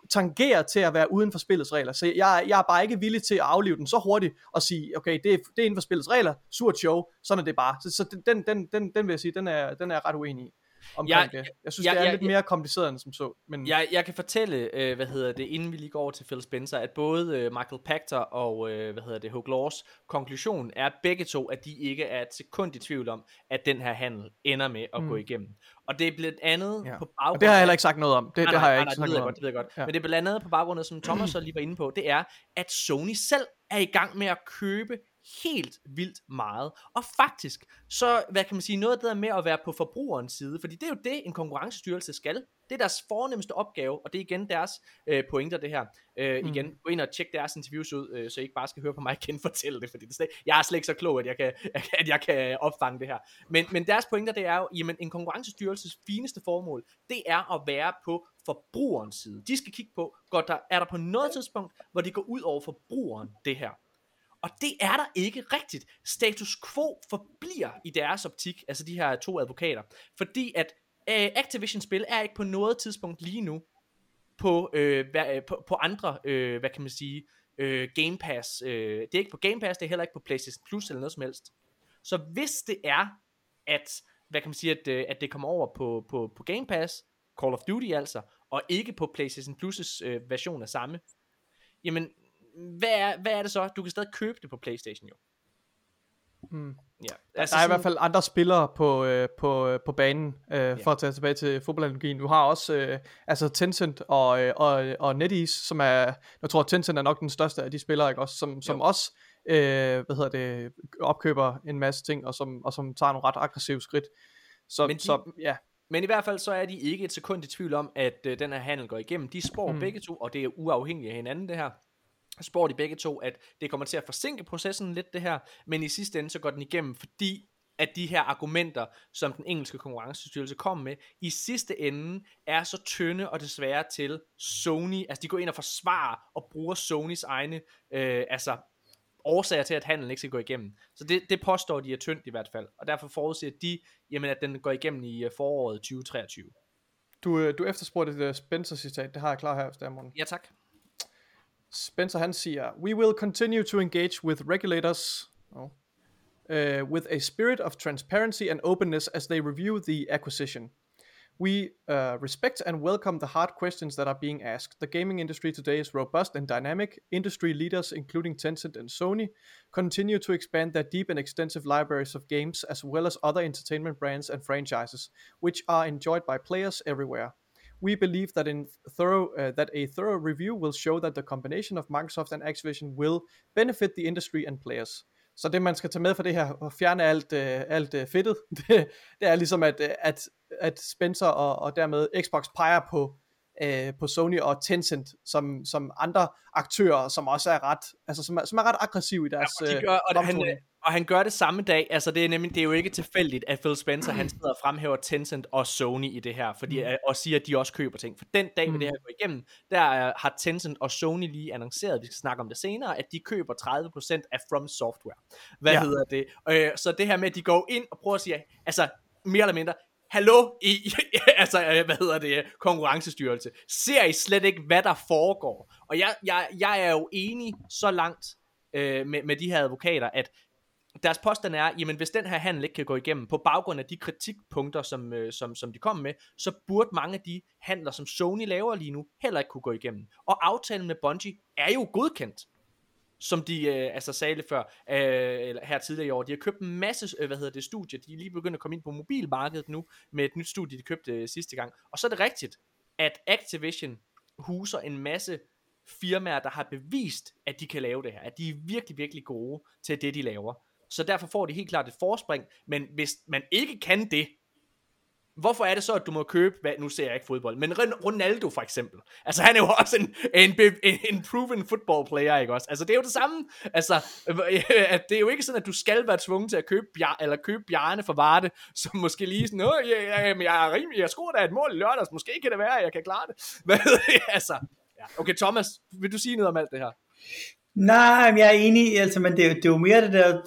tangerer til at være uden for spillets regler. Så jeg, jeg er bare ikke villig til at aflive den så hurtigt og sige, okay, det er, det er inden for spillets regler, surt show, sådan er det bare. Så, så den, den, den, den vil jeg sige, den er, den er jeg ret uenig i omkring jeg, det. Jeg synes, jeg, det er jeg, lidt mere kompliceret end som så. Men... Jeg, jeg kan fortælle, øh, hvad hedder det, inden vi lige går over til Phil Spencer, at både øh, Michael Pachter og, øh, hvad hedder det, Hugh Laws konklusion er begge to, at de ikke er et sekund i tvivl om, at den her handel ender med at mm. gå igennem. Og det er blandt andet ja. på baggrund Og det har jeg heller ikke sagt noget om. Det, nej, det har jeg nej, ikke nej, sagt noget om. Godt, det ved jeg godt. Ja. Men det er blandt andet på baggrund af, som Thomas så lige var inde på, det er, at Sony selv er i gang med at købe helt vildt meget. Og faktisk, så hvad kan man sige, noget af det der med at være på forbrugerens side, fordi det er jo det, en konkurrencestyrelse skal. Det er deres fornemmeste opgave, og det er igen deres øh, pointer, det her. Øh, mm. Igen, gå ind og tjek deres interviews ud, øh, så I ikke bare skal høre på mig [LAUGHS] igen fortælle det, fordi det slet, jeg er slet ikke så klog, at jeg kan, [LAUGHS] at jeg kan opfange det her. Men, men deres pointer, det er jo, jamen en konkurrencestyrelses fineste formål, det er at være på forbrugerens side. De skal kigge på, godt der, er der på noget tidspunkt, hvor de går ud over forbrugeren, det her. Og det er der ikke rigtigt. Status quo forbliver i deres optik, altså de her to advokater, fordi at øh, Activision-spil er ikke på noget tidspunkt lige nu på, øh, hvad, øh, på, på andre, øh, hvad kan man sige, øh, Game Pass. Øh, det er ikke på Game Pass, det er heller ikke på PlayStation Plus eller noget som helst. Så hvis det er, at, hvad kan man sige, at, øh, at det kommer over på, på, på Game Pass, Call of Duty altså, og ikke på PlayStation Plus' øh, version af samme, jamen hvad er, hvad er det så? Du kan stadig købe det på Playstation jo. Hmm. Ja, altså der er sådan... i hvert fald andre spillere på, øh, på, øh, på banen, øh, ja. for at tage tilbage til fodboldanalogien. Du har også øh, altså Tencent og, øh, og, og NetEase, som er, jeg tror Tencent er nok den største af de spillere, ikke? Også, som, som også øh, hvad hedder det, opkøber en masse ting, og som, og som tager nogle ret aggressive skridt. Så, men, de, så ja. men i hvert fald så er de ikke et sekund i tvivl om, at øh, den her handel går igennem. De spår mm. begge to, og det er uafhængigt af hinanden det her spår de begge to, at det kommer til at forsinke processen lidt det her, men i sidste ende så går den igennem, fordi at de her argumenter, som den engelske konkurrencestyrelse kom med, i sidste ende er så tynde og desværre til Sony, altså de går ind og forsvarer og bruger Sonys egne, øh, altså årsager til, at handlen ikke skal gå igennem. Så det, det påstår de er tyndt i hvert fald, og derfor forudser de, jamen, at den går igennem i øh, foråret 2023. Du, øh, du efterspurgte det Spencer-citat, det har jeg klar her, er, morgen. Ja, tak. Spencer han siger, We will continue to engage with regulators oh, uh, with a spirit of transparency and openness as they review the acquisition. We uh, respect and welcome the hard questions that are being asked. The gaming industry today is robust and dynamic. Industry leaders, including Tencent and Sony, continue to expand their deep and extensive libraries of games as well as other entertainment brands and franchises, which are enjoyed by players everywhere. We believe that in thorough uh, that a thorough review will show that the combination of Microsoft and Activision will benefit the industry and players. Så det man skal tage med for det her og fjerne alt uh, alt uh, fedtet, [LAUGHS] det, det er ligesom at uh, at at Spencer og, og dermed Xbox peger på uh, på Sony og Tencent som som andre aktører som også er ret altså som er, som er ret aggressive i deres ja, og de gør, og, han, og han gør det samme dag, altså det er nemlig, det er jo ikke tilfældigt, at Phil Spencer, han sidder og fremhæver Tencent og Sony i det her, fordi, mm. og siger, at de også køber ting. For den dag, mm. det her går igennem, der uh, har Tencent og Sony lige annonceret, vi skal snakke om det senere, at de køber 30% af From Software. Hvad ja. hedder det? Uh, så det her med, at de går ind og prøver at sige, altså mere eller mindre, hallo, I, [LAUGHS] altså, øh, hvad hedder det, konkurrencestyrelse, ser I slet ikke, hvad der foregår? Og jeg, jeg, jeg er jo enig så langt øh, med, med de her advokater, at deres påstand er, jamen hvis den her handel ikke kan gå igennem, på baggrund af de kritikpunkter, som, øh, som, som de kommer med, så burde mange af de handler, som Sony laver lige nu, heller ikke kunne gå igennem. Og aftalen med Bungie er jo godkendt som de øh, altså sagde før, øh, eller her tidligere i år. De har købt en masse, øh, hvad hedder det, studier. De er lige begyndt at komme ind på mobilmarkedet nu, med et nyt studie, de købte øh, sidste gang. Og så er det rigtigt, at Activision huser en masse firmaer, der har bevist, at de kan lave det her. At de er virkelig, virkelig gode til det, de laver. Så derfor får de helt klart et forspring. Men hvis man ikke kan det, hvorfor er det så, at du må købe, hvad, nu ser jeg ikke fodbold, men Ronaldo for eksempel. Altså han er jo også en, en, en, proven football player, ikke også? Altså det er jo det samme. Altså, [LAUGHS] at det er jo ikke sådan, at du skal være tvunget til at købe, Bjar, eller købe Bjarne for Varte, [LAUGHS] som måske lige sådan, Åh, jeg, jeg, jeg er rimelig, jeg skruer da et mål i lørdags, måske kan det være, at jeg kan klare det. [LAUGHS] Hvad, altså, ja. Okay, Thomas, vil du sige noget om alt det her? Nej, men jeg er enig, altså, men det, det er jo mere det der,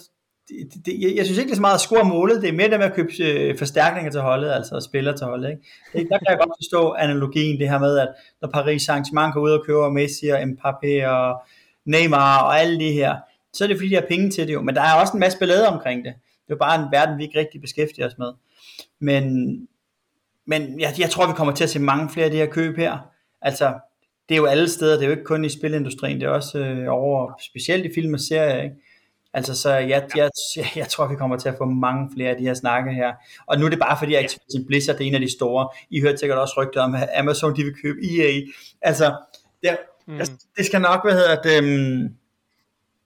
det, det, jeg, jeg synes ikke, det er så meget at score målet, det er mere det med at købe øh, forstærkninger til holdet, altså spillere til holdet. Ikke? Det, der kan jeg godt forstå analogien, det her med, at når Paris Saint-Germain går ud og køber Messi og Mbappé og Neymar og alle de her, så er det fordi, de har penge til det jo. Men der er også en masse ballade omkring det. Det er jo bare en verden, vi ikke rigtig beskæftiger os med. Men, men jeg, jeg tror, vi kommer til at se mange flere af de her køb her. Altså, det er jo alle steder, det er jo ikke kun i spilindustrien, det er også øh, over, specielt i film og serier, ikke? Altså, så jeg, jeg, jeg, tror, vi kommer til at få mange flere af de her snakke her. Og nu er det bare fordi, at Activision Blizzard er en af de store. I hørte sikkert også rygter om, at Amazon de vil købe EA. Altså, det, mm. det skal nok, hvad hedder det, um,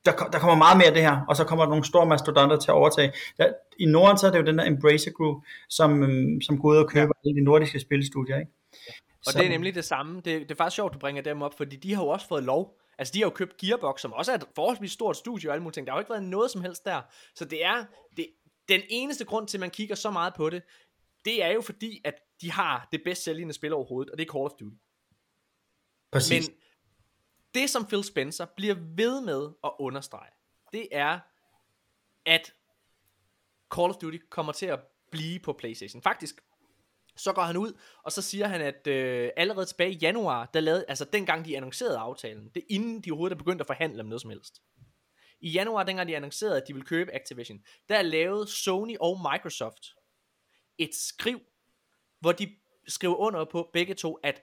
der, der kommer meget mere af det her, og så kommer der nogle store mastodonter til at overtage. Der, I Norden så er det jo den der Embracer Group, som, um, som går ud og køber ja. alle de nordiske spilstudier. Ikke? Og så. det er nemlig det samme. Det, det er faktisk sjovt, du bringer dem op, fordi de har jo også fået lov Altså, de har jo købt Gearbox, som også er et forholdsvis stort studie og alle mulige ting. Der har jo ikke været noget som helst der. Så det er, det, den eneste grund til, at man kigger så meget på det, det er jo fordi, at de har det bedst sælgende spil overhovedet, og det er Call of Duty. Præcis. Men det, som Phil Spencer bliver ved med at understrege, det er, at Call of Duty kommer til at blive på PlayStation. Faktisk, så går han ud, og så siger han, at øh, allerede tilbage i januar, der lavede, altså dengang de annoncerede aftalen, det er inden de overhovedet er begyndt at forhandle om noget som helst. I januar, dengang de annoncerede, at de ville købe Activision, der lavede Sony og Microsoft et skriv, hvor de skriver under på begge to, at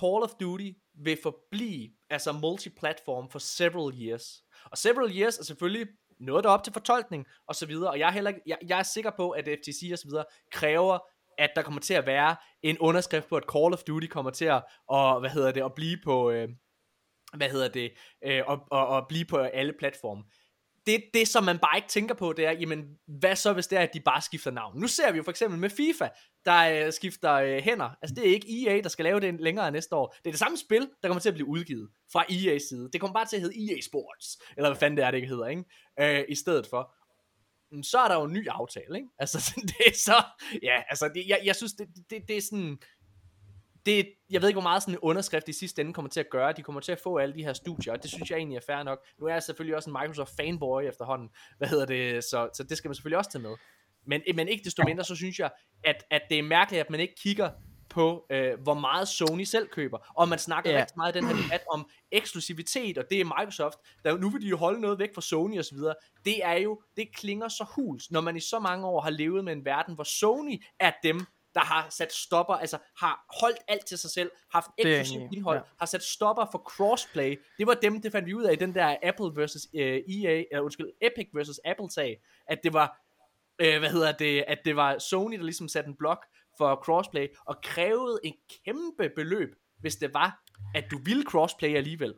Call of Duty vil forblive altså multiplatform for several years. Og several years er selvfølgelig noget, der er op til fortolkning og så videre, og jeg er, heller, jeg, jeg er sikker på, at FTC og så videre kræver at der kommer til at være en underskrift på, at Call of Duty kommer til at, og, hvad hedder det, at blive på, øh, hvad hedder det, øh, og, og, og blive på alle platforme. Det, det, som man bare ikke tænker på, det er, jamen, hvad så hvis det er, at de bare skifter navn? Nu ser vi jo for eksempel med FIFA, der øh, skifter øh, hænder. Altså, det er ikke EA, der skal lave det længere næste år. Det er det samme spil, der kommer til at blive udgivet fra EA's side. Det kommer bare til at hedde EA Sports, eller hvad fanden det er, det ikke hedder, ikke? Øh, i stedet for så er der jo en ny aftale, ikke? [LAUGHS] Altså, det er så, ja, altså, det, jeg, jeg synes, det, det, det er sådan, det, jeg ved ikke, hvor meget sådan en underskrift i sidste ende kommer til at gøre. De kommer til at få alle de her studier, og det synes jeg egentlig er fair nok. Nu er jeg selvfølgelig også en Microsoft fanboy efterhånden, [LAUGHS] hvad hedder det, så, så det skal man selvfølgelig også tage med. Men, men ikke desto mindre, så synes jeg, at, at det er mærkeligt, at man ikke kigger på, øh, hvor meget Sony selv køber. Og man snakker yeah. rigtig meget i den her debat om eksklusivitet, og det er Microsoft, der nu vil de jo holde noget væk fra Sony osv. Det er jo, det klinger så huls, når man i så mange år har levet med en verden, hvor Sony er dem, der har sat stopper, altså har holdt alt til sig selv, haft eksklusivt indhold, ja. har sat stopper for crossplay. Det var dem, det fandt vi ud af i den der Apple versus øh, EA, eller undskyld, Epic versus Apple sag, at det var, uh, hvad hedder det, at det var Sony, der ligesom satte en blok for crossplay, og krævede en kæmpe beløb, hvis det var, at du ville crossplay alligevel.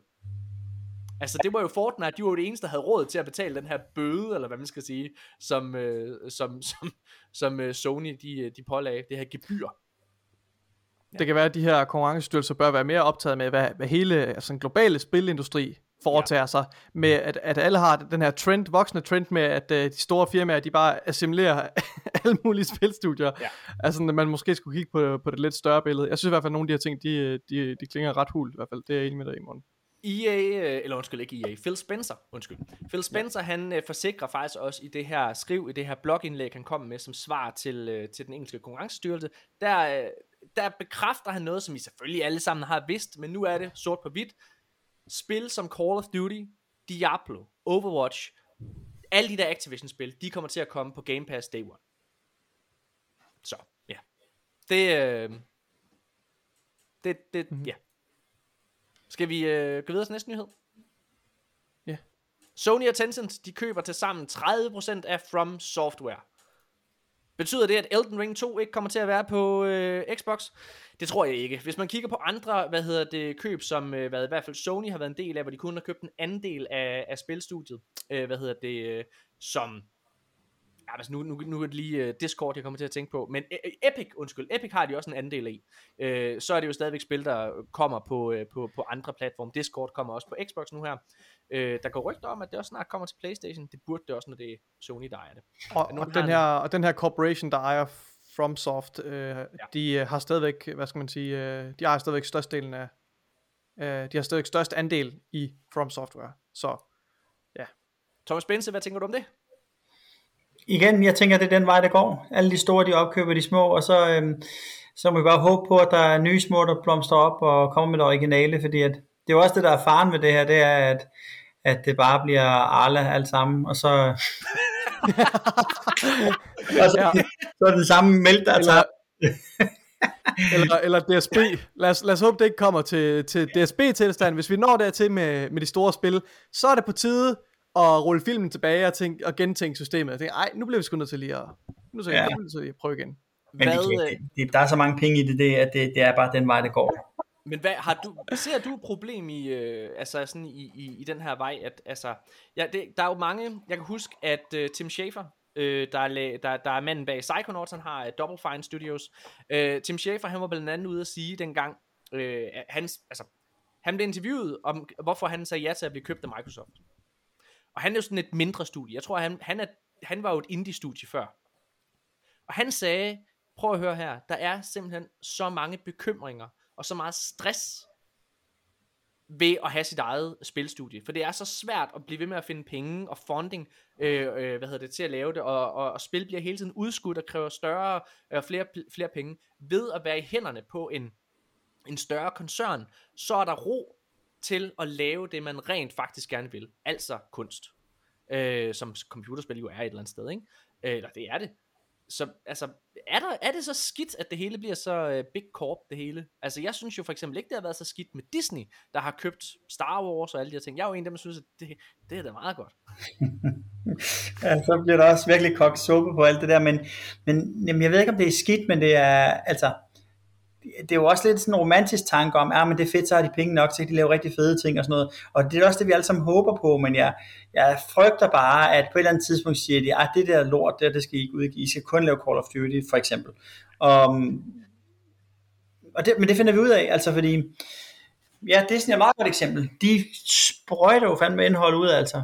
Altså det var jo Fortnite, de var jo det eneste, der havde råd til at betale den her bøde, eller hvad man skal sige, som, øh, som, som, som øh, Sony de, øh, de pålagde, det her gebyr. Ja. Det kan være, at de her konkurrencestyrelser bør være mere optaget med, hvad, hvad hele altså, den globale spilindustri foretager ja. sig, med at, at alle har den her trend, voksende trend med, at uh, de store firmaer, de bare assimilerer [LAUGHS] alle mulige spilstudier. Ja. Altså, man måske skulle kigge på, på det lidt større billede. Jeg synes i hvert fald, at nogle af de her ting, de, de, de klinger ret hul i hvert fald. Det er jeg enig med dig i morgen. EA, øh, eller undskyld, ikke EA, Phil Spencer, undskyld. Phil Spencer, ja. han øh, forsikrer faktisk også i det her skriv, i det her blogindlæg, han kom med som svar til, øh, til den engelske konkurrencestyrelse, der, øh, der bekræfter han noget, som I selvfølgelig alle sammen har vidst, men nu er det sort på hvidt. Spil som Call of Duty, Diablo, Overwatch, alle de der Activision-spil, de kommer til at komme på Game Pass Day One. Så, ja. Det, øh, det, det, mm-hmm. ja. Skal vi øh, gå videre til næste nyhed? Ja. Sony og Tencent, de køber til sammen 30% af From Software. Betyder det, at Elden Ring 2 ikke kommer til at være på øh, Xbox? Det tror jeg ikke. Hvis man kigger på andre, hvad hedder det, køb, som øh, hvad, i hvert fald Sony har været en del af, hvor de kun har købt en anden del af, af spilstudiet, øh, hvad hedder det, øh, som Ja, altså nu, nu, nu er det lige uh, Discord, jeg kommer til at tænke på. Men uh, Epic, undskyld, Epic har de også en anden del af. Uh, så er det jo stadigvæk spil, der kommer på, uh, på, på andre platforme. Discord kommer også på Xbox nu her. Uh, der går rygter om, at det også snart kommer til Playstation. Det burde det også, når det er Sony, der ejer det. Og, og, den, her, og den her corporation, der ejer FromSoft, uh, ja. de uh, har stadigvæk, hvad skal man sige, uh, de ejer stadigvæk størstedelen af, uh, de har stadigvæk størst andel i From Software. Så, ja. Thomas Bense, hvad tænker du om det? Igen, jeg tænker, det er den vej, det går. Alle de store, de opkøber de små, og så, øhm, så må vi bare håbe på, at der er nye små, der blomstrer op og kommer med det originale, fordi at, det er jo også det, der er faren ved det her, det er, at, at det bare bliver Arla alt sammen, og så... [LAUGHS] og så, ja. så er den samme mælk, der er eller, [LAUGHS] eller DSB. Lad os, lad os håbe, det ikke kommer til, til DSB-tilstand. Hvis vi når dertil med, med de store spil, så er det på tide og rulle filmen tilbage og, tænke, og gentænke systemet. Jeg tænkte, ej, nu bliver vi sgu nødt til lige at, nu så ja. jeg, nødt til at prøve igen. Men Hvad, det, det, det, der er så mange penge i det, det at det, det er bare den vej, det går. Men hvad, har du, ser du et problem i, øh, altså sådan i, i, i den her vej, at altså, ja, det, der er jo mange, jeg kan huske, at øh, Tim Schafer, øh, der, er, der, der er manden bag Psychonauts, han har uh, Double Fine Studios, øh, Tim Schafer, han var blandt andet ude at sige dengang, øh, hans, altså, han blev interviewet om, hvorfor han sagde ja til at blive købt af Microsoft. Og han er jo sådan et mindre studie. Jeg tror, han, han, er, han var jo et indie-studie før. Og han sagde, prøv at høre her, der er simpelthen så mange bekymringer, og så meget stress ved at have sit eget spilstudie. For det er så svært at blive ved med at finde penge og funding øh, øh, hvad hedder det, til at lave det, og, og, og spil bliver hele tiden udskudt og kræver større og øh, flere, flere penge. Ved at være i hænderne på en, en større koncern, så er der ro til at lave det, man rent faktisk gerne vil. Altså kunst. Øh, som computerspil jo er et eller andet sted, ikke? Øh, eller det er det. Så altså, er, der, er det så skidt, at det hele bliver så øh, big corp, det hele? Altså, jeg synes jo for eksempel ikke, det har været så skidt med Disney, der har købt Star Wars og alle de her ting. Jeg er jo en af dem, der synes, at det, det er da meget godt. [LAUGHS] ja, så bliver der også virkelig kogt suppe på alt det der, men, men jamen, jeg ved ikke, om det er skidt, men det er, altså, det er jo også lidt sådan en romantisk tanke om, ja, men det er fedt, så har de penge nok, så kan de lave rigtig fede ting og sådan noget. Og det er også det, vi alle sammen håber på, men jeg, jeg frygter bare, at på et eller andet tidspunkt siger de, at det der lort, der, det skal I ikke udgive, I skal kun lave Call of Duty, for eksempel. Um, og det, men det finder vi ud af, altså fordi, ja, det er sådan et meget godt eksempel. De sprøjter jo fandme indhold ud, altså.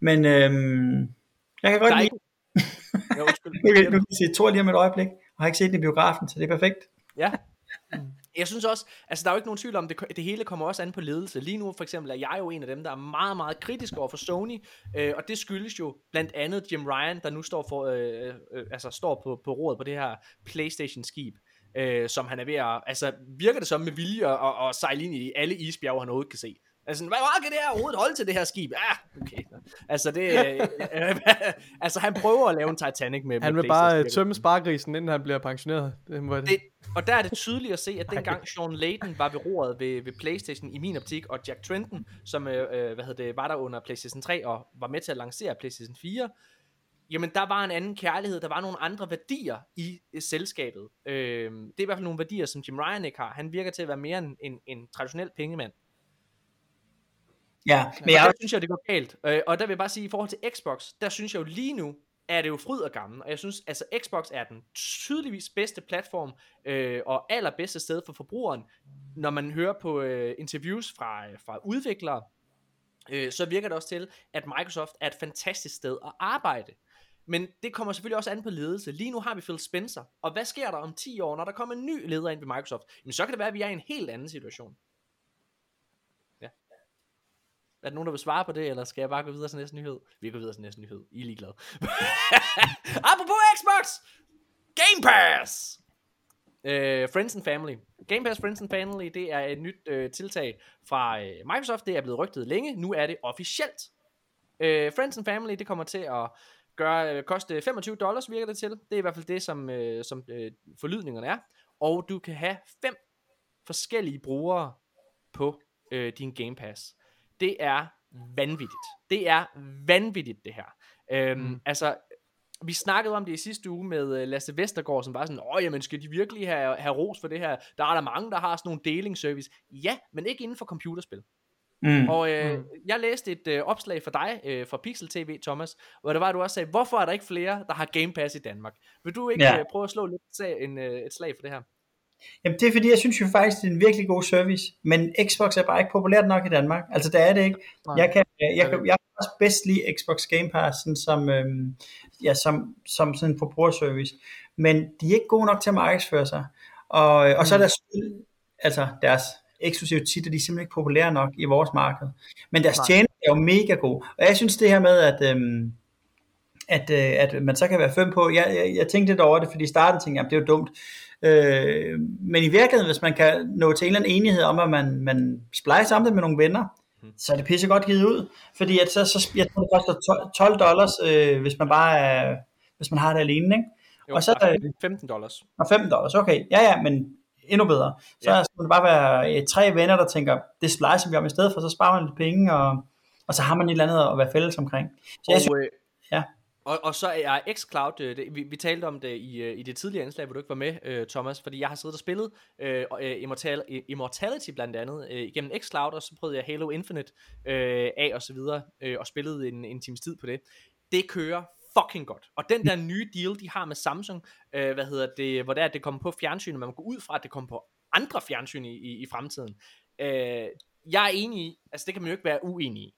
Men øhm, jeg kan godt lide... jo, nu [LAUGHS] kan jeg se Thor lige om et øjeblik, og har ikke set den i biografen, så det er perfekt. Ja, Mm. jeg synes også, altså der er jo ikke nogen tvivl om, det, det hele kommer også an på ledelse. Lige nu for eksempel er jeg jo en af dem, der er meget, meget kritisk over for Sony, øh, og det skyldes jo blandt andet Jim Ryan, der nu står, for, øh, øh, altså står på, på rådet på det her Playstation-skib. Øh, som han er ved at, altså virker det som med vilje at, at, at sejle ind i alle isbjerge, han overhovedet kan se. Altså, hvad kan det her overhovedet holde til det her skib? Ah, okay. Altså, det, [LAUGHS] øh, øh, [LAUGHS] altså, han prøver at lave en Titanic med Han vil med bare tømme spargrisen, inden han bliver pensioneret. Det må det. Det, og der er det tydeligt at se, at dengang Sean Layden var ved roret ved, ved Playstation i min optik, og Jack Trenton, som øh, øh hvad hedder det, var der under Playstation 3 og var med til at lancere Playstation 4, jamen der var en anden kærlighed, der var nogle andre værdier i, i selskabet. Øh, det er i hvert fald nogle værdier, som Jim Ryan ikke har. Han virker til at være mere en, en, en traditionel pengemand. Ja, men jeg... Og der synes jeg, det går galt. Øh, og der vil jeg bare sige, i forhold til Xbox, der synes jeg jo lige nu, er det jo fryd og gammel. Og jeg synes, altså Xbox er den tydeligvis bedste platform øh, og allerbedste sted for forbrugeren, når man hører på øh, interviews fra, fra udviklere, øh, så virker det også til, at Microsoft er et fantastisk sted at arbejde. Men det kommer selvfølgelig også an på ledelse. Lige nu har vi Phil Spencer, og hvad sker der om 10 år, når der kommer en ny leder ind ved Microsoft? Jamen så kan det være, at vi er i en helt anden situation. Er der nogen, der vil svare på det, eller skal jeg bare gå videre til næste nyhed? Vi går videre til næste nyhed. I er ligeglade. [LAUGHS] Apropos Xbox! Game Pass! Uh, Friends and Family. Game Pass Friends and Family, det er et nyt uh, tiltag fra uh, Microsoft. Det er blevet rygtet længe. Nu er det officielt. Uh, Friends and Family, det kommer til at gøre, uh, koste 25 dollars, virker det til. Det er i hvert fald det, som, uh, som uh, forlydningerne er. Og du kan have fem forskellige brugere på uh, din Game Pass. Det er vanvittigt. Det er vanvittigt, det her. Øhm, mm. Altså, vi snakkede om det i sidste uge med Lasse Vestergaard, som var sådan, åh, jamen, skal de virkelig have, have ros for det her? Der er der mange, der har sådan nogle delingsservice. Ja, men ikke inden for computerspil. Mm. Og øh, mm. jeg læste et øh, opslag for dig, øh, fra Pixel TV, Thomas, hvor det var, at du også sagde, hvorfor er der ikke flere, der har Game Pass i Danmark? Vil du ikke ja. øh, prøve at slå lidt sag, en, øh, et slag for det her? Jamen det er fordi, jeg synes jo faktisk, det er en virkelig god service, men Xbox er bare ikke populært nok i Danmark. Altså det er det ikke. Jeg kan, jeg, jeg, jeg, jeg også bedst lide Xbox Game Pass sådan som, øhm, ja, som, som sådan en forbrugerservice. Men de er ikke gode nok til at markedsføre sig. Og, og så er deres spil, altså deres eksklusive titler, de er simpelthen ikke populære nok i vores marked. Men deres tjeneste er jo mega god. Og jeg synes det her med, at, øhm, at, øh, at man så kan være fem på, jeg, jeg, jeg tænkte lidt over det, fordi i starten tænkte jeg, det er jo dumt. Øh, men i virkeligheden, hvis man kan nå til en eller anden enighed om, at man, man splicer om det med nogle venner, så er det pisse godt givet ud. Fordi at så, så jeg tror, det koster 12 dollars, øh, hvis man bare er, hvis man har det alene, ikke? Jo, og så er det 15 dollars. Og 15 dollars, okay. Ja, ja, men endnu bedre. Så ja. skal det bare være øh, tre venner, der tænker, det splicer vi om i stedet for, så sparer man lidt penge, og, og så har man et eller andet at være fælles omkring. Så jeg synes, øh, ja. Og, og så er xCloud, øh, det, vi, vi talte om det i, øh, i det tidligere indslag, hvor du ikke var med, øh, Thomas, fordi jeg har siddet og spillet øh, øh Immortal, Immortality blandt andet øh, igennem xCloud, og så prøvede jeg Halo Infinite øh, af og så videre, øh, og spillede en, en times tid på det. Det kører fucking godt. Og den der nye deal, de har med Samsung, øh, hvad hedder det, hvor det er, at det kommer på fjernsyn, og man går ud fra, at det kommer på andre fjernsyn i, i, i fremtiden. Øh, jeg er enig i, altså det kan man jo ikke være uenig i.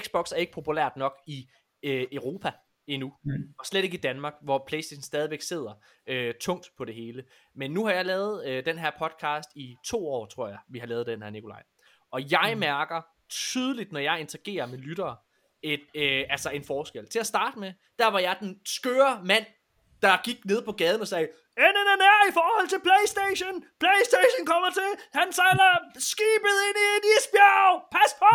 Xbox er ikke populært nok i øh, Europa endnu. Mm. Og slet ikke i Danmark, hvor PlayStation stadigvæk sidder øh, tungt på det hele. Men nu har jeg lavet øh, den her podcast i to år, tror jeg, vi har lavet den her, Nikolaj. Og jeg mm. mærker tydeligt, når jeg interagerer med lyttere, et, øh, altså en forskel. Til at starte med, der var jeg den skøre mand, der gik ned på gaden og sagde, NNNR i forhold til Playstation! Playstation kommer til! Han sejler skibet ind i et isbjerg! Pas på!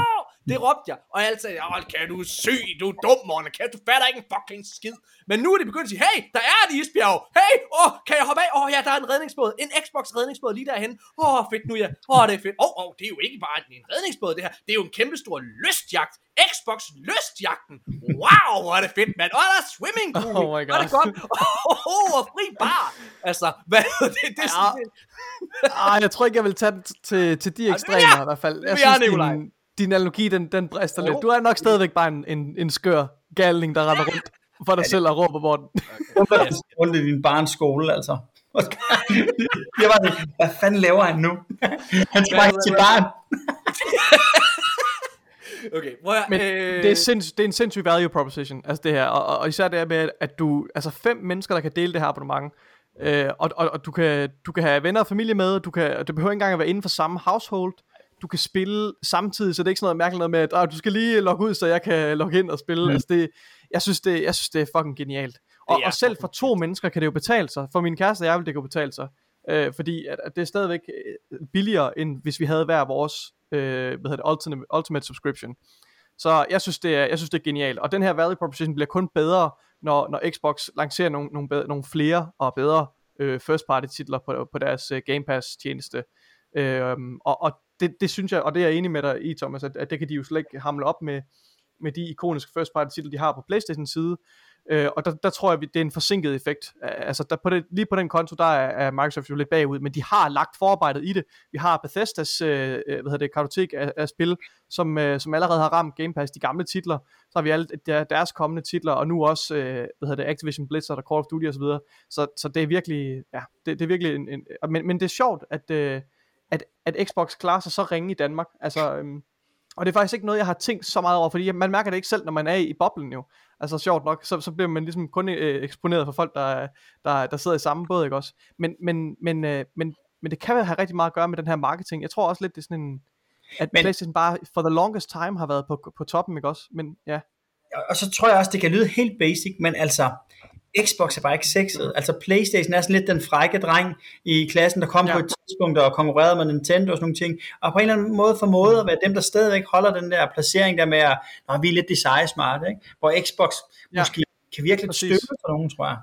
Det råbte jeg. Og jeg sagde, hold kan du syg, du er dum, Morten. Kan du fatter ikke en fucking skid. Men nu er de begyndt at sige, hey, der er et isbjerg. Hey, åh, oh, kan jeg hoppe af? Åh, oh, ja, der er en redningsbåd. En Xbox redningsbåd lige derhen. Åh, oh, fedt nu, ja. Åh, oh, det er fedt. Åh, oh, oh, det er jo ikke bare en redningsbåd, det her. Det er jo en kæmpe stor lystjagt. Xbox lystjagten. Wow, hvor er det fedt, mand. Åh, oh, der er swimming pool. Oh my Hvor er det godt. Åh, oh, oh, og fri bar. Altså, hvad [LAUGHS] det, det, det er sådan, Ej, jeg tror ikke, jeg vil tage den til, til de det ekstremer jeg. i hvert fald. Jeg synes, din, din analogi, den, den brister lidt. Du er nok stadigvæk bare en, en, en skør galning, der render rundt for dig selv og råber på den. rundt i din barns skole, altså. [LAUGHS] jeg var sådan, hvad fanden laver han nu? [LAUGHS] han skal bare ikke til barn. [LAUGHS] Okay, prøv at, Men øh, det, er sinds, det er en sindssyg value proposition, altså det her. Og, og, og især det her med, at du, altså fem mennesker, der kan dele det her abonnement. Øh, og, og, og du, kan, du kan have venner og familie med, du kan, det behøver ikke engang at være inden for samme household. Du kan spille samtidig, så det er ikke sådan noget mærkeligt noget med, at du skal lige logge ud, så jeg kan logge ind og spille. Mm. Altså det, jeg, synes det, jeg synes, det er fucking genialt. Og, og selv for to mennesker kan det jo betale sig. For min kæreste og jeg vil det kunne betale sig. Øh, fordi at, at det er stadigvæk øh, billigere, end hvis vi havde hver vores øh, hvad hedder det, ultimate, ultimate subscription. Så jeg synes, det er, jeg synes, det er genialt. Og den her value proposition bliver kun bedre, når, når Xbox lancerer nogle, nogle, bedre, nogle flere og bedre øh, first party titler på, på deres øh, Game Pass tjeneste. Øh, og og det, det synes jeg, og det er jeg enig med dig i, Thomas, at, at det kan de jo slet ikke hamle op med, med de ikoniske first party titler, de har på Playstation side. Øh, og der, der tror jeg, det er en forsinket effekt. Altså der på det, lige på den konto, der er, er Microsoft jo lidt bagud, men de har lagt forarbejdet i det. Vi har Bethesdas øh, øh hvad hedder det, kartotek af, af spil, som, øh, som allerede har ramt Game Pass, de gamle titler. Så har vi alle der, deres kommende titler, og nu også øh, hvad hedder det, Activision Blizzard og Call of Duty osv. Så, så, så det er virkelig, ja, det, det er virkelig en, en men, men det er sjovt, at, øh, at, at Xbox klarer sig så ringe i Danmark. Altså, øhm, og det er faktisk ikke noget, jeg har tænkt så meget over, fordi man mærker det ikke selv, når man er i boblen jo. Altså sjovt nok, så, så bliver man ligesom kun øh, eksponeret for folk, der, der, der sidder i samme båd, ikke også? Men, men, men, øh, men, men det kan have rigtig meget at gøre med den her marketing. Jeg tror også lidt, det er sådan en, at Men- PlayStation bare for the longest time har været på, på toppen, ikke også? Men ja, Og så tror jeg også, det kan lyde helt basic, men altså, Xbox er bare ikke sexet. Altså Playstation er sådan lidt den frække dreng i klassen, der kom Ja. ja. på et tidspunkt og konkurrerede med Nintendo og sådan nogle ting. Og på en eller anden måde formået at være dem, der stadigvæk holder den der placering der med, at Nå, vi er lidt design smart, ikke? Hvor Xbox Ja. ja. måske kan virkelig Præcis. støtte for nogen, tror jeg.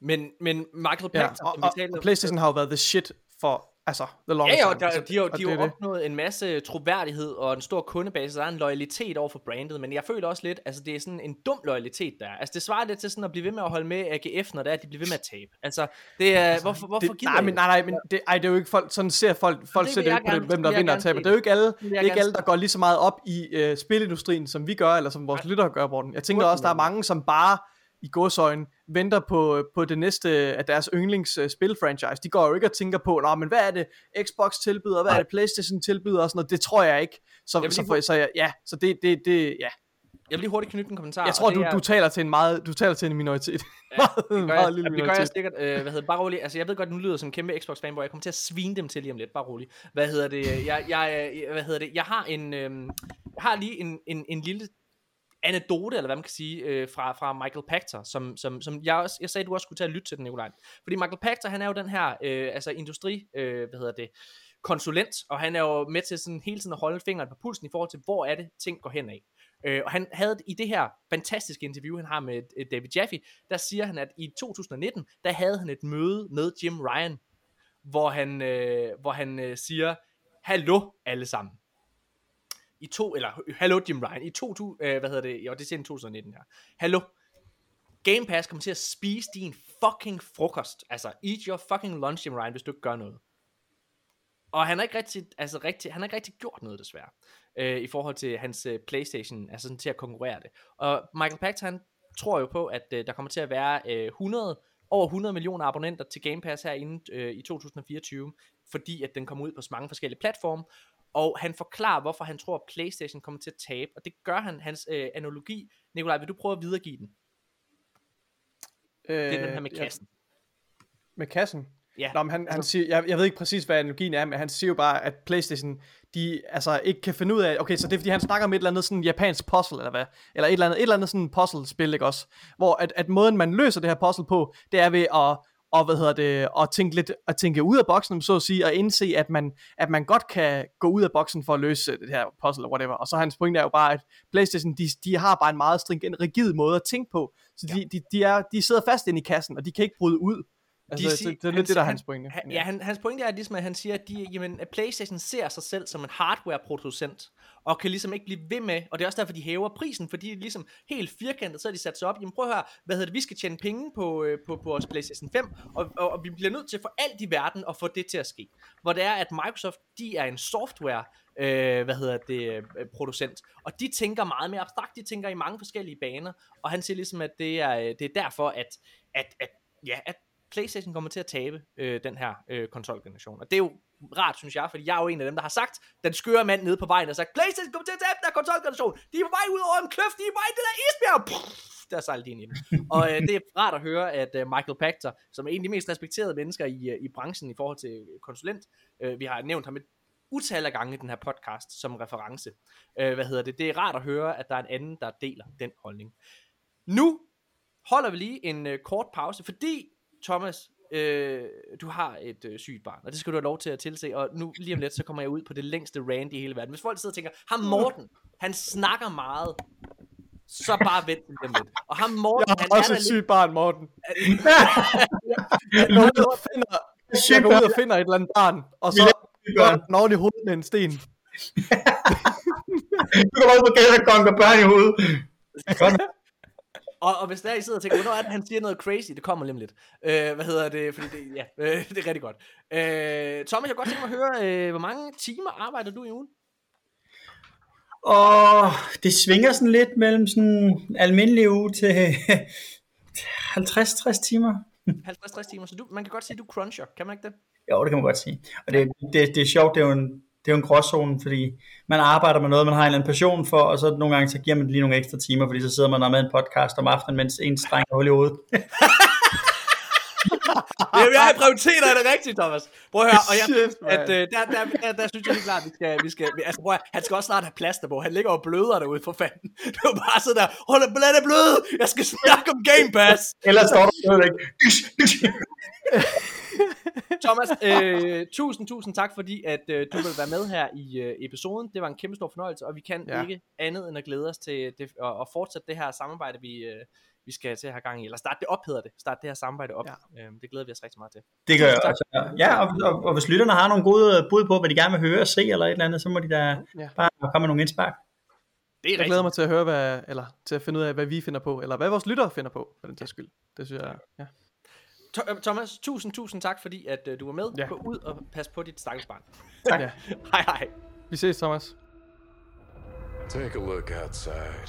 Men, men Michael ja. Pachter, Og, vi og, og om- PlayStation har jo været the shit for, altså, the Ja, longest ja, og der, Altså, de har, og de har jo opnået en masse troværdighed og en stor kundebase, der er en loyalitet over for brandet, men jeg føler også lidt, altså det er sådan en dum loyalitet der. er. Altså det svarer lidt til sådan at blive ved med at holde med AGF, når det er, at de bliver ved med at tabe. Altså det er, altså, hvorfor, hvorfor det, gider nej, men, nej, nej, men det, ej, det er jo ikke folk, sådan ser folk, folk det ser det ikke på gerne- det, hvem der vinder og taber. Det er jo ikke alle, det er ikke alle, der går lige så meget op i uh, spilindustrien, som vi gør, eller som vores lyttere gør, Morten. Jeg tænker også, der er man. mange, som bare i godsøjen venter på, på det næste af deres yndlings uh, spilfranchise. De går jo ikke og tænker på, Nå, men hvad er det Xbox tilbyder, hvad er det Playstation tilbyder og sådan noget. Det tror jeg ikke. Så, vil så, for, så jeg- ja, så det, det, det, ja. Jeg vil lige hurtigt knytte en kommentar. Jeg tror, du, er- du taler til en meget, du taler til en minoritet. [LAUGHS] meget, det gør meget jeg, lille det gør jeg minoritet. sikkert, øh, hvad hedder bare roligt, altså jeg ved godt, nu lyder jeg som en kæmpe Xbox fanboy, jeg kommer til at svine dem til lige om lidt, bare roligt. Hvad hedder det, jeg, jeg, øh, hvad hedder det, jeg har en, øh, jeg har lige en, en, en lille anekdote, eller hvad man kan sige, øh, fra, fra Michael Pachter, som, som, som jeg, også, jeg sagde, du også skulle tage og lytte til den, Nikolaj. Fordi Michael Pachter, han er jo den her, øh, altså industri, øh, hvad hedder det, konsulent, og han er jo med til sådan hele tiden at holde fingeren på pulsen i forhold til, hvor er det, ting går hen af. Øh, og han havde i det her fantastiske interview, han har med øh, David Jaffe, der siger han, at i 2019, der havde han et møde med Jim Ryan, hvor han, øh, hvor han øh, siger, hallo alle sammen. I to, eller øh, hallo Jim Ryan, i to, øh, hvad hedder det, jo det siger 2019 her. Hallo, Game Pass kommer til at spise din fucking frokost. Altså, eat your fucking lunch, Jim Ryan, hvis du ikke gør noget. Og han har ikke rigtig, altså rigtig, han har ikke rigtig gjort noget desværre, øh, i forhold til hans øh, Playstation, altså sådan til at konkurrere det. Og Michael Pachter, han tror jo på, at øh, der kommer til at være øh, 100, over 100 millioner abonnenter til Game Pass herinde øh, i 2024, fordi at den kommer ud på så mange forskellige platforme, og han forklarer, hvorfor han tror, at Playstation kommer til at tabe, og det gør han, hans øh, analogi. Nikolaj, vil du prøve at videregive den? Øh, Det er den her med ja, kassen. med kassen? Ja, Nå, men han, han siger, jeg, jeg ved ikke præcis, hvad analogien er, men han siger jo bare, at Playstation, de altså ikke kan finde ud af, okay, så det er fordi, han snakker om et eller andet sådan japansk puzzle, eller hvad, eller et eller andet, et eller andet sådan puzzle-spil, ikke også, hvor at, at måden, man løser det her puzzle på, det er ved at, og hvad hedder det, at tænke lidt, at tænke ud af boksen, så at sige, og indse, at man, at man godt kan gå ud af boksen for at løse det her puzzle, eller whatever, og så hans pointe er jo bare, at Playstation, de, de har bare en meget stringent, rigid måde at tænke på, så de, de, de, er, de sidder fast inde i kassen, og de kan ikke bryde ud, Altså, De siger- det, det er lidt det, der er hans pointe. Han, ja, han, hans pointe er ligesom, at han siger, at, de, jamen, at Playstation ser sig selv som en hardware-producent, og kan ligesom ikke blive ved med, og det er også derfor, de hæver prisen, fordi de er ligesom helt firkantet, så har de sat sig op, jamen prøv at høre, hvad hedder det, vi skal tjene penge på, øh, på, på vores Playstation 5, og, og, og vi bliver nødt til for alt i verden at få det til at ske. Hvor det er, at Microsoft, de er en software, øh, hvad hedder det, øh, producent, og de tænker meget mere abstrakt, de tænker i mange forskellige baner, og han siger ligesom, at det er, øh, det er derfor, at, at, at, ja, at PlayStation kommer til at tabe øh, den her øh, konsolgeneration. Og det er jo rart, synes jeg, fordi jeg er jo en af dem, der har sagt, den skøre mand nede på vejen, og sagt, PlayStation kommer til at tabe den her konsolgeneration. De er på vej ud over en kløft, de er på vej det der isbjerg. Pff, der sejler de ind i den. [LAUGHS] Og øh, det er rart at høre, at øh, Michael Pachter, som er en af de mest respekterede mennesker i, øh, i branchen i forhold til øh, konsulent, øh, vi har nævnt ham et utal af gange i den her podcast som reference. Øh, hvad hedder det? Det er rart at høre, at der er en anden, der deler den holdning. Nu holder vi lige en øh, kort pause, fordi Thomas, øh, du har et øh, sygt barn, og det skal du have lov til at tilse, og nu lige om lidt, så kommer jeg ud på det længste rant i hele verden. Hvis folk sidder og tænker, ham Morten, han snakker meget, så bare vent lige om lidt. Og ham Morten, Jeg han har er også der et lidt, sygt barn, Morten. [LAUGHS] Jeg går ud og finder, jeg går ud og finder et eller andet barn, og så gør den oven i hovedet med en sten. [LAUGHS] Du kommer ud på gaden og konker børn i hovedet. [LAUGHS] Godt. Og, og hvis der I sidder og tænker, hvornår er det, han siger noget crazy, det kommer lige om lidt. Øh, hvad hedder det, fordi det, ja, øh, det er rigtig godt. Øh, Thomas, jeg kunne godt tænke mig at høre, øh, hvor mange timer arbejder du i ugen? Og det svinger sådan lidt mellem sådan almindelig uge til [LAUGHS] 50-60 timer. 50-60 timer, så du, man kan godt sige, at du cruncher, kan man ikke det? Jo, det kan man godt sige. Og det, det, det er sjovt, det er jo en, det er jo en gråzone, fordi man arbejder med noget, man har en eller anden passion for, og så nogle gange så giver man lige nogle ekstra timer, fordi så sidder man og med en podcast om aftenen, mens en streng er hul i hovedet. [LAUGHS] Jamen, jeg prioriteter er det rigtigt, Thomas. Prøv at høre, og jeg Shit, at øh, der, der, der, der, synes jeg helt klart, vi skal, vi skal, altså prøv at, han skal også snart have plaster på. Han ligger og bløder derude for fanden. [LAUGHS] Du er bare sådan der, hold da, det bløde, jeg skal snakke om Game Pass. Ellers står der noget ikke. [LAUGHS] Thomas, øh, tusind, tusind tak, fordi at øh, du vil være med her i øh, episoden. Det var en kæmpe stor fornøjelse, og vi kan Ja. ikke andet end at glæde os til det, at, at fortsætte det her samarbejde, vi, øh, vi skal til at have gang i. Eller starte det op, hedder det. Starte det her samarbejde op. Ja. Øhm, det glæder vi os rigtig meget til. Det gør jeg også. Ja, og, og, og, hvis lytterne har nogle gode bud på, hvad de gerne vil høre og se, eller et eller andet, så må de da Ja. bare komme med nogle indspark. Det er Jeg glæder mig til at høre, hvad, eller til at finde ud af, hvad vi finder på, eller hvad vores lyttere finder på, for den tages skyld. Det synes jeg, ja. To- øh, Thomas, tusind, tusind tak, fordi at øh, du var med. Ja. Ja. Gå ud og pas på dit stakkels barn. [LAUGHS] ja. Hej hej. Vi ses, Thomas. Take a look outside.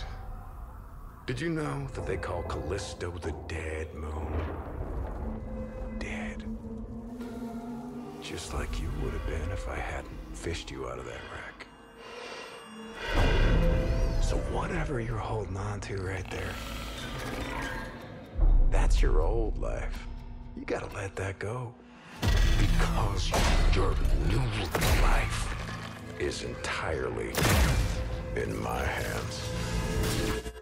Did you know that they call Callisto the dead moon? Dead. Just like you would have been if I hadn't fished you out of that wreck. So whatever you're holding on to right there, that's your old life. You gotta let that go. Because your new life is entirely in my hands.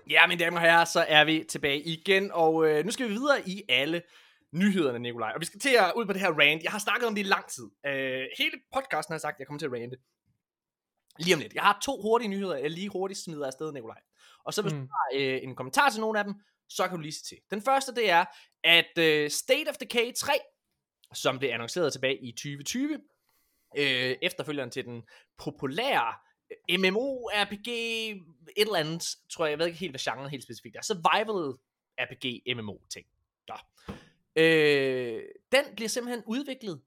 Ja, mine damer og herrer, så er vi tilbage igen, og øh, nu skal vi videre i alle nyhederne, Nikolaj. Og vi skal til at ud på det her rant. Jeg har snakket om det i lang tid. Øh, hele podcasten har jeg sagt, at jeg kommer til at rante. Lige om lidt. Jeg har to hurtige nyheder, jeg lige hurtigt smider afsted, Nikolaj. Og så hvis mm. Du har øh, en kommentar til nogle af dem, så kan du lige se til. Den første, det er, at øh, State of Decay 3, som blev annonceret tilbage i 2020, øh, efterfølgeren til den populære øh, MMO-RPG, et eller andet, tror jeg, jeg ved ikke helt, hvad genren helt specifikt er. Survival RPG MMO-ting. Nå. Øh, den bliver simpelthen udviklet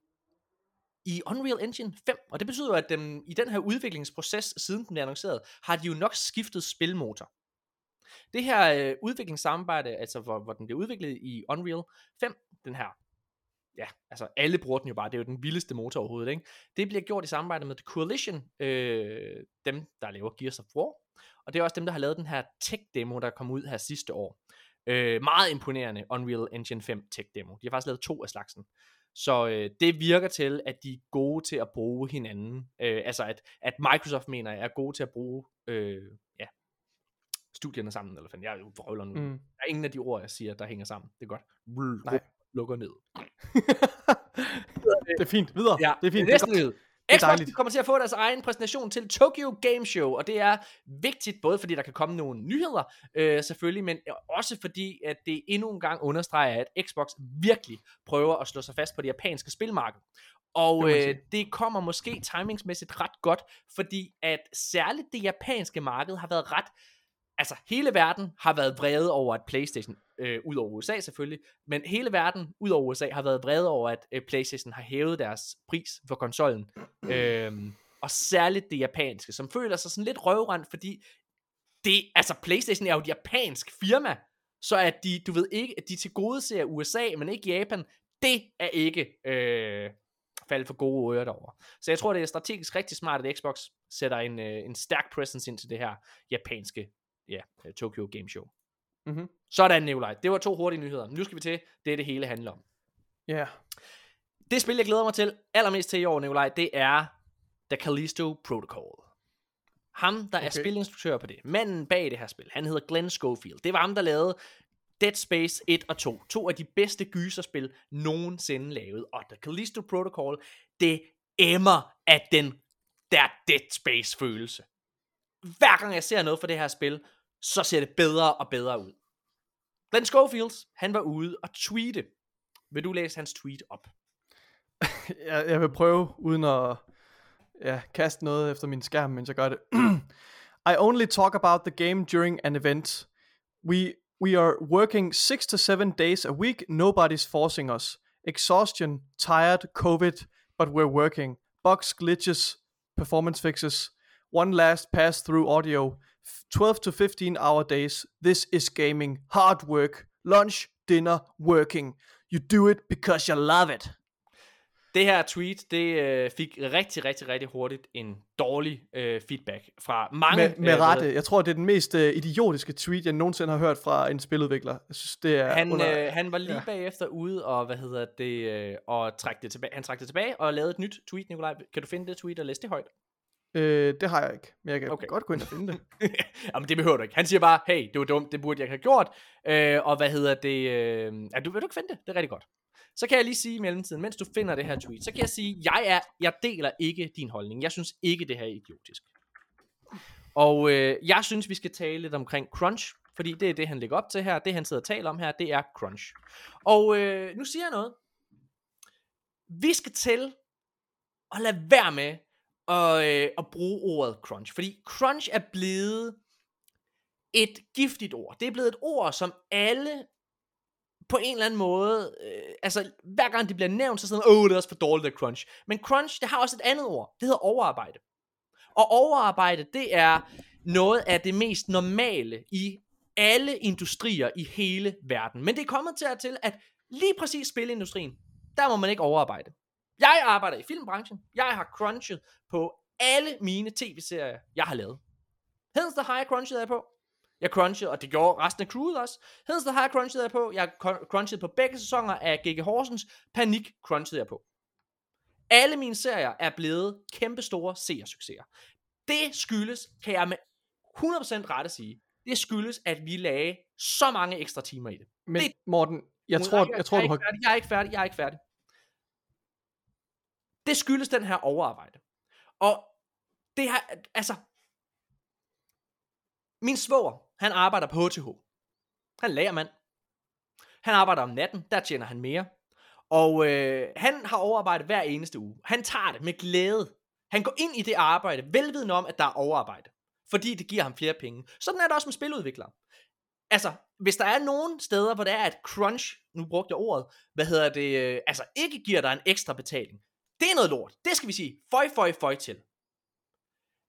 i Unreal Engine 5, og det betyder jo, at dem, i den her udviklingsproces, siden den blev annonceret, har de jo nok skiftet spilmotor. Det her øh, udviklingssamarbejde, altså hvor, hvor den bliver udviklet i Unreal 5, den her, ja, altså alle bruger den jo bare, det er jo den vildeste motor overhovedet, ikke? Det bliver gjort i samarbejde med The Coalition, øh, dem der laver Gears of War, og det er også dem, der har lavet den her tech-demo, der kom ud her sidste år. Øh, meget imponerende Unreal Engine 5 tech-demo. De har faktisk lavet to af slagsen. Så øh, det virker til, at de er gode til at bruge hinanden. Øh, altså at, at Microsoft mener, er gode til at bruge øh, studierne sammen. Eller fanden, jeg er jo vrøvler nu. Mm. Der er ingen af de ord, jeg siger, der hænger sammen. Det er godt. Nej. Lukker ned. [LAUGHS] det er fint. Videre. Ja, det er fint. Det er nyhed. er Xbox dejligt. kommer til at få deres egen præsentation til Tokyo Game Show, og det er vigtigt, både fordi der kan komme nogle nyheder, øh, selvfølgelig, men også fordi, at det endnu en gang understreger, at Xbox virkelig prøver at slå sig fast på det japanske spilmarked. Og Det øh, det kommer måske timingsmæssigt ret godt, fordi at særligt det japanske marked har været ret altså hele verden har været vrede over, at PlayStation, øh, ud over USA selvfølgelig, men hele verden, ud over USA, har været vrede over, at øh, PlayStation har hævet deres pris for konsollen. [CLEARS THROAT] øhm, og særligt det japanske, som føler sig sådan lidt røvrendt, fordi det, altså PlayStation er jo et japansk firma, så at de, du ved ikke, at de til gode ser USA, men ikke Japan, det er ikke øh, faldet for gode ører derovre. Så jeg tror, det er strategisk rigtig smart, at Xbox sætter en, øh, en stærk presence ind til det her japanske ja, øh, Tokyo Game Show. Mhm. Sådan, Nikolaj. Det var to hurtige nyheder. Nu skal vi til det, det hele handler om. Ja. Det spil, jeg glæder mig til allermest til i år, Nikolaj, det er The Callisto Protocol. Ham, der okay. er spilinstruktør på det, manden bag det her spil, han hedder Glenn Schofield. Det var ham, der lavede Dead Space 1 og 2. To af de bedste gyserspil nogensinde lavet. Og The Callisto Protocol, det emmer af den der Dead Space følelse. Hver gang jeg ser noget for det her spil, så ser det bedre og bedre ud. Glenn Schofield, han var ude og tweete. Vil du læse hans tweet op? [LAUGHS] jeg, jeg vil prøve, uden at ja, kaste noget efter min skærm, mens jeg gør det. [CLEARS THROAT] I only talk about the game during an event. We, we are working six to seven days a week. Nobody's forcing us. Exhaustion, tired, COVID, but we're working. Bugs, glitches, performance fixes. One last pass through audio. F- 12 to 15 hour days. This is gaming. Hard work. Lunch, dinner, working. You do it because you love it. Det her tweet, det øh, fik rigtig, rigtig, rigtig hurtigt en dårlig øh, feedback fra mange. Med, med øh, rette. Jeg tror, det er den mest øh, idiotiske tweet, jeg nogensinde har hørt fra en spiludvikler. Jeg synes, det er Han, under... øh, han var lige ja. bagefter ude og, hvad hedder det, øh, og trak det tilbage. Han trak det tilbage og lavede et nyt tweet, Nikolaj. Kan du finde det tweet og læse det højt? Øh, det har jeg ikke, men jeg kan Okay. godt gå ind og finde det. [LAUGHS] Jamen, det behøver du ikke. Han siger bare, hey, det var dumt, det burde jeg ikke have gjort. Øh, og hvad hedder det? Øh, ja, du, vil du ikke finde det? Det er rigtig godt. Så kan jeg lige sige i mellemtiden, mens du finder det her tweet, så kan jeg sige, jeg er, jeg deler ikke din holdning. Jeg synes ikke, det her er idiotisk. Og øh, jeg synes, vi skal tale lidt omkring crunch, fordi det er det, han lægger op til her. Det, han sidder og taler om her, det er crunch. Og øh, nu siger jeg noget. Vi skal til at lade være med at, øh, at bruge ordet crunch. Fordi crunch er blevet et giftigt ord. Det er blevet et ord, som alle på en eller anden måde, øh, altså hver gang det bliver nævnt, så sådan, åh, det er også for dårligt at crunch. Men crunch, det har også et andet ord. Det hedder overarbejde. Og overarbejde, det er noget af det mest normale i alle industrier i hele verden. Men det er kommet til at til, at lige præcis spilindustrien, der må man ikke overarbejde. Jeg arbejder i filmbranchen. Jeg har crunchet på alle mine tv-serier, jeg har lavet. Hedens High crunchede jeg på. Jeg crunchede, og det gjorde resten af crewet også. Hedens High crunchede jeg på. Jeg cr- crunchede på begge sæsoner af G.G. Horsens. Panik crunchede jeg på. Alle mine serier er blevet kæmpe store seersucceser. Det skyldes, kan jeg med 100% rette sige, det skyldes, at vi lagde så mange ekstra timer i det. Men Det- Morten, jeg tror, jeg tror jeg, du er har... jeg er ikke færdig, jeg er ikke færdig. Det skyldes den her overarbejde. Og det her, altså, min svoger, han arbejder på HTH. Han er lagermand. Han arbejder om natten, der tjener han mere. Og øh, han har overarbejde hver eneste uge. Han tager det med glæde. Han går ind i det arbejde, velvidende om, at der er overarbejde. Fordi det giver ham flere penge. Sådan er det også med spiludviklere. Altså, hvis der er nogen steder, hvor der er et crunch, nu brugte jeg ordet, hvad hedder det, øh, altså ikke giver dig en ekstra betaling. Det er noget lort. Det skal vi sige. Føj, føj, føj til.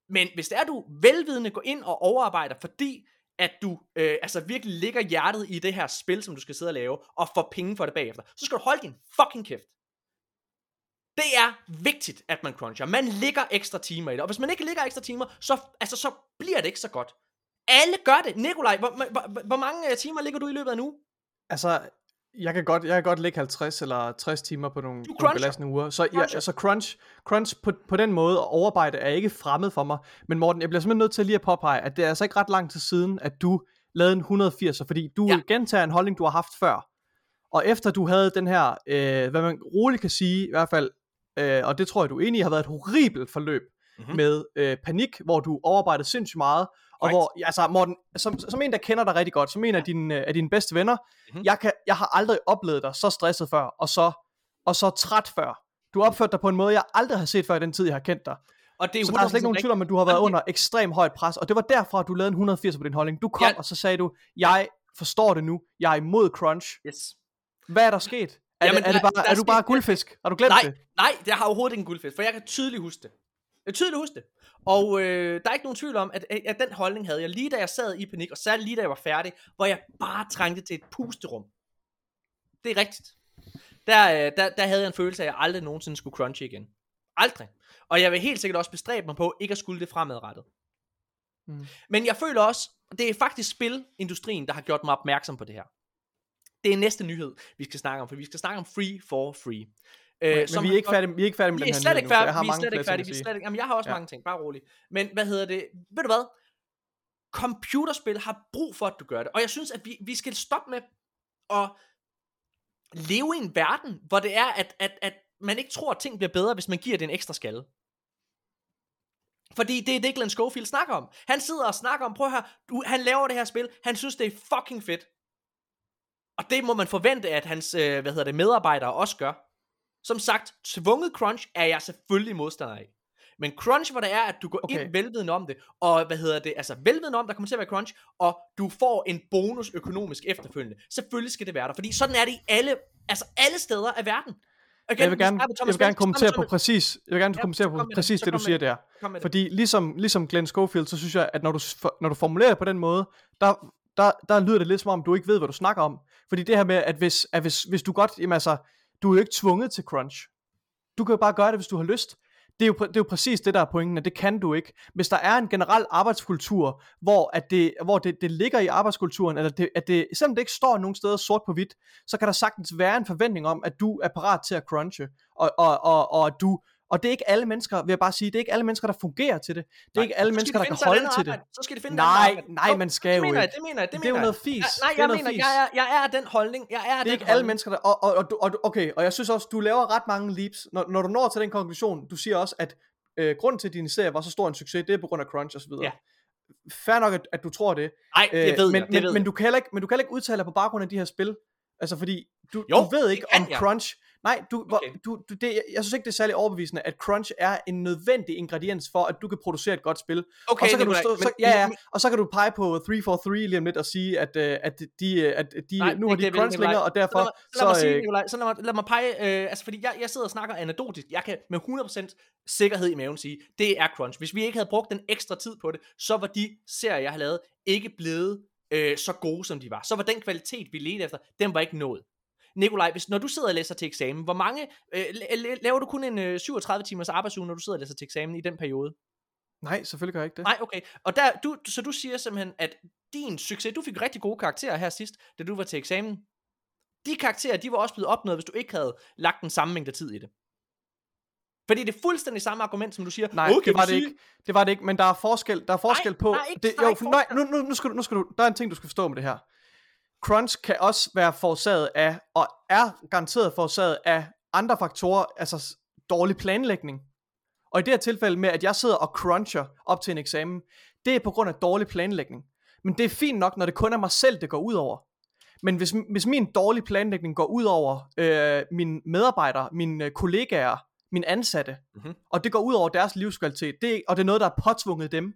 Men hvis det er, du velvidende går ind og overarbejder, fordi at du øh, altså virkelig ligger hjertet i det her spil, som du skal sidde og lave, og får penge for det bagefter, så skal du holde din fucking kæft. Det er vigtigt, at man cruncher. Man ligger ekstra timer i det. Og hvis man ikke ligger ekstra timer, så, altså, så bliver det ikke så godt. Alle gør det. Nikolaj, hvor, hvor, hvor mange øh, timer ligger du i løbet af nu? Altså, jeg kan godt, jeg kan godt lægge 50 eller 60 timer på nogle, nogle belastende uger. Så ja, Cruncher. altså crunch, crunch på, på den måde og overarbejde er ikke fremmed for mig. Men Morten, jeg bliver simpelthen nødt til lige at påpege, at det er altså ikke ret lang tid siden, at du lavede en 180'er, fordi du Ja. gentager en holdning, du har haft før. Og efter du havde den her, øh, hvad man roligt kan sige, i hvert fald, øh, og det tror jeg, du er enig i, har været et horribelt forløb Mhm. mm-hmm. med øh, panik, hvor du overarbejdede sindssygt meget, og Right. hvor, altså Morten, som, som en, der kender dig rigtig godt, som en af dine, øh, af dine bedste venner, Mhm. mm-hmm. jeg, kan, jeg har aldrig oplevet dig så stresset før, og så, og så træt før. Du opførte dig på en måde, jeg aldrig har set før i den tid, jeg har kendt dig. Og det er Så der er slet ikke nogen tvivl om, at du har været det- under ekstrem højt pres, og det var derfra, at du lavede en 180 på din holdning. Du kom, Ja. og så sagde du, jeg forstår det nu, jeg er imod crunch. Yes. Hvad er der sket? Er, Jamen, det, er, det der- bare, der er er du bare guldfisk? Har du glemt Nej, det? nej, det har overhovedet ikke en guldfisk, for jeg kan tydeligt huske det. Jeg tydeligt huske det. Og øh, der er ikke nogen tvivl om, at, at den holdning havde jeg lige da jeg sad i panik, og særligt lige da jeg var færdig, hvor jeg bare trængte til et pusterum. Det er rigtigt. Der, øh, der, der havde jeg en følelse af, at jeg aldrig nogensinde skulle crunche igen. Aldrig. Og jeg vil helt sikkert også bestræbe mig på, ikke at skulle det fremadrettet. Mm. Men jeg føler også, det er faktisk spilindustrien, der har gjort mig opmærksom på det her. Det er næste nyhed, vi skal snakke om, for vi skal snakke om Free for Free. Øh, Men som vi er ikke færdige, vi er ikke færdige med vi den er her slet ikke nu, jeg har vi er slet ikke færdige, vi er slet ikke, jamen jeg har også Ja. mange ting, bare rolig. Men hvad hedder det, ved du hvad, computerspil har brug for, at du gør det, og jeg synes, at vi, vi skal stoppe med at leve i en verden, hvor det er, at, at, at man ikke tror, at ting bliver bedre, hvis man giver det en ekstra skalle. Fordi det er det, Glenn Schofield snakker om. Han sidder og snakker om, prøv her, du, han laver det her spil, han synes, det er fucking fedt. Og det må man forvente, at hans øh, hvad hedder det, medarbejdere også gør. Som sagt, tvunget crunch er jeg selvfølgelig modstander af. Men crunch, hvor det er, at du går okay. Ind velvidende om det, og hvad hedder det, altså velvidende om, der kommer til at være crunch, og du får en bonus økonomisk efterfølgende. Selvfølgelig skal det være der, fordi sådan er det i alle, altså alle steder af verden. Igen, Jeg vil vi gerne, jeg vil gerne kommentere på præcis, jeg vil gerne Ja, kommentere på det, præcis det, du siger der. Det. Fordi ligesom, ligesom Glenn Schofield, så synes jeg, at når du, når du formulerer på den måde, der, der, der lyder det lidt som om, du ikke ved, hvad du snakker om. Fordi det her med, at hvis, at hvis, hvis du godt, jamen altså, du er jo ikke tvunget til crunch. Du kan jo bare gøre det, hvis du har lyst. Det er, jo, det er jo præcis det, der er pointen, at det kan du ikke. Hvis der er en generel arbejdskultur, hvor, at det, hvor det, det ligger i arbejdskulturen, eller det, at det, selvom det ikke står nogen steder sort på hvidt, så kan der sagtens være en forventning om, at du er parat til at crunche, og, og, og, og at du og det er ikke alle mennesker, vil jeg bare sige, det er ikke alle mennesker, der fungerer til det. Det er ikke alle mennesker, de der kan holde til det. Så skal de finde Nej, arbejde. nej, Jo, man skal det jo mener jeg, ikke. det mener jeg, det Det er jo noget fis. Ja, nej, Det jeg mener, fis. jeg er, jeg er den holdning. Jeg er Det er den ikke alle holdning. mennesker, der... Og, og, og, og, okay, og jeg synes også, du laver ret mange leaps, når, når du når til den konklusion, du siger også, at øh, grunden til, at din serie var så stor en succes, det er på grund af crunch og så videre. Ja. Fair nok, at, at du tror det. Nej, det Øh, ved men, jeg, det men, ved men, du kan ikke, men du kan ikke udtale dig på baggrund af de her spil. Altså fordi, du, Jo, du ved det ikke om jeg. crunch... Nej, du, Okay. du, du, det, jeg, jeg synes ikke, det er særlig overbevisende, at crunch er en nødvendig ingrediens for, at du kan producere et godt spil. Okay, og så kan du stå, men- så, ja, ja, og så kan du pege på 343 lige om lidt og sige, at, øh, at de, øh, at de Nej, nu har de crunch længere, og derfor Så lad mig, så lad mig sige, øh, Nikolaj, så lad mig, lad mig pege, øh, altså fordi jeg, jeg sidder og snakker anekdotisk, jeg kan med 100% sikkerhed i maven sige, det er crunch. Hvis vi ikke havde brugt den ekstra tid på det, så var de serier, jeg har lavet, ikke blevet øh, så gode, som de var. Så var den kvalitet, vi ledte efter, den var ikke nået. Nikolaj, hvis, når du sidder og læser til eksamen, hvor mange, øh, la- la- laver du kun en øh, 37 timers arbejdsuge, når du sidder og læser til eksamen i den periode? Nej, selvfølgelig gør jeg ikke det. Nej, okay. Og der, du, så du siger simpelthen, at din succes, du fik rigtig gode karakterer her sidst, da du var til eksamen. De karakterer, de var også blevet opnået, hvis du ikke havde lagt den samme mængde tid i det. Fordi det er fuldstændig samme argument, som du siger. Nej, okay, det var det ikke. Det var det ikke, men der er forskel, der er forskel Nej, på... nej, ikke- det, jo, nej, nu, nu, nu, skal du, nu skal du, der er en ting, du skal forstå med det her. Crunch kan også være forårsaget af, og er garanteret forårsaget af andre faktorer, altså dårlig planlægning. Og i det her tilfælde med, at jeg sidder og cruncher op til en eksamen, det er på grund af dårlig planlægning. Men det er fint nok, når det kun er mig selv, det går ud over. Men hvis, hvis min dårlige planlægning går ud over øh, mine medarbejdere, mine øh, kollegaer, mine ansatte, Mhm. mm-hmm. og det går ud over deres livskvalitet, det, og det er noget, der er påtvunget dem.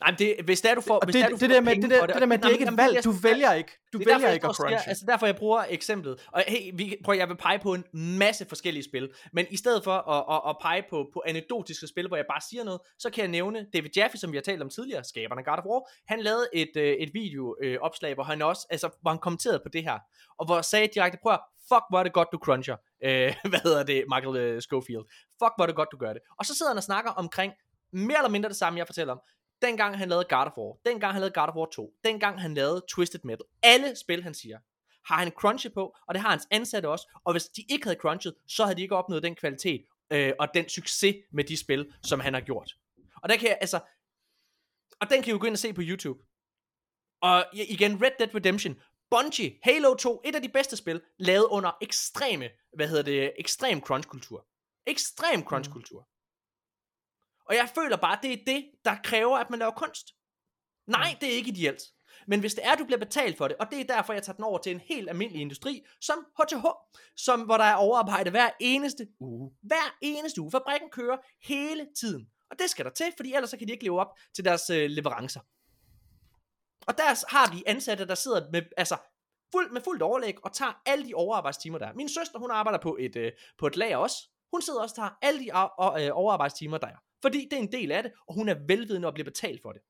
Nej, men det, hvis det er, du får, Og hvis det, er, du det, får der med, det, der, det og der med, at det er ikke et valg, du vælger ikke. Du det er vælger derfor, ikke at og siger- crunche. Altså derfor jeg bruger eksemplet. Og hey, vi, prøv, jeg vil pege på en masse forskellige spil. Men i stedet for at, at, at pege på, på anekdotiske spil, hvor jeg bare siger noget, så kan jeg nævne David Jaffe, som vi har talt om tidligere, skaberne af God of War. Han lavede et, øh, et videoopslag, øh, hvor han også, altså, hvor han kommenterede på det her. Og hvor sagde direkte, prøv at, fuck hvor er det godt, du cruncher. Øh, [LAUGHS] hvad hedder det, Michael øh, Schofield. Fuck hvor er det godt, du gør det. Og så sidder han og snakker omkring mere eller mindre det samme, jeg fortæller om. Dengang han lavede God of War, dengang han lavede God of War 2, dengang han lavede Twisted Metal, alle spil han siger, har han crunchet på, og det har hans ansatte også, og hvis de ikke havde crunchet, så havde de ikke opnået den kvalitet øh, og den succes med de spil, som han har gjort. Og der kan jeg, altså, og den kan I jo gå ind og se på YouTube. Og igen, Red Dead Redemption, Bungie, Halo 2, et af de bedste spil, lavet under ekstreme, hvad hedder det, ekstrem crunch-kultur. Ekstrem crunch-kultur. Og jeg føler bare, det er det, der kræver, at man laver kunst. Nej, det er ikke ideelt. Men hvis det er, at du bliver betalt for det, og det er derfor, jeg tager den over til en helt almindelig industri, som HTH, som, hvor der er overarbejde hver eneste uge. Hver eneste uge. Fabrikken kører hele tiden. Og det skal der til, fordi ellers så kan de ikke leve op til deres øh, leverancer. Og der har vi ansatte, der sidder med, altså, fuld, med fuldt overlæg og tager alle de overarbejdstimer, der er. Min søster, hun arbejder på et, øh, på et lager også. Hun sidder også og tager alle de øh, overarbejdstimer, der er. Fordi det er en del af det, og hun er velvidende og bliver betalt for det.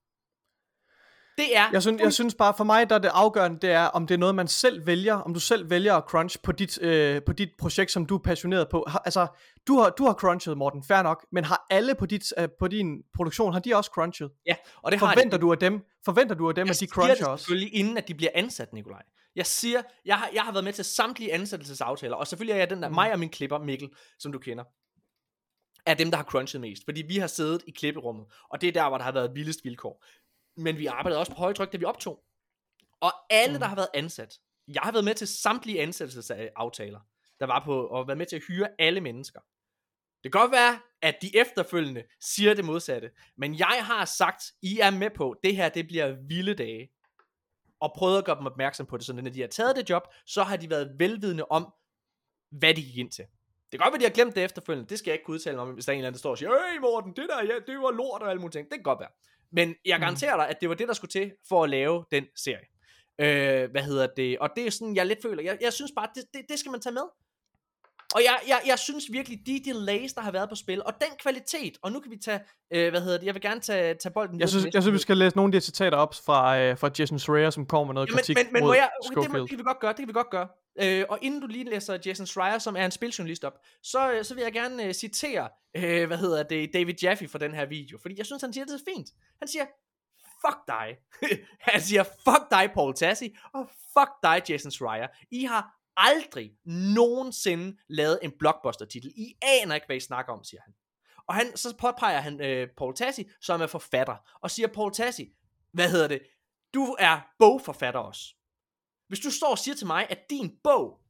Det er... Jeg synes, jeg synes bare, for mig der er det afgørende, det er, om det er noget, man selv vælger, om du selv vælger at crunch på dit, øh, på dit projekt, som du er passioneret på. Har, altså, du har, du har crunchet, Morten, fair nok, men har alle på, dit, øh, på din produktion, har de også crunchet? Ja, og det har Forventer de. du af dem, forventer du af dem, jeg at de siger cruncher også? selvfølgelig, inden at de bliver ansat, Nikolaj. Jeg siger, jeg har, jeg har været med til samtlige ansættelsesaftaler, og selvfølgelig er jeg den der, Mm. mig og min klipper, Mikkel, som du kender, er dem, der har crunchet mest. Fordi vi har siddet i klipperummet, og det er der, hvor der har været vildest vilkår. Men vi arbejdede også på højtryk, da vi optog. Og alle, Mm. der har været ansat, jeg har været med til samtlige ansættelsesaftaler, der var på, og været med til at hyre alle mennesker. Det kan godt være, at de efterfølgende siger det modsatte, men jeg har sagt, I er med på, det her det bliver vilde dage, og prøvet at gøre dem opmærksom på det, så når de har taget det job, så har de været velvidende om, hvad de gik ind til. Det kan godt være, de har glemt det efterfølgende, det skal jeg ikke kunne udtale mig om, hvis der er en eller anden, der står og siger, Øj Morten, det der, ja, det var lort og alle mulige ting. Det kan godt være. Men jeg garanterer dig, at det var det, der skulle til for at lave den serie. Øh, hvad hedder det? Og det er sådan, jeg lidt føler. Jeg, jeg synes bare, det, det, det skal man tage med. Og jeg, jeg, jeg synes virkelig, de delays, der har været på spil, og den kvalitet, og nu kan vi tage, øh, hvad hedder det, jeg vil gerne tage, tage bolden Jeg synes, jeg synes, vi skal læse nogle af de her citater op fra, øh, fra Jason Schreier, som kommer med noget Ja, kritik men, men, men mod må jeg, okay, det, må, Schofield. det kan vi godt gøre, det kan vi godt gøre. Øh, og inden du lige læser Jason Schreier, som er en spiljournalist op, så, øh, så vil jeg gerne øh, citere, øh, hvad hedder det, David Jaffe fra den her video, fordi jeg synes, han siger det så fint. Han siger, fuck dig. [LAUGHS] han siger, fuck dig, Paul Tassi, og fuck dig, Jason Schreier. I har aldrig nogensinde lavet en blockbuster-titel. I aner ikke, hvad I snakker om, siger han. Og han, så påpeger han øh, Paul Tassi, som er forfatter, og siger, Paul Tassi, hvad hedder det, du er bogforfatter også. Hvis du står og siger til mig, at din bog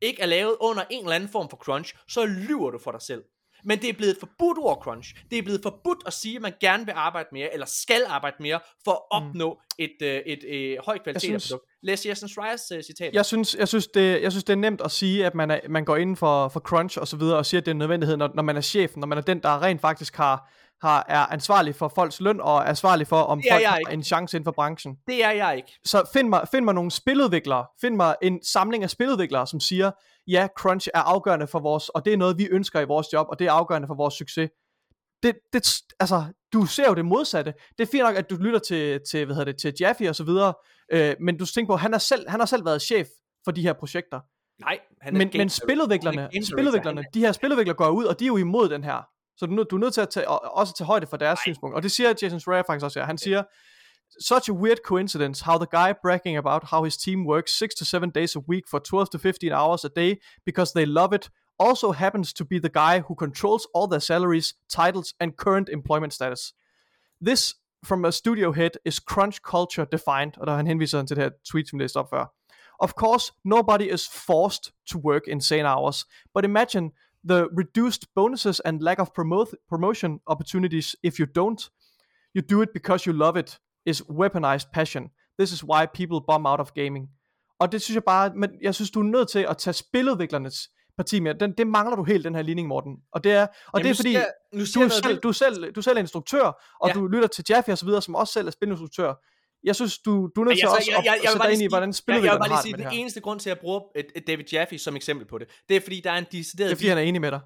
ikke er lavet under en eller anden form for crunch, så lyver du for dig selv. Men det er blevet et forbudt ord crunch. Det er blevet forbudt at sige, at man gerne vil arbejde mere, eller skal arbejde mere, for at opnå mm. et, øh, et, et, et højt kvalitet af synes- produkt. Læs Jason Schreiers uh, citat. Jeg synes, jeg, synes det, jeg synes, det er nemt at sige, at man, er, man går ind for, for crunch og så videre, og siger, at det er en nødvendighed, når, når man er chefen, når man er den, der rent faktisk har, har, er ansvarlig for folks løn, og er ansvarlig for, om folk har ikke. en chance inden for branchen. Det er jeg ikke. Så find mig, find mig nogle spiludviklere, find mig en samling af spiludviklere, som siger, ja, crunch er afgørende for vores, og det er noget, vi ønsker i vores job, og det er afgørende for vores succes. Det, det, altså, du ser jo det modsatte. Det er fint nok, at du lytter til, til, hvad hedder det, til Jaffe og så videre, øh, men du skal tænke på, han har, selv, han har selv været chef for de her projekter. Nej, han er Men, men spiludviklerne, han er spiludviklerne, de her spiludviklere går ud, og de er jo imod den her. Så du, er nødt- du er nødt til at tage, og- også tage højde for deres synspunkt. Og det siger Jason Schreier faktisk også her. Han siger, Such a weird coincidence how the guy bragging about how his team works 6 to 7 days a week for 12 to 15 hours a day because they love it also happens to be the guy who controls all their salaries, titles and current employment status. This from a studio head is crunch culture defined, og der han henviser han til det her tweet, som jeg læste før. Of course, nobody is forced to work insane hours, but imagine the reduced bonuses and lack of promote, promotion opportunities if you don't. You do it because you love it, is weaponized passion. This is why people bomb out of gaming. Og det synes jeg bare, men jeg synes, du er nødt til at tage spiludviklernes parti med. Den, det mangler du helt, den her ligning, Morten. Og det er, og Jamen, det er fordi, jeg- nu du, jeg er selv, du, er selv, du er selv er instruktør, og Ja. du lytter til Jaffe og så videre, som også selv er spilinstruktør. Jeg synes, du, du er nødt til også at, at vil sætte bare dig ind i, hvordan jeg, jeg bare har lige det sige, med den det her. eneste grund til, at jeg bruger David Jaffe som eksempel på det, det er fordi, der er en decideret Det er fordi, han er enig med dig.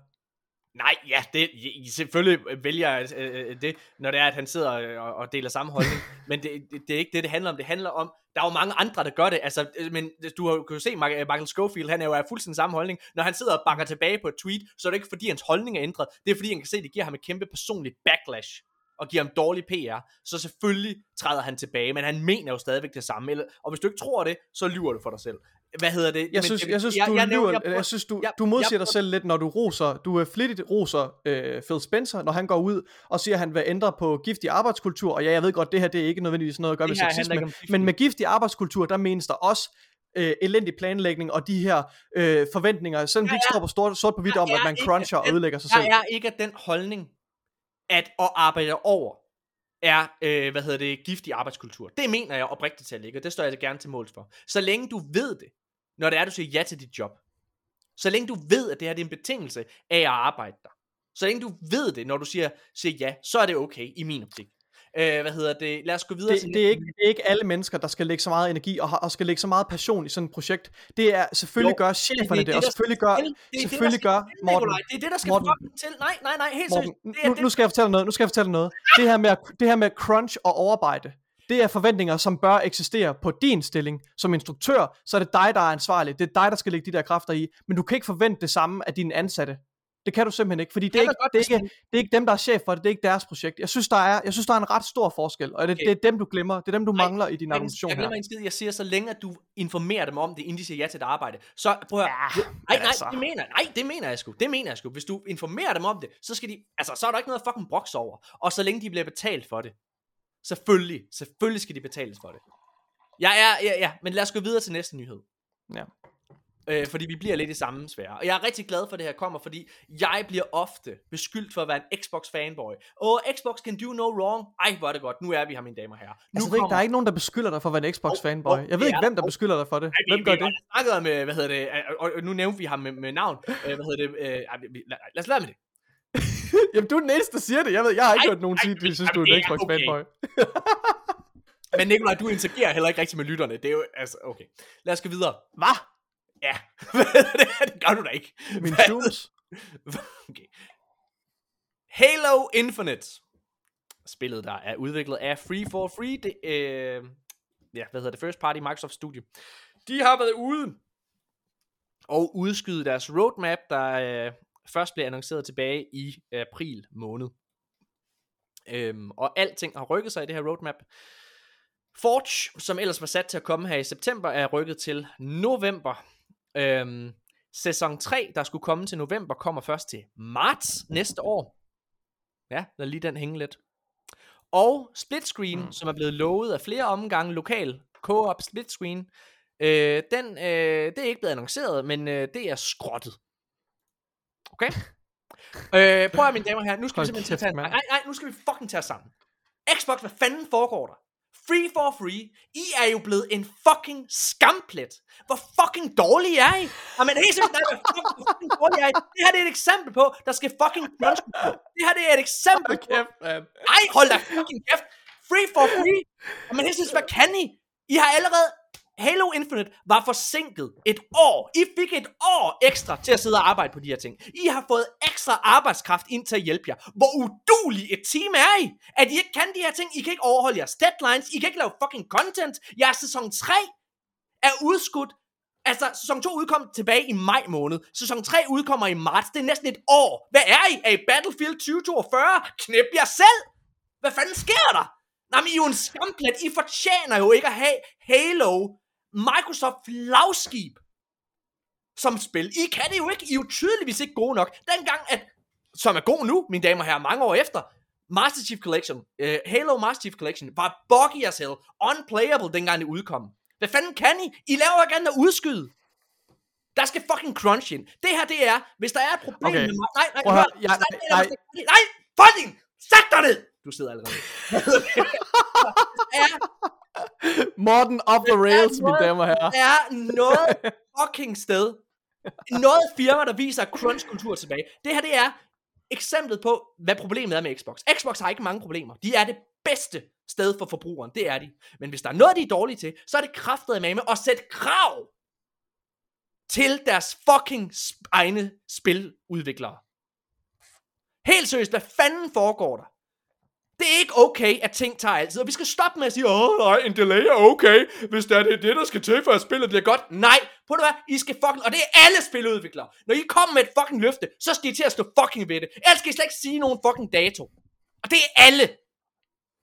Nej, ja, det, selvfølgelig vælger jeg øh, øh, det, når det er, at han sidder og, og deler samme holdning. [LAUGHS] men det, det, det er ikke det, det handler om. Det handler om, der er jo mange andre, der gør det. Altså, øh, men du har, kan jo se, Michael Schofield, han er jo af fuldstændig samme holdning. Når han sidder og bakker tilbage på et tweet, så er det ikke fordi, hans holdning er ændret. Det er fordi, han kan se, at det giver ham et kæmpe personligt backlash og giver ham dårlig PR, så selvfølgelig træder han tilbage, men han mener jo stadigvæk det samme. Eller, og hvis du ikke tror det, så lyver du for dig selv. Hvad hedder det? Jeg synes, jeg synes, jeg- du jeg nævner- lyver, jeg jeg, prøver- synes, du, jeg- du modsiger jeg dig selv lidt, når du roser, du er flittigt roser øh, Phil Spencer, når han går ud og siger, at han vil ændre på giftig arbejdskultur, og ja, jeg ved godt, det her det er ikke nødvendigvis noget at gøre Det med sexisme, men med giftig arbejdskultur, der menes der også øh, elendig planlægning og de her øh, forventninger, selvom de ikke Jeg er- står på stort, sort på hvidt om, jeg at man cruncher og den- ødelægger sig selv. Jeg er ikke af den holdning, at at arbejde over er, øh, hvad hedder det, giftig arbejdskultur. Det mener jeg oprigtigt talt ikke, og det står jeg gerne til måls for. Så længe du ved det, når det er, du siger ja til dit job. Så længe du ved, at det her det er en betingelse af at arbejde der. Så længe du ved det, når du siger, siger ja, så er det okay i min optik. Øh, hvad hedder det? Lad os gå videre det, til det, er ikke, det er ikke alle mennesker, der skal lægge så meget energi og, og skal lægge så meget passion i sådan et projekt. Det er selvfølgelig Jo, gør cheferne det, det, og der selvfølgelig gør. Det det, der selvfølgelig gør til, Morten. Det er det, der skal Morten. til. Nej, nej, nej, helt Morten, seriøst. Det er nu, det, nu skal jeg fortælle noget. Nu skal jeg fortælle noget. Det her med, det her med crunch og overarbejde, det er forventninger, som bør eksistere på din stilling. Som instruktør, så er det dig, der er ansvarlig. Det er dig, der skal lægge de der kræfter i. Men du kan ikke forvente det samme af dine ansatte. Det kan du simpelthen ikke, fordi det er ikke, det, er ikke, det er ikke dem, der er chef for det, det er ikke deres projekt. Jeg synes, der er, jeg synes, der er en ret stor forskel, og det, Okay. det er dem, du glemmer. Det er dem, du Nej, mangler i din Jeg, argumentation jeg her. glemmer en skid. Jeg siger, så længe at du informerer dem om det, inden de siger ja til et arbejde. Så prøv at. Ja, nej, nej, altså. det mener, nej, det mener jeg sgu. Det mener jeg sgu. Hvis du informerer dem om det, så skal de, altså, så er der ikke noget fucking broks over. Og så længe de bliver betalt for det. Selvfølgelig, selvfølgelig skal de betales for det. Ja, ja, ja, ja, men lad os gå videre til næste nyhed. Ja. Øh, fordi vi bliver lidt i samme sfære. Og jeg er rigtig glad for, at det her kommer, fordi jeg bliver ofte beskyldt for at være en Xbox fanboy. Og Xbox can do no wrong. Ej, hvor er det godt. Nu er vi her, mine damer og herrer. Nu Altså, jeg ikke, der er ikke nogen, der beskylder dig for at være en Xbox Åh, fanboy. åh, Jeg ved ikke, er hvem der. der beskylder dig for det. Vi- Hvem gør det? har snakket om, øh, hvad hedder det, og, nu nævnte vi ham med, med navn. Øh, hvad hedder det, øh, lad os lade med det. [LAUGHS] Jamen, du er den eneste, der siger det. Jeg ved, jeg har ikke Ej, hørt nogen ej, sige, at de synes, du er en Xbox okay. fanboy. [LAUGHS] Men Nikolaj, du interagerer heller ikke rigtig med lytterne. Det er jo, altså, okay. Lad os gå videre. [LAUGHS] Hvad? Ja, det gør du da ikke. Min tunes. okay. Halo Infinite. Spillet, der er udviklet af Free for Free. Det, øh, ja, hvad hedder det? First Party Microsoft Studio. De har været ude og udskyde deres roadmap, der øh, først blev annonceret tilbage i april måned. Øhm, og alting har rykket sig i det her roadmap. Forge, som ellers var sat til at komme her i september, er rykket til november. Øhm, sæson 3, der skulle komme til november, kommer først til marts næste år. Ja, lad lige den hænge lidt. Og split screen, mm. som er blevet lovet af flere omgange lokal co-op split screen, øh, den, øh, det er ikke blevet annonceret, men øh, det er skrottet. Okay? øh, prøv at mine damer her, nu skal vi simpelthen tage, nej, nej, nu skal vi fucking tage os sammen. Xbox, hvad fanden foregår der? Free for free. I er jo blevet en fucking skamplet. Hvor fucking dårlige er I? Og men helt simpelthen, hvor fucking, fucking dårlige er I? Det her det er et eksempel på, der skal fucking crunch. Det her det er et eksempel på, ej, hold da fucking kæft. Free for free. Og men helt seriøst, hvad kan I? I har allerede... Halo Infinite var forsinket et år. I fik et år ekstra til at sidde og arbejde på de her ting. I har fået ekstra arbejdskraft ind til at hjælpe jer. Hvor udulig et team er I? At I ikke kan de her ting. I kan ikke overholde jeres deadlines. I kan ikke lave fucking content. Jeres sæson 3 er udskudt. Altså, sæson 2 udkom tilbage i maj måned. Sæson 3 udkommer i marts. Det er næsten et år. Hvad er I? Er I Battlefield 2042? Knip jer selv! Hvad fanden sker der? Nej, men I er jo en skamplet. I fortjener jo ikke at have Halo, Microsoft flagskib som spil. I kan det jo ikke. I er jo tydeligvis ikke gode nok. Dengang, at, som er god nu, mine damer og herrer, mange år efter, Master Chief Collection, uh, Halo Master Chief Collection, var buggy as hell, unplayable, dengang det udkom. Hvad fanden kan I? I laver ikke andet at udskyde. Der skal fucking crunch ind. Det her, det er, hvis der er et problem Okay. med... mig- Nej, nej, hør. der er- nej. hvis der- Nej, fucking! Sæt dig ned! Du sidder allerede. [LAUGHS] er, Morten off the rails, mine damer og herrer. er noget [LAUGHS] fucking sted. Noget firma, der viser crunch-kultur tilbage. Det her, det er eksemplet på, hvad problemet er med Xbox. Xbox har ikke mange problemer. De er det bedste sted for forbrugeren. Det er de. Men hvis der er noget, de er dårlige til, så er det kraftet med at sætte krav til deres fucking egne spiludviklere. Helt seriøst, hvad fanden foregår der? Det er ikke okay, at ting tager altid, og vi skal stoppe med at sige, åh nej, en delay er okay, hvis det er det, det der skal til, for at spillet bliver godt. Nej, på det hvad, I skal fucking, og det er alle spiludviklere. Når I kommer med et fucking løfte, så skal I til at stå fucking ved det. Ellers skal I slet ikke sige nogen fucking dato. Og det er alle.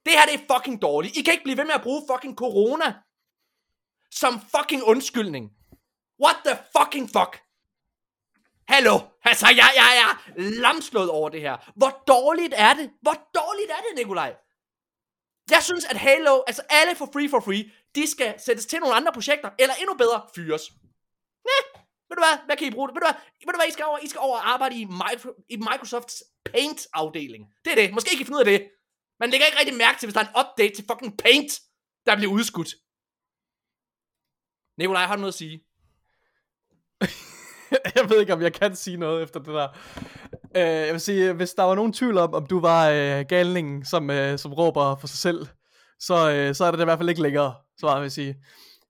Det her, det er fucking dårligt. I kan ikke blive ved med at bruge fucking corona som fucking undskyldning. What the fucking fuck? Hallo? Altså, jeg, jeg er lamslået over det her. Hvor dårligt er det? Hvor dårligt er det, Nikolaj? Jeg synes, at Halo, altså alle for free for free, de skal sættes til nogle andre projekter, eller endnu bedre, fyres. Næh, ved du hvad? Hvad kan I bruge det? Ved du hvad? Ved du hvad, I skal over, I skal over og arbejde i, Micro, i Microsofts Paint-afdeling. Det er det. Måske ikke I finde ud af det. Man lægger ikke rigtig mærke til, hvis der er en update til fucking Paint, der bliver udskudt. Nikolaj, har du noget at sige? [LAUGHS] jeg ved ikke, om jeg kan sige noget efter det der. Øh, jeg vil sige, hvis der var nogen tvivl om, om du var øh, galningen, som, øh, som råber for sig selv, så, øh, så er det, i hvert fald ikke længere, så meget vil jeg sige.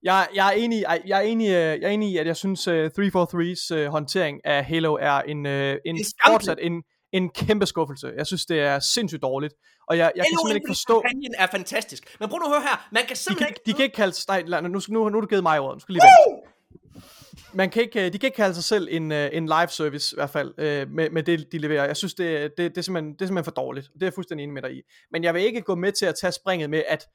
Jeg, jeg, er enig, jeg, er enig, øh, jeg er enig i, at jeg synes, øh, 343's øh, håndtering af Halo er en, øh, en fortsat en, en kæmpe skuffelse. Jeg synes, det er sindssygt dårligt. Og jeg, jeg kan Halo simpelthen ikke forstå... kampagnen er fantastisk. Men prøv nu at høre her. Man kan De simpelthen kan, ikke... de kan ikke kalde. Nej, lad- nu, nu, nu har du givet mig ordet. Nu skal jeg lige vente. Man kan ikke, øh, de kan ikke kalde sig selv en, øh, en live service, i hvert fald, øh, med, med det, de leverer. Jeg synes, det, det, det, er simpelthen, det er simpelthen for dårligt. Det er jeg fuldstændig enig med dig i. Men jeg vil ikke gå med til at tage springet med, at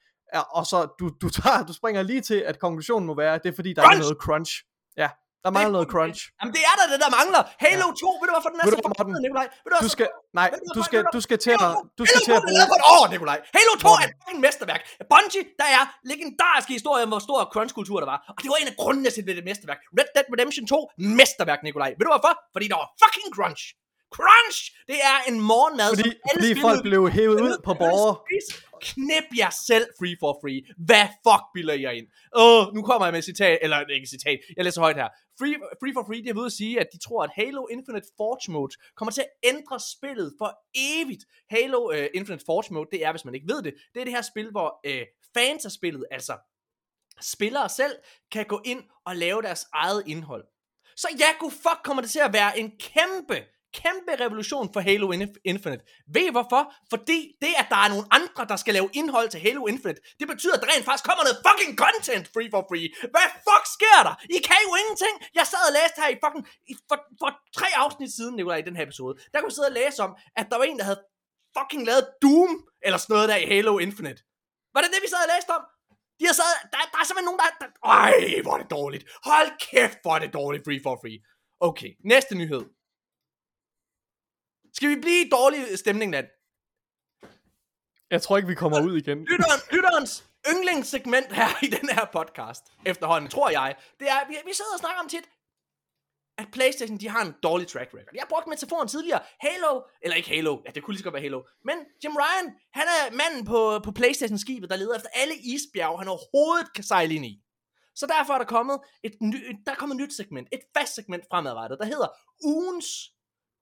og så du, du, tager, du springer lige til, at konklusionen må være, at det er fordi, der Crunch! er noget crunch. Ja, der mangler noget crunch. Jamen det er der det, der mangler. Halo 2, ved du hvorfor den er så forbandet? Nikolaj? Ved du, Du skal, nej, du skal, du skal til at, du skal til Halo 2 at bruge... for et år, Nikolaj. Halo 2 er et fucking mesterværk. Bungie, der er legendariske historier om, hvor stor crunch-kultur der var. Og det var en af grundene til, det er et mesterværk. Red Dead Redemption 2, mesterværk, Nikolaj. Ved du hvorfor? Fordi der var fucking crunch. Crunch! Det er en morgenmad, Fordi, som alle fordi folk blev hævet ud på borgere. Knip jer selv free for free. Hvad fuck bilder jeg ind? Åh, nu kommer jeg med et citat, eller ikke et citat, jeg læser højt her. Free, free for free, det er ved at sige, at de tror, at Halo Infinite Forge Mode kommer til at ændre spillet for evigt. Halo uh, Infinite Forge Mode, det er, hvis man ikke ved det, det er det her spil, hvor uh, fans af spillet, altså spillere selv, kan gå ind og lave deres eget indhold. så ja, god fuck kommer det til at være en kæmpe, kæmpe revolution for Halo Infinite. Ved I hvorfor? Fordi det, at der er nogle andre, der skal lave indhold til Halo Infinite, det betyder, at der rent faktisk kommer noget fucking content free for free. Hvad fuck sker der? I kan jo ingenting. Jeg sad og læste her i fucking, i, for, for tre afsnit siden, Nikolaj, i den her episode. Der kunne jeg sidde og læse om, at der var en, der havde fucking lavet Doom, eller sådan noget der i Halo Infinite. Var det det, vi sad og læste om? De har sad, der, der er simpelthen nogen, der, der... Ej, hvor er det dårligt. Hold kæft, hvor er det dårligt, free for free. Okay, næste nyhed. Skal vi blive i dårlig stemning, Dan? Jeg tror ikke, vi kommer ud igen. Lytteren, lytterens yndlingssegment her i den her podcast, efterhånden, tror jeg, det er, vi, vi sidder og snakker om tit, at Playstation, de har en dårlig track record. Jeg har brugt metaforen tidligere. Halo, eller ikke Halo, ja, det kunne lige så godt være Halo. Men Jim Ryan, han er manden på, på Playstation-skibet, der leder efter alle isbjerge, han overhovedet kan sejle ind i. Så derfor er der kommet et, ny, der er kommet et nyt segment, et fast segment fremadrettet, der hedder ugens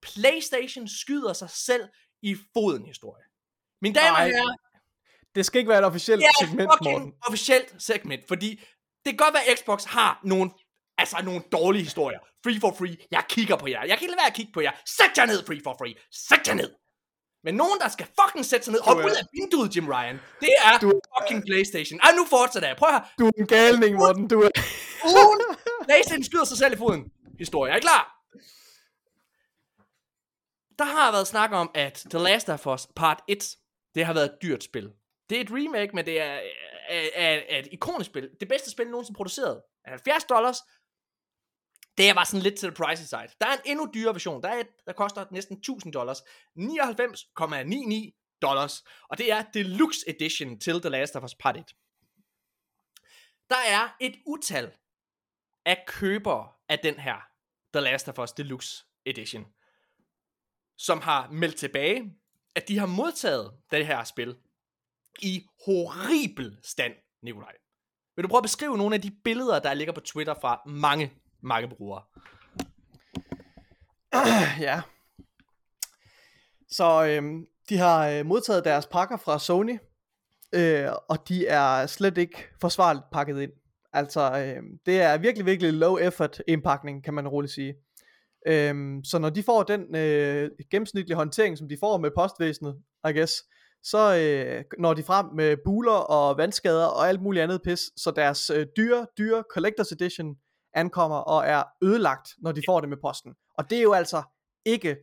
Playstation skyder sig selv i foden historie. Mine damer og herrer, Det skal ikke være et officielt er segment, Morten. officielt segment, fordi det kan godt være, at Xbox har nogle, altså nogle dårlige historier. Free for free, jeg kigger på jer. Jeg kan ikke lade være at kigge på jer. Sæt jer ned, free for free. Sæt jer ned. Men nogen, der skal fucking sætte sig ned, hop ud af vinduet, Jim Ryan. Det er Du- fucking Playstation. Ej, nu fortsætter jeg. Prøv her. Du er en galning, Morten. Du er... Ugen, Playstation skyder sig selv i foden. Historie. Er I klar? Der har været snak om, at The Last of Us Part 1, det har været et dyrt spil. Det er et remake, men det er, er, er, er et ikonisk spil. Det bedste spil nogensinde produceret. 70 dollars. Det var sådan lidt til the pricey side. Der er en endnu dyrere version. Der er et, der koster næsten 1000 dollars. 99,99 dollars. Og det er Deluxe Edition til The Last of Us Part 1. Der er et utal af købere af den her The Last of Us Deluxe Edition, som har meldt tilbage, at de har modtaget det her spil i horribel stand, Nikolaj. Vil du prøve at beskrive nogle af de billeder, der ligger på Twitter fra mange, mange brugere? [CLEARS THROAT] ja. Så øhm, de har øh, modtaget deres pakker fra Sony, øh, og de er slet ikke forsvarligt pakket ind. Altså, øh, det er virkelig, virkelig low effort indpakning, kan man roligt sige. Øhm, så når de får den øh, gennemsnitlige håndtering, som de får med postvæsenet, I guess, så øh, når de frem med buler og vandskader og alt muligt andet pis, så deres øh, dyre, dyre Collectors Edition ankommer og er ødelagt, når de får det med posten. Og det er jo altså ikke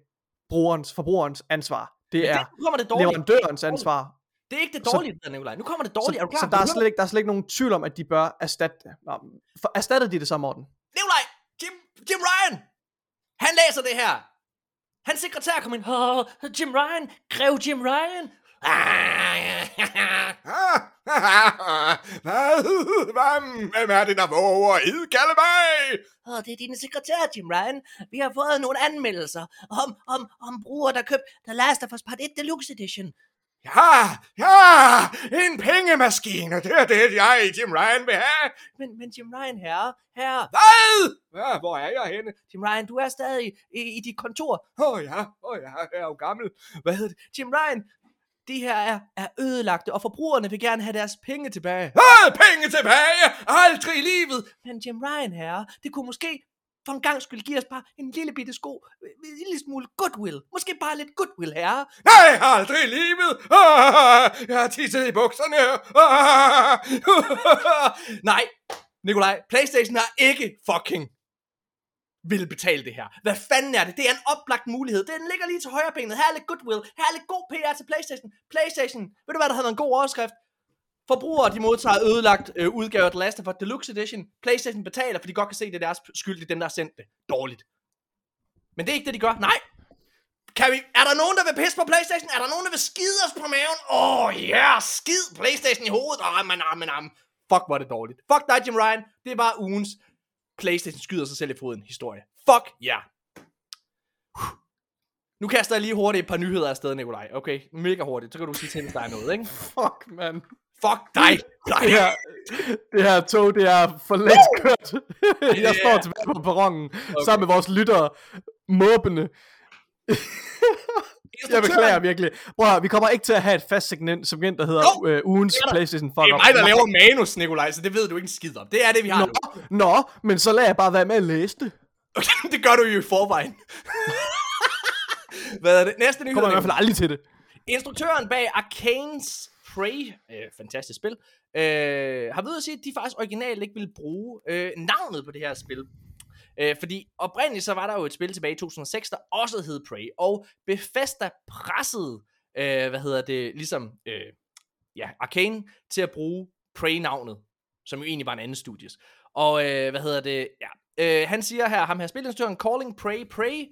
brugerens, forbrugerens ansvar. Det er det, kommer det leverandørens ansvar. Det er ikke det Så- dårlige, der Nikolaj. Nu kommer det dårligt. er du Så, klar? så der, er slet ikke, der er slet ikke nogen tvivl om, at de bør erstatte. Nå, for, erstattede de det så, Morten? Nikolaj! Jim, Jim Ryan! Han læser det her. Hans sekretær kom ind. Oh, Jim Ryan. Grev Jim Ryan. Hvad? Hvem, er det, der våger at idkalde mig? Åh, det er din sekretær, Jim Ryan. Vi har fået nogle anmeldelser om, om, om brugere, der købte The Last of Us Part 1 Deluxe Edition. Ja, ja, en pengemaskine, det er det, jeg, Jim Ryan, vil have. Men, men Jim Ryan, herre, herre. Hvad? Ja, hvor er jeg henne? Jim Ryan, du er stadig i, i dit kontor. Åh oh, ja, åh oh, ja, jeg er jo gammel. Hvad hedder det? Jim Ryan, de her er, er ødelagte, og forbrugerne vil gerne have deres penge tilbage. Ah, penge tilbage! Aldrig i livet! Men Jim Ryan, herre, det kunne måske for en gang skulle give os bare en lille bitte sko, øh, en lille smule goodwill. Måske bare lidt goodwill, herre. Nej, aldrig i livet! Ah, [LAUGHS] jeg har tisset i bukserne. Ah, [LAUGHS] Nej, Nikolaj, Playstation har ikke fucking vil betale det her. Hvad fanden er det? Det er en oplagt mulighed. Den ligger lige til højre benet. Her er lidt goodwill. Her er lidt god PR til Playstation. Playstation, ved du hvad, der havde en god overskrift? Forbrugere, de modtager ødelagt øh, udgave af The Last of Us Deluxe Edition. Playstation betaler, for de godt kan se, det er deres skyld, det er dem, der har sendt det. Dårligt. Men det er ikke det, de gør. Nej. Kan vi, er der nogen, der vil pisse på Playstation? Er der nogen, der vil skide os på maven? Åh, oh, ja, yeah, skid Playstation i hovedet. Åh, oh, men, ah, men. Fuck, hvor er det dårligt. Fuck dig, Jim Ryan. Det er bare ugens Playstation skyder sig selv i foden historie. Fuck ja. Yeah. Nu kaster jeg lige hurtigt et par nyheder afsted, Nikolaj. Okay, mega hurtigt. Så kan du sige til, hvis der er noget, ikke? [LAUGHS] Fuck, man. Fuck dig. Det her, det her tog, det er for længst kørt. Jeg Yeah. står tilbage på perronen, okay. sammen med vores lyttere, måbende. Jeg beklager virkelig. Høre, vi kommer ikke til at have et fast segment, segment der hedder øh, ugens det. Playstation fuck Det er mig, der laver manus, Nikolaj, så det ved du ikke en skid om. Det er det, vi har nu. Nå, nå, men så lader jeg bare være med at læse det. Okay, [LAUGHS] det gør du jo i forvejen. [LAUGHS] Hvad er det? Næste nyhed. Kommer i hvert fald aldrig til det. Instruktøren bag Arcane's Prey, øh, fantastisk spil, øh, har ved at sige, at de faktisk originalt ikke ville bruge øh, navnet på det her spil. Øh, fordi oprindeligt så var der jo et spil tilbage i 2006, der også hed Prey, og Bethesda pressede, øh, hvad hedder det, ligesom, øh, ja, Arcane til at bruge Prey-navnet, som jo egentlig var en anden studies. Og øh, hvad hedder det, ja, øh, han siger her, ham her spilinstruktøren, calling Prey Prey,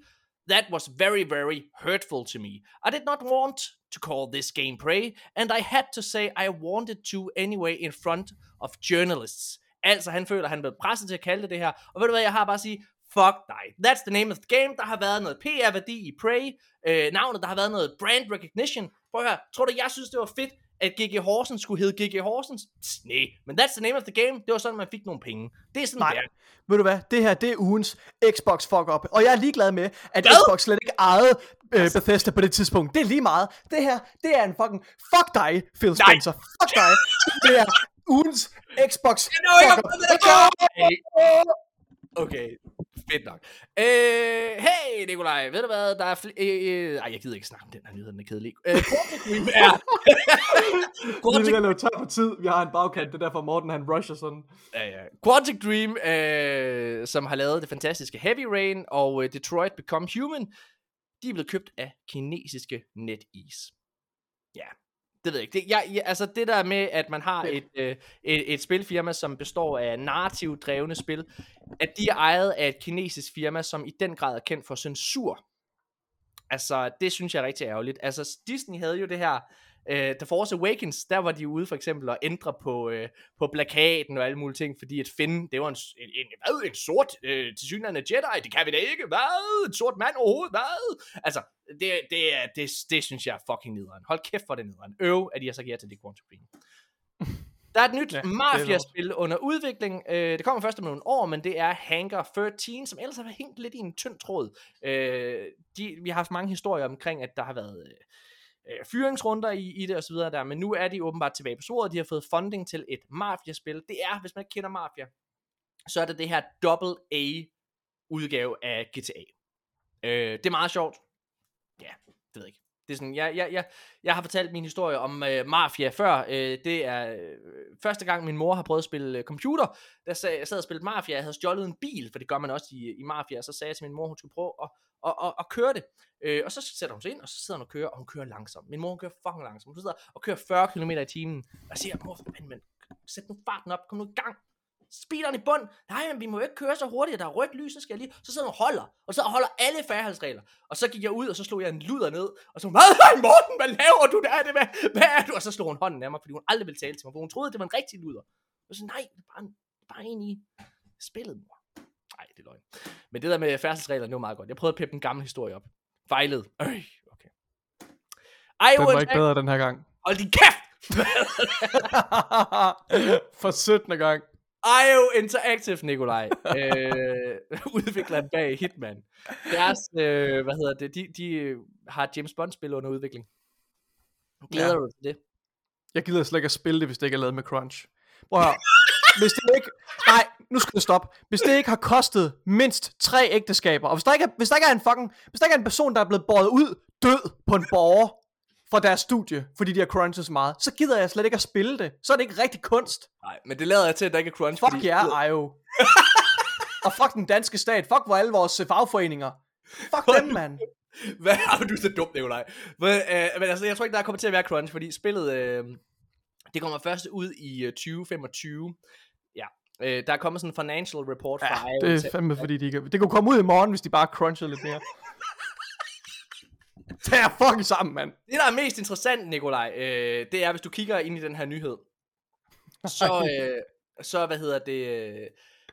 That was very, very hurtful to me. I did not want to call this game Prey, and I had to say I wanted to anyway in front of journalists. Altså, han føler, at han blev presset til at kalde det det her. Og ved du hvad, jeg har bare at sige, fuck dig. That's the name of the game. Der har været noget PR-værdi i Prey. Øh, navnet, der har været noget brand recognition. Prøv at høre, tror du, jeg synes, det var fedt, at GG Horsens skulle hedde GG Horsens? Nej, men that's the name of the game. Det var sådan, man fik nogle penge. Det er sådan, Nej. det er. Ved du hvad, det her, det er ugens Xbox fuck up. Og jeg er ligeglad med, at Hvad? Xbox slet ikke ejede øh, Bethesda på det tidspunkt. Det er lige meget. Det her, det er en fucking fuck dig, Phil Nej. Spencer. Fuck dig. Det er ugens Xbox know ikke, fuck om up. det er- Okay, fedt nok. Øh, hey Nikolaj, ved du hvad, der er fl- øh, øh, ej, jeg gider ikke snakke om den her nyhed, den er kedelig. Øh, Quantic Dream [LAUGHS] [LAUGHS] er... Er Quantic, ved at løbe tør for tid. Vi har en bagkant, det er derfor Morten han rusher sådan. ja, ja. Quantic Dream, øh, som har lavet det fantastiske Heavy Rain og øh, Detroit Become Human, de er blevet købt af kinesiske NetEase. Ja, det ved jeg ikke. Det, jeg, jeg, altså det der med, at man har et, øh, et, et spilfirma, som består af narrativt drevne spil, at de er ejet af et kinesisk firma, som i den grad er kendt for censur. Altså, det synes jeg er rigtig ærgerligt. Altså, Disney havde jo det her, øh, The Force Awakens, der var de ude for eksempel at ændre på, øh, på plakaten og alle mulige ting, fordi at Finn, det var en, en, en, hvad, en sort, øh, tilsyneladende Jedi, det kan vi da ikke, hvad, en sort mand overhovedet, hvad? Altså, det, det, det, det synes jeg er fucking nederen. Hold kæft for det nederen. Øv, at de har sagt ja til det Quantum Dream. Der er et nyt Ja, Mafia-spil under udvikling. Øh, det kommer først om nogle år, men det er Hangar 13, som ellers har hængt lidt i en tynd tråd. Øh, de, vi har haft mange historier omkring, at der har været øh, øh, fyringsrunder i, i det og så videre der, men nu er de åbenbart tilbage på sporet. De har fået funding til et Mafia-spil. Det er, hvis man ikke kender Mafia, så er det det her double A udgave af GTA. Øh, det er meget sjovt. Ja, det ved jeg ikke. Det er sådan, jeg, jeg, jeg, jeg har fortalt min historie om øh, Mafia før. Øh, det er øh, første gang, min mor har prøvet at spille øh, computer. Der sag, jeg sad og spillede Mafia. Jeg havde stjålet en bil, for det gør man også i, i Mafia. Og så sagde jeg til min mor, hun skulle prøve at, og, og, og kører det. Øh, og så sætter hun sig ind, og så sidder hun og kører, og hun kører langsomt. Min mor hun kører fucking langsomt. Hun sidder og kører 40 km i timen. Og jeg siger, mor, men, men, sæt nu farten op, kom nu i gang. Speederen i bund. Nej, men vi må jo ikke køre så hurtigt, der er rødt lys, så skal jeg lige. Så sidder hun og holder, og så holder alle færdighedsregler. Og så gik jeg ud, og så slog jeg en luder ned, og så hvad, Morten, hvad laver du der? Det, hvad, hvad er du? Og så slog hun hånden af mig, fordi hun aldrig ville tale til mig, for hun troede, det var en rigtig luder. Og så nej, det er bare, en, bare en i spillet, mor. Nej, det er løgn. Men det der med færdselsreglerne, det var meget godt. Jeg prøvede at peppe en gammel historie op. Fejlede. Øh, okay. Ej, Den var ikke bedre den her gang. Hold din kæft! [LAUGHS] For 17. gang. IO Interactive, Nikolaj. øh, udvikleren bag Hitman. Deres, øh, hvad hedder det, de, de har et James Bond-spil under udvikling. Glæder Ja. du dig til det? Jeg gider slet ikke at spille det, hvis det ikke er lavet med crunch. Prøv. Hvis det ikke... Nej, nu skal det stoppe. Hvis det ikke har kostet mindst tre ægteskaber, og hvis der ikke er, hvis der ikke er en fucking... Hvis der ikke er en person, der er blevet båret ud død på en borger fra deres studie, fordi de har crunchet så meget, så gider jeg slet ikke at spille det. Så er det ikke rigtig kunst. Nej, men det lader jeg til, at der ikke er crunch. Fuck jer, yeah, IO. og fuck den danske stat. Fuck hvor alle vores øh, fagforeninger. Fuck dem, mand. Hvad [LAUGHS] har du er så dum, Nikolaj? Men, øh, men altså, jeg tror ikke, der kommer til at være crunch, fordi spillet, øh, det kommer først ud i øh, 2025. Ja, øh, der er kommet sådan en financial report fra IO. Det er fandme fordi, de kan... Det kunne komme ud i morgen, hvis de bare crunchede lidt mere. [LAUGHS] Tag jer fucking sammen, mand. Det, der er mest interessant, Nikolaj, øh, det er, hvis du kigger ind i den her nyhed, så, øh, så hvad hedder det, øh,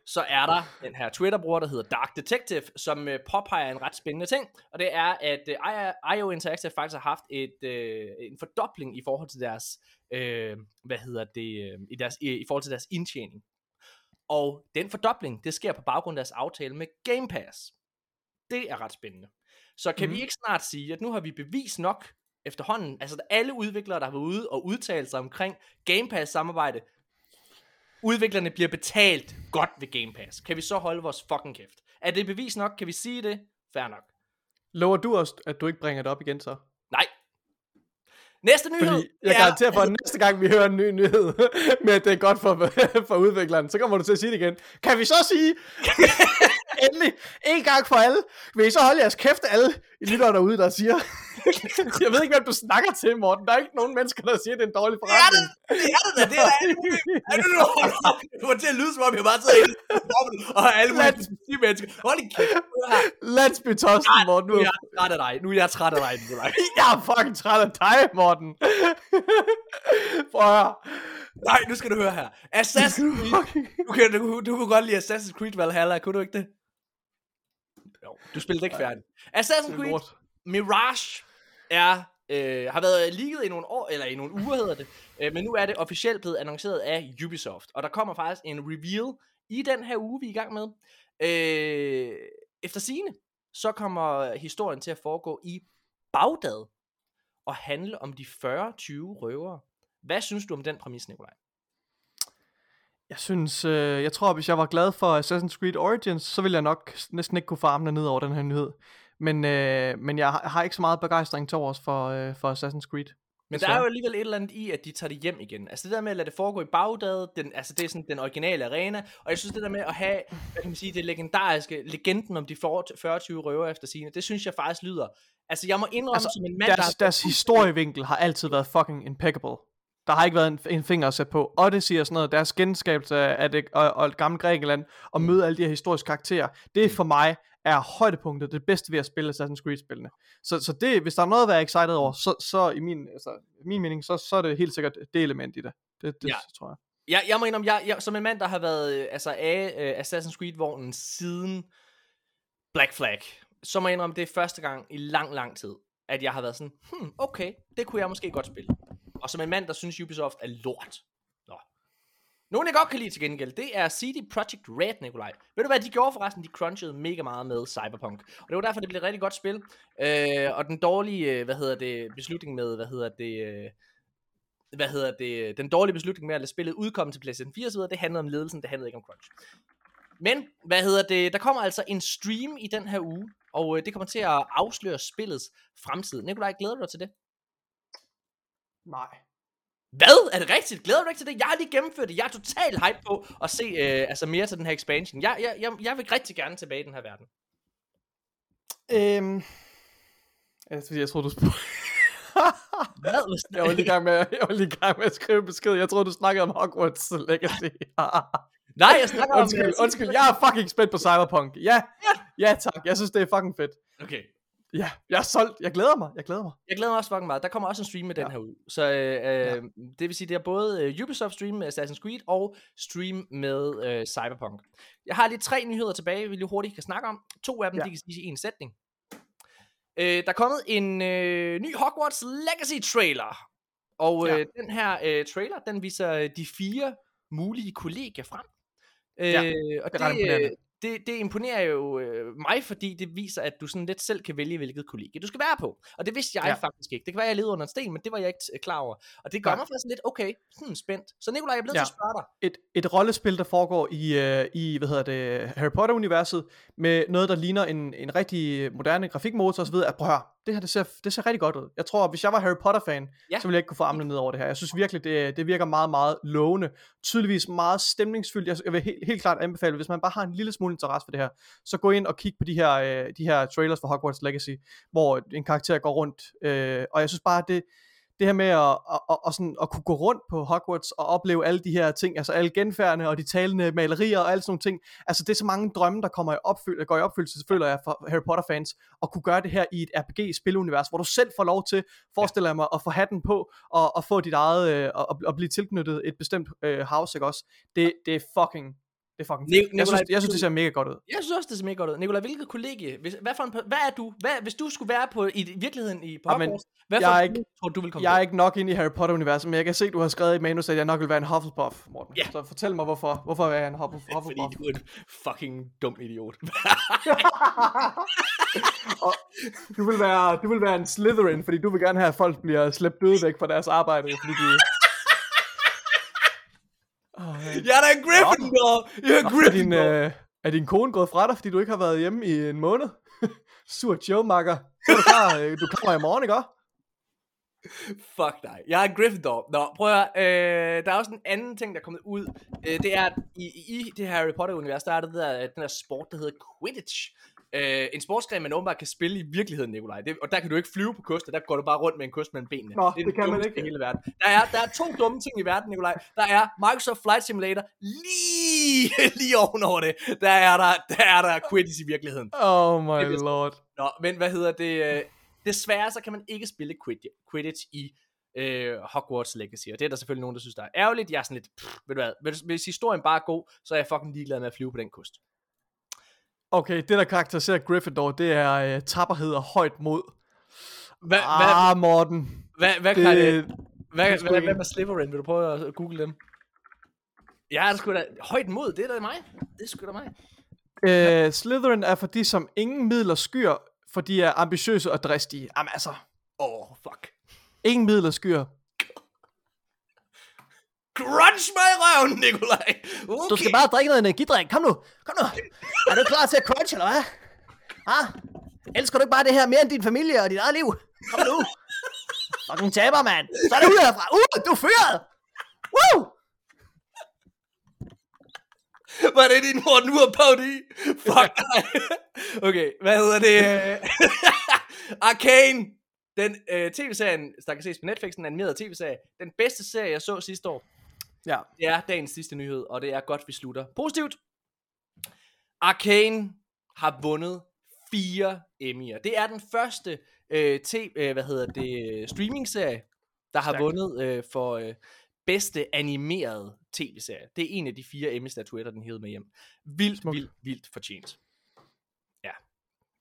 så er der den her Twitter-bruger, der hedder Dark Detective, som øh, påpeger en ret spændende ting, og det er, at øh, IO Interactive faktisk har haft et, øh, en fordobling i forhold til deres, øh, hvad hedder det, øh, i, deres, i, i forhold til deres indtjening. Og den fordobling, det sker på baggrund af deres aftale med Game Pass. Det er ret spændende. Så kan mm. vi ikke snart sige, at nu har vi bevis nok efterhånden, altså alle udviklere, der har været ude og udtalt sig omkring Game Pass samarbejde, udviklerne bliver betalt godt ved Game Pass. Kan vi så holde vores fucking kæft? Er det bevis nok? Kan vi sige det? Fair nok. Lover du også, at du ikke bringer det op igen så? Næste nyhed. Fordi jeg er- garanterer for, at næste gang vi hører en ny nyhed [LAUGHS] med, at det er godt for, [LAUGHS] for udvikleren, så kommer du til at sige det igen. Kan vi så sige, [LAUGHS] endelig, en gang for alle, vil I så holde jeres kæft alle i lytter derude, der siger, [LAUGHS] jeg ved ikke, hvem du snakker til, Morten. Der er ikke nogen mennesker, der siger, at det er en dårlig Det er det, forretning. det er det det er det. [LAUGHS] Er det nu? Det kommer til at lyde, som om jeg bare sidder rummet og har alle mulige mennesker. Hold i kæft. her. Landsby Tosten, Morten. Nu Nu er jeg træt af dig. Nu er jeg træt af dig, Nikolaj. [LAUGHS] jeg er fucking træt af dig, Morten. Prøv at høre. Nej, nu skal du høre her. Assassin's Creed. Du, kan, du, du kunne godt lide Assassin's Creed Valhalla, kunne du ikke det? Jo, du spillede ikke færdigt. Assassin's Creed. Mirage er, øh, har været leaget i nogle år, eller i nogle uger hedder det, øh, men nu er det officielt blevet annonceret af Ubisoft, og der kommer faktisk en reveal i den her uge, vi er i gang med. Øh, efter sine så kommer historien til at foregå i Bagdad, og handle om de 40-20 røvere. Hvad synes du om den præmis, Nikolaj? Jeg synes, øh, jeg tror, hvis jeg var glad for Assassin's Creed Origins, så ville jeg nok næsten ikke kunne få armene ned over den her nyhed. Men, øh, men jeg har ikke så meget begejstring til overs for, øh, for Assassin's Creed. Men der er jo alligevel et eller andet i, at de tager det hjem igen. Altså det der med at lade det foregå i Bagdad, den, altså det er sådan den originale arena, og jeg synes det der med at have, hvad kan man sige, det legendariske, legenden om de 40-20 røver efter sine, det synes jeg faktisk lyder. Altså jeg må indrømme altså, som en mand, der... Deres, deres historievinkel har altid været fucking impeccable. Der har ikke været en, en finger at sætte på. Odyssey og sådan noget, deres genskabelse af det, og, og gammelt Grækenland, og møde alle de her historiske karakterer, det for mig er højdepunktet, det bedste ved at spille Assassin's Creed-spillene. Så, så det, hvis der er noget at være excited over, så, så i min, altså, min mening, så, så er det helt sikkert det element i det. Det, det Ja. tror jeg. Jeg, jeg må indrømme, jeg, jeg, som en mand, der har været øh, altså af øh, Assassin's Creed-vognen siden Black Flag, så må jeg indrømme, det er første gang i lang, lang tid, at jeg har været sådan, hmm, okay, det kunne jeg måske godt spille. Og som en mand, der synes Ubisoft er lort. Nå. Nogen jeg godt kan lide til gengæld, det er CD Projekt Red, Nikolaj. Ved du hvad de gjorde forresten? De crunchede mega meget med Cyberpunk. Og det var derfor, det blev et rigtig godt spil. Øh, og den dårlige, øh, hvad hedder det, beslutning med, hvad hedder det, øh, hvad hedder det, øh, den dårlige beslutning med at lade spillet udkomme til PlayStation 4 osv., det handlede om ledelsen, det handlede ikke om crunch. Men, hvad hedder det, der kommer altså en stream i den her uge, og øh, det kommer til at afsløre spillets fremtid. Nikolaj, glæder du dig til det? Nej. Hvad? Er det rigtigt? Glæder du dig ikke til det? Jeg har lige gennemført det. Jeg er totalt hype på at se øh, altså mere til den her expansion. Jeg, jeg, jeg, jeg vil rigtig gerne tilbage i den her verden. Øhm, altså, jeg troede, du spurgte. [LAUGHS] Hvad? jeg var lige gang med, jeg var lige gang med at skrive besked. Jeg troede, du snakkede om Hogwarts Legacy. [LAUGHS] Nej, jeg snakker om... undskyld, undskyld. Jeg er fucking spændt på Cyberpunk. Ja, ja tak. Jeg synes, det er fucking fedt. Okay. Ja, jeg er solgt. Jeg glæder mig. Jeg glæder mig. Jeg glæder mig også fucking meget. Der kommer også en stream med den Ja. her ud. Så øh, øh, det vil sige, det er både øh, Ubisoft stream med Assassin's Creed og stream med øh, Cyberpunk. Jeg har lige tre nyheder tilbage, vi lige hurtigt kan snakke om. To af dem, ja. Ja. de kan sige i en sætning. Øh, der er kommet en øh, ny Hogwarts Legacy trailer. Og øh, Ja. den her øh, trailer, den viser øh, de fire mulige kollegier frem. Øh, Ja, og det det, det, det imponerer jo øh, mig, fordi det viser, at du sådan lidt selv kan vælge, hvilket kollegie du skal være på. Og det vidste jeg Ja. ja. faktisk ikke. Det kan være, jeg levede under en sten, men det var jeg ikke øh, klar over. Og det gør Nej. mig faktisk lidt, okay, hmm, spændt. Så Nikolaj, jeg er blevet Ja. til at spørge dig. Et, et rollespil, der foregår i, øh, i hvad hedder det, Harry Potter-universet, med noget, der ligner en, en rigtig moderne grafikmotor osv. At, prøv at høre, det her det ser, det ser rigtig godt ud. Jeg tror, hvis jeg var Harry Potter-fan, Ja. ja. så ville jeg ikke kunne få armene ned over det her. Jeg synes virkelig, det, det virker meget, meget lovende. Tydeligvis meget stemningsfyldt. Jeg, jeg vil helt, helt klart anbefale, hvis man bare har en lille smule interesse for det her, så gå ind og kig på de her, øh, de her trailers for Hogwarts Legacy, hvor en karakter går rundt. Øh, og jeg synes bare, det, det her med at, at, at, at, sådan, at kunne gå rundt på Hogwarts og opleve alle de her ting, altså alle genfærdene og de talende malerier og alle sådan nogle ting, altså det er så mange drømme, der kommer i opfyld, går i opfyldelse, føler jeg, for Harry Potter fans, at kunne gøre det her i et RPG-spilunivers, hvor du selv får lov til, forestiller jeg mig, at få hatten på og, og få dit eget, øh, og, og blive tilknyttet et bestemt øh, house, ikke også? Det, det er fucking, det er fucking fedt. Jeg synes, jeg synes, det ser mega godt ud. Jeg synes også, det ser mega godt ud. Nikolaj, hvilket kollegie? Hvis, hvad, for en, hvad er du? Hvad, hvis du skulle være på i virkeligheden i på Hogwarts, hvad jeg for er en ikke- tror du, vil komme Jeg er ikke nok inde i Harry Potter-universet, men jeg kan se, du har skrevet i manus, at jeg nok vil være en Hufflepuff, Morten. Ja. Så fortæl mig, hvorfor. Hvorfor er jeg en [LAUGHS] Hufflepuff? Fordi du er en fucking dum idiot. [LAUGHS] Og du vil, være, du vil være en Slytherin, fordi du vil gerne have, at folk bliver slæbt døde væk fra deres arbejde, fordi de... Oh, jeg er da en Gryffindor! Jeg er for din, Gryffindor! øh, Er din kone gået fra dig, fordi du ikke har været hjemme i en måned? [LAUGHS] Sur Joe, makker. Så er du klar, øh, du kommer i morgen, ikke også? Fuck dig. Jeg er Gryffindor. Nå, prøv at øh, Der er også en anden ting, der er kommet ud. Øh, det er, at i, i det her Harry Potter-univers, der er det der, den der sport, der hedder Quidditch. Øh, en sportsgren, man åbenbart kan spille i virkeligheden, Nikolaj. Det, og der kan du ikke flyve på koster, der går du bare rundt med en kost mellem benene. Nå, er det den kan man ikke. i hele verden. Der er, der er to dumme ting i verden, Nikolaj. Der er Microsoft Flight Simulator lige, [LAUGHS] lige ovenover det. Der er der, der, er der Quidditch i virkeligheden. Oh my Det lord. Nå, men hvad hedder det? øh, Desværre så kan man ikke spille Quidditch, Quidditch i øh, Hogwarts Legacy, og det er der selvfølgelig nogen, der synes, der er ærgerligt. Jeg er sådan lidt, pff, ved du hvad, hvis, hvis historien bare er god, så er jeg fucking ligeglad med at flyve på den kost. Okay, det der karakteriserer Gryffindor, det er øh, tapperhed og højt mod. Hvad, Ah, Morten. hvad, hvad, Det, kan det, det hvad, er hvad, hvad, hvad med Slytherin? Vil du prøve at google dem? Ja, det sgu da højt mod, det er da mig. Det er sgu da mig. øh, Slytherin er for de, som ingen midler skyer, for de er ambitiøse og dristige. Jamen altså, Åh, oh, fuck. ingen midler skyer. Crunch mig i røven, Nikolaj. Okay. Du skal bare drikke noget energidrik. Kom nu. Kom nu. Er du klar til at crunch, eller hvad? Ah? Elsker du ikke bare det her mere end din familie og dit eget liv? Kom nu. Fucking taber, mand. Så er det ud herfra. Uh, du er fyret. Woo! Var det din Morten Ur parodi? Fuck dig. okay, hvad hedder det? [LAUGHS] Arcane. Den øh, tv-serien, der kan ses på Netflix, en animeret tv-serie. Den bedste serie, jeg så sidste år. Ja. Det er dagens sidste nyhed, og det er godt, vi slutter. Positivt. Arcane har vundet fire Emmy'er. Det er den første øh, t- øh, hvad hedder det, streaming-serie, der har Stærkt. vundet øh, for øh, bedste animerede tv-serie. Det er en af de fire Emmy-statuetter, den hed med hjem. Vildt, Smukt. vildt, vildt fortjent.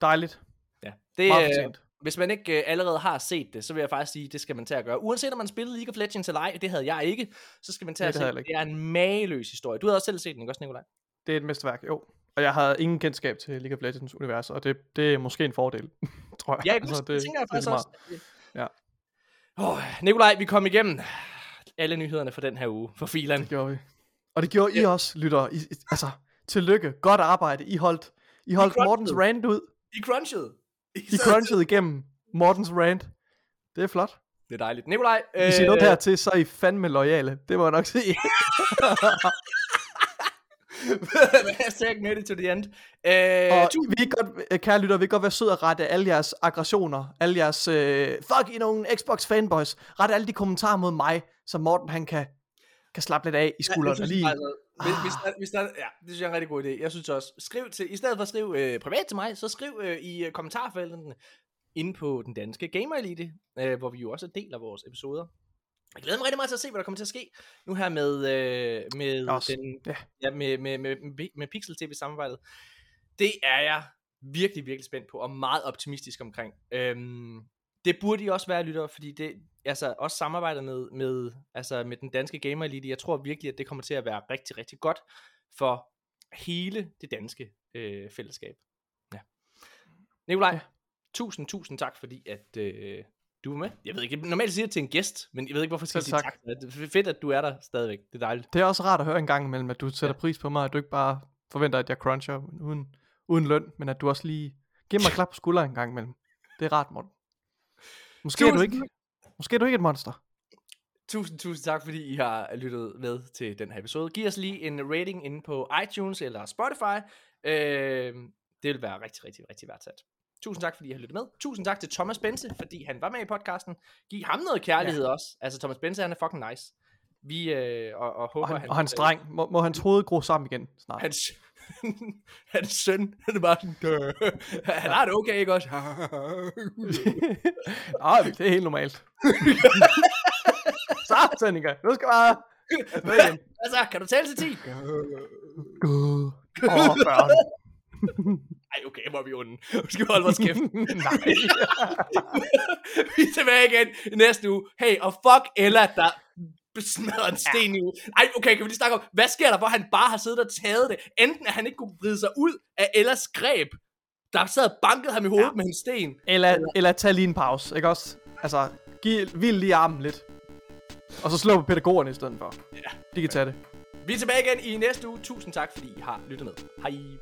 Dejligt. Ja. Det, Meget øh, fortjent. Hvis man ikke øh, allerede har set det, så vil jeg faktisk sige, det skal man tage at gøre. Uanset om man spillede League of Legends eller ej, det havde jeg ikke, så skal man tage at det se havde det. Det er en mageløs historie. Du havde også selv set den, ikke også, Nikolaj? Det er et mesterværk, jo. Og jeg har ingen kendskab til League of Legends univers, og det, det er måske en fordel, [LAUGHS] tror jeg. Ja? Altså, det, det tænker jeg faktisk også. Ja. Oh, Nikolaj, vi kom igennem alle nyhederne for den her uge, for filan. Det gjorde vi. Og det gjorde I også, lytter. I, I- altså, tillykke. Godt arbejde. I holdt, I holdt crunchede. Mortens rant ud. I crunchede. I crunchede igennem Mortens rant. Det er flot. Det er dejligt. Nikolaj, Hvis I er nået hertil, så er I fandme lojale. Det må jeg nok sige. Hashtag made it to the end. Og Øh, tu- vi kan godt, øh, kære lytter, vi kan godt være sød at rette alle jeres aggressioner, alle jeres, øh, fuck I nogle Xbox fanboys, rette alle de kommentarer mod mig, så Morten han kan, kan slappe lidt af i Ja, skulderen. synes, lige. Altså, hvis, hvis, der, hvis der, ja, det synes jeg er en rigtig god idé. Jeg synes også, skriv til, i stedet for at skrive øh, privat til mig, så skriv øh, i øh, kommentarfeltene inde på den danske Gamer Elite, øh, hvor vi jo også deler vores episoder. Jeg glæder mig rigtig meget til at se, hvad der kommer til at ske nu her med, øh, med, Også, den, ja. ja, med, med, med, med, med Pixel TV samarbejdet. Det er jeg virkelig, virkelig spændt på, og meget optimistisk omkring. Øhm, det burde I også være, lytter, fordi det, altså også samarbejdet med, med, altså med den danske Gamer Elite, jeg tror virkelig, at det kommer til at være rigtig, rigtig godt for hele det danske øh, fællesskab. Ja. Nikolaj, ja. Ja. tusind, tusind tak, fordi at øh, du er med. Jeg ved ikke, normalt siger jeg til en gæst, men jeg ved ikke, hvorfor skal jeg sige tak. Det er fedt, at du er der stadigvæk. Det er dejligt. Det er også rart at høre en gang imellem, at du sætter pris på mig, at du ikke bare forventer, at jeg cruncher uden, uden løn, men at du også lige giver mig klap på skulderen en gang imellem. Det er rart, Morten. Måske er du ikke, måske er du ikke et monster. Tusind, tusind tak, fordi I har lyttet med til den her episode. Giv os lige en rating inde på iTunes eller Spotify. Øh, det vil være rigtig, rigtig, rigtig værdsat. Tusind tak, fordi I har lyttet med. Tusind tak til Thomas Bense, fordi han var med i podcasten. Giv ham noget kærlighed ja. også. Altså, Thomas Bense, han er fucking nice. Vi, øh, og, og håber, Og, han, han, og hans dreng, må, må hans hoved gro sammen igen snart. Hans, [LAUGHS] hans søn, han er bare sådan, "Dø." han har det okay, ikke også? Ej, [LAUGHS] det er helt normalt. [LAUGHS] Så, Senninger, nu skal bare... igen. altså, kan du tælle til 10? Åh, børn. Ej, okay, hvor er vi onde. Nu skal vi holde vores kæft. Nej. vi er tilbage igen næste uge. Hey, og fuck Ella, der smadrer en sten i uge. Ej, okay, kan vi lige snakke om, hvad sker der, hvor han bare har siddet og taget det? Enten at han ikke kunne vride sig ud af Ellas greb, der sad og bankede ham i hovedet ja. med en sten. Eller, eller tag lige en pause, ikke også? Altså, giv, hvil lige armen lidt. Og så slå på pædagogerne i stedet for. Ja. De kan tage det. Vi er tilbage igen i næste uge. Tusind tak, fordi I har lyttet med. Hej.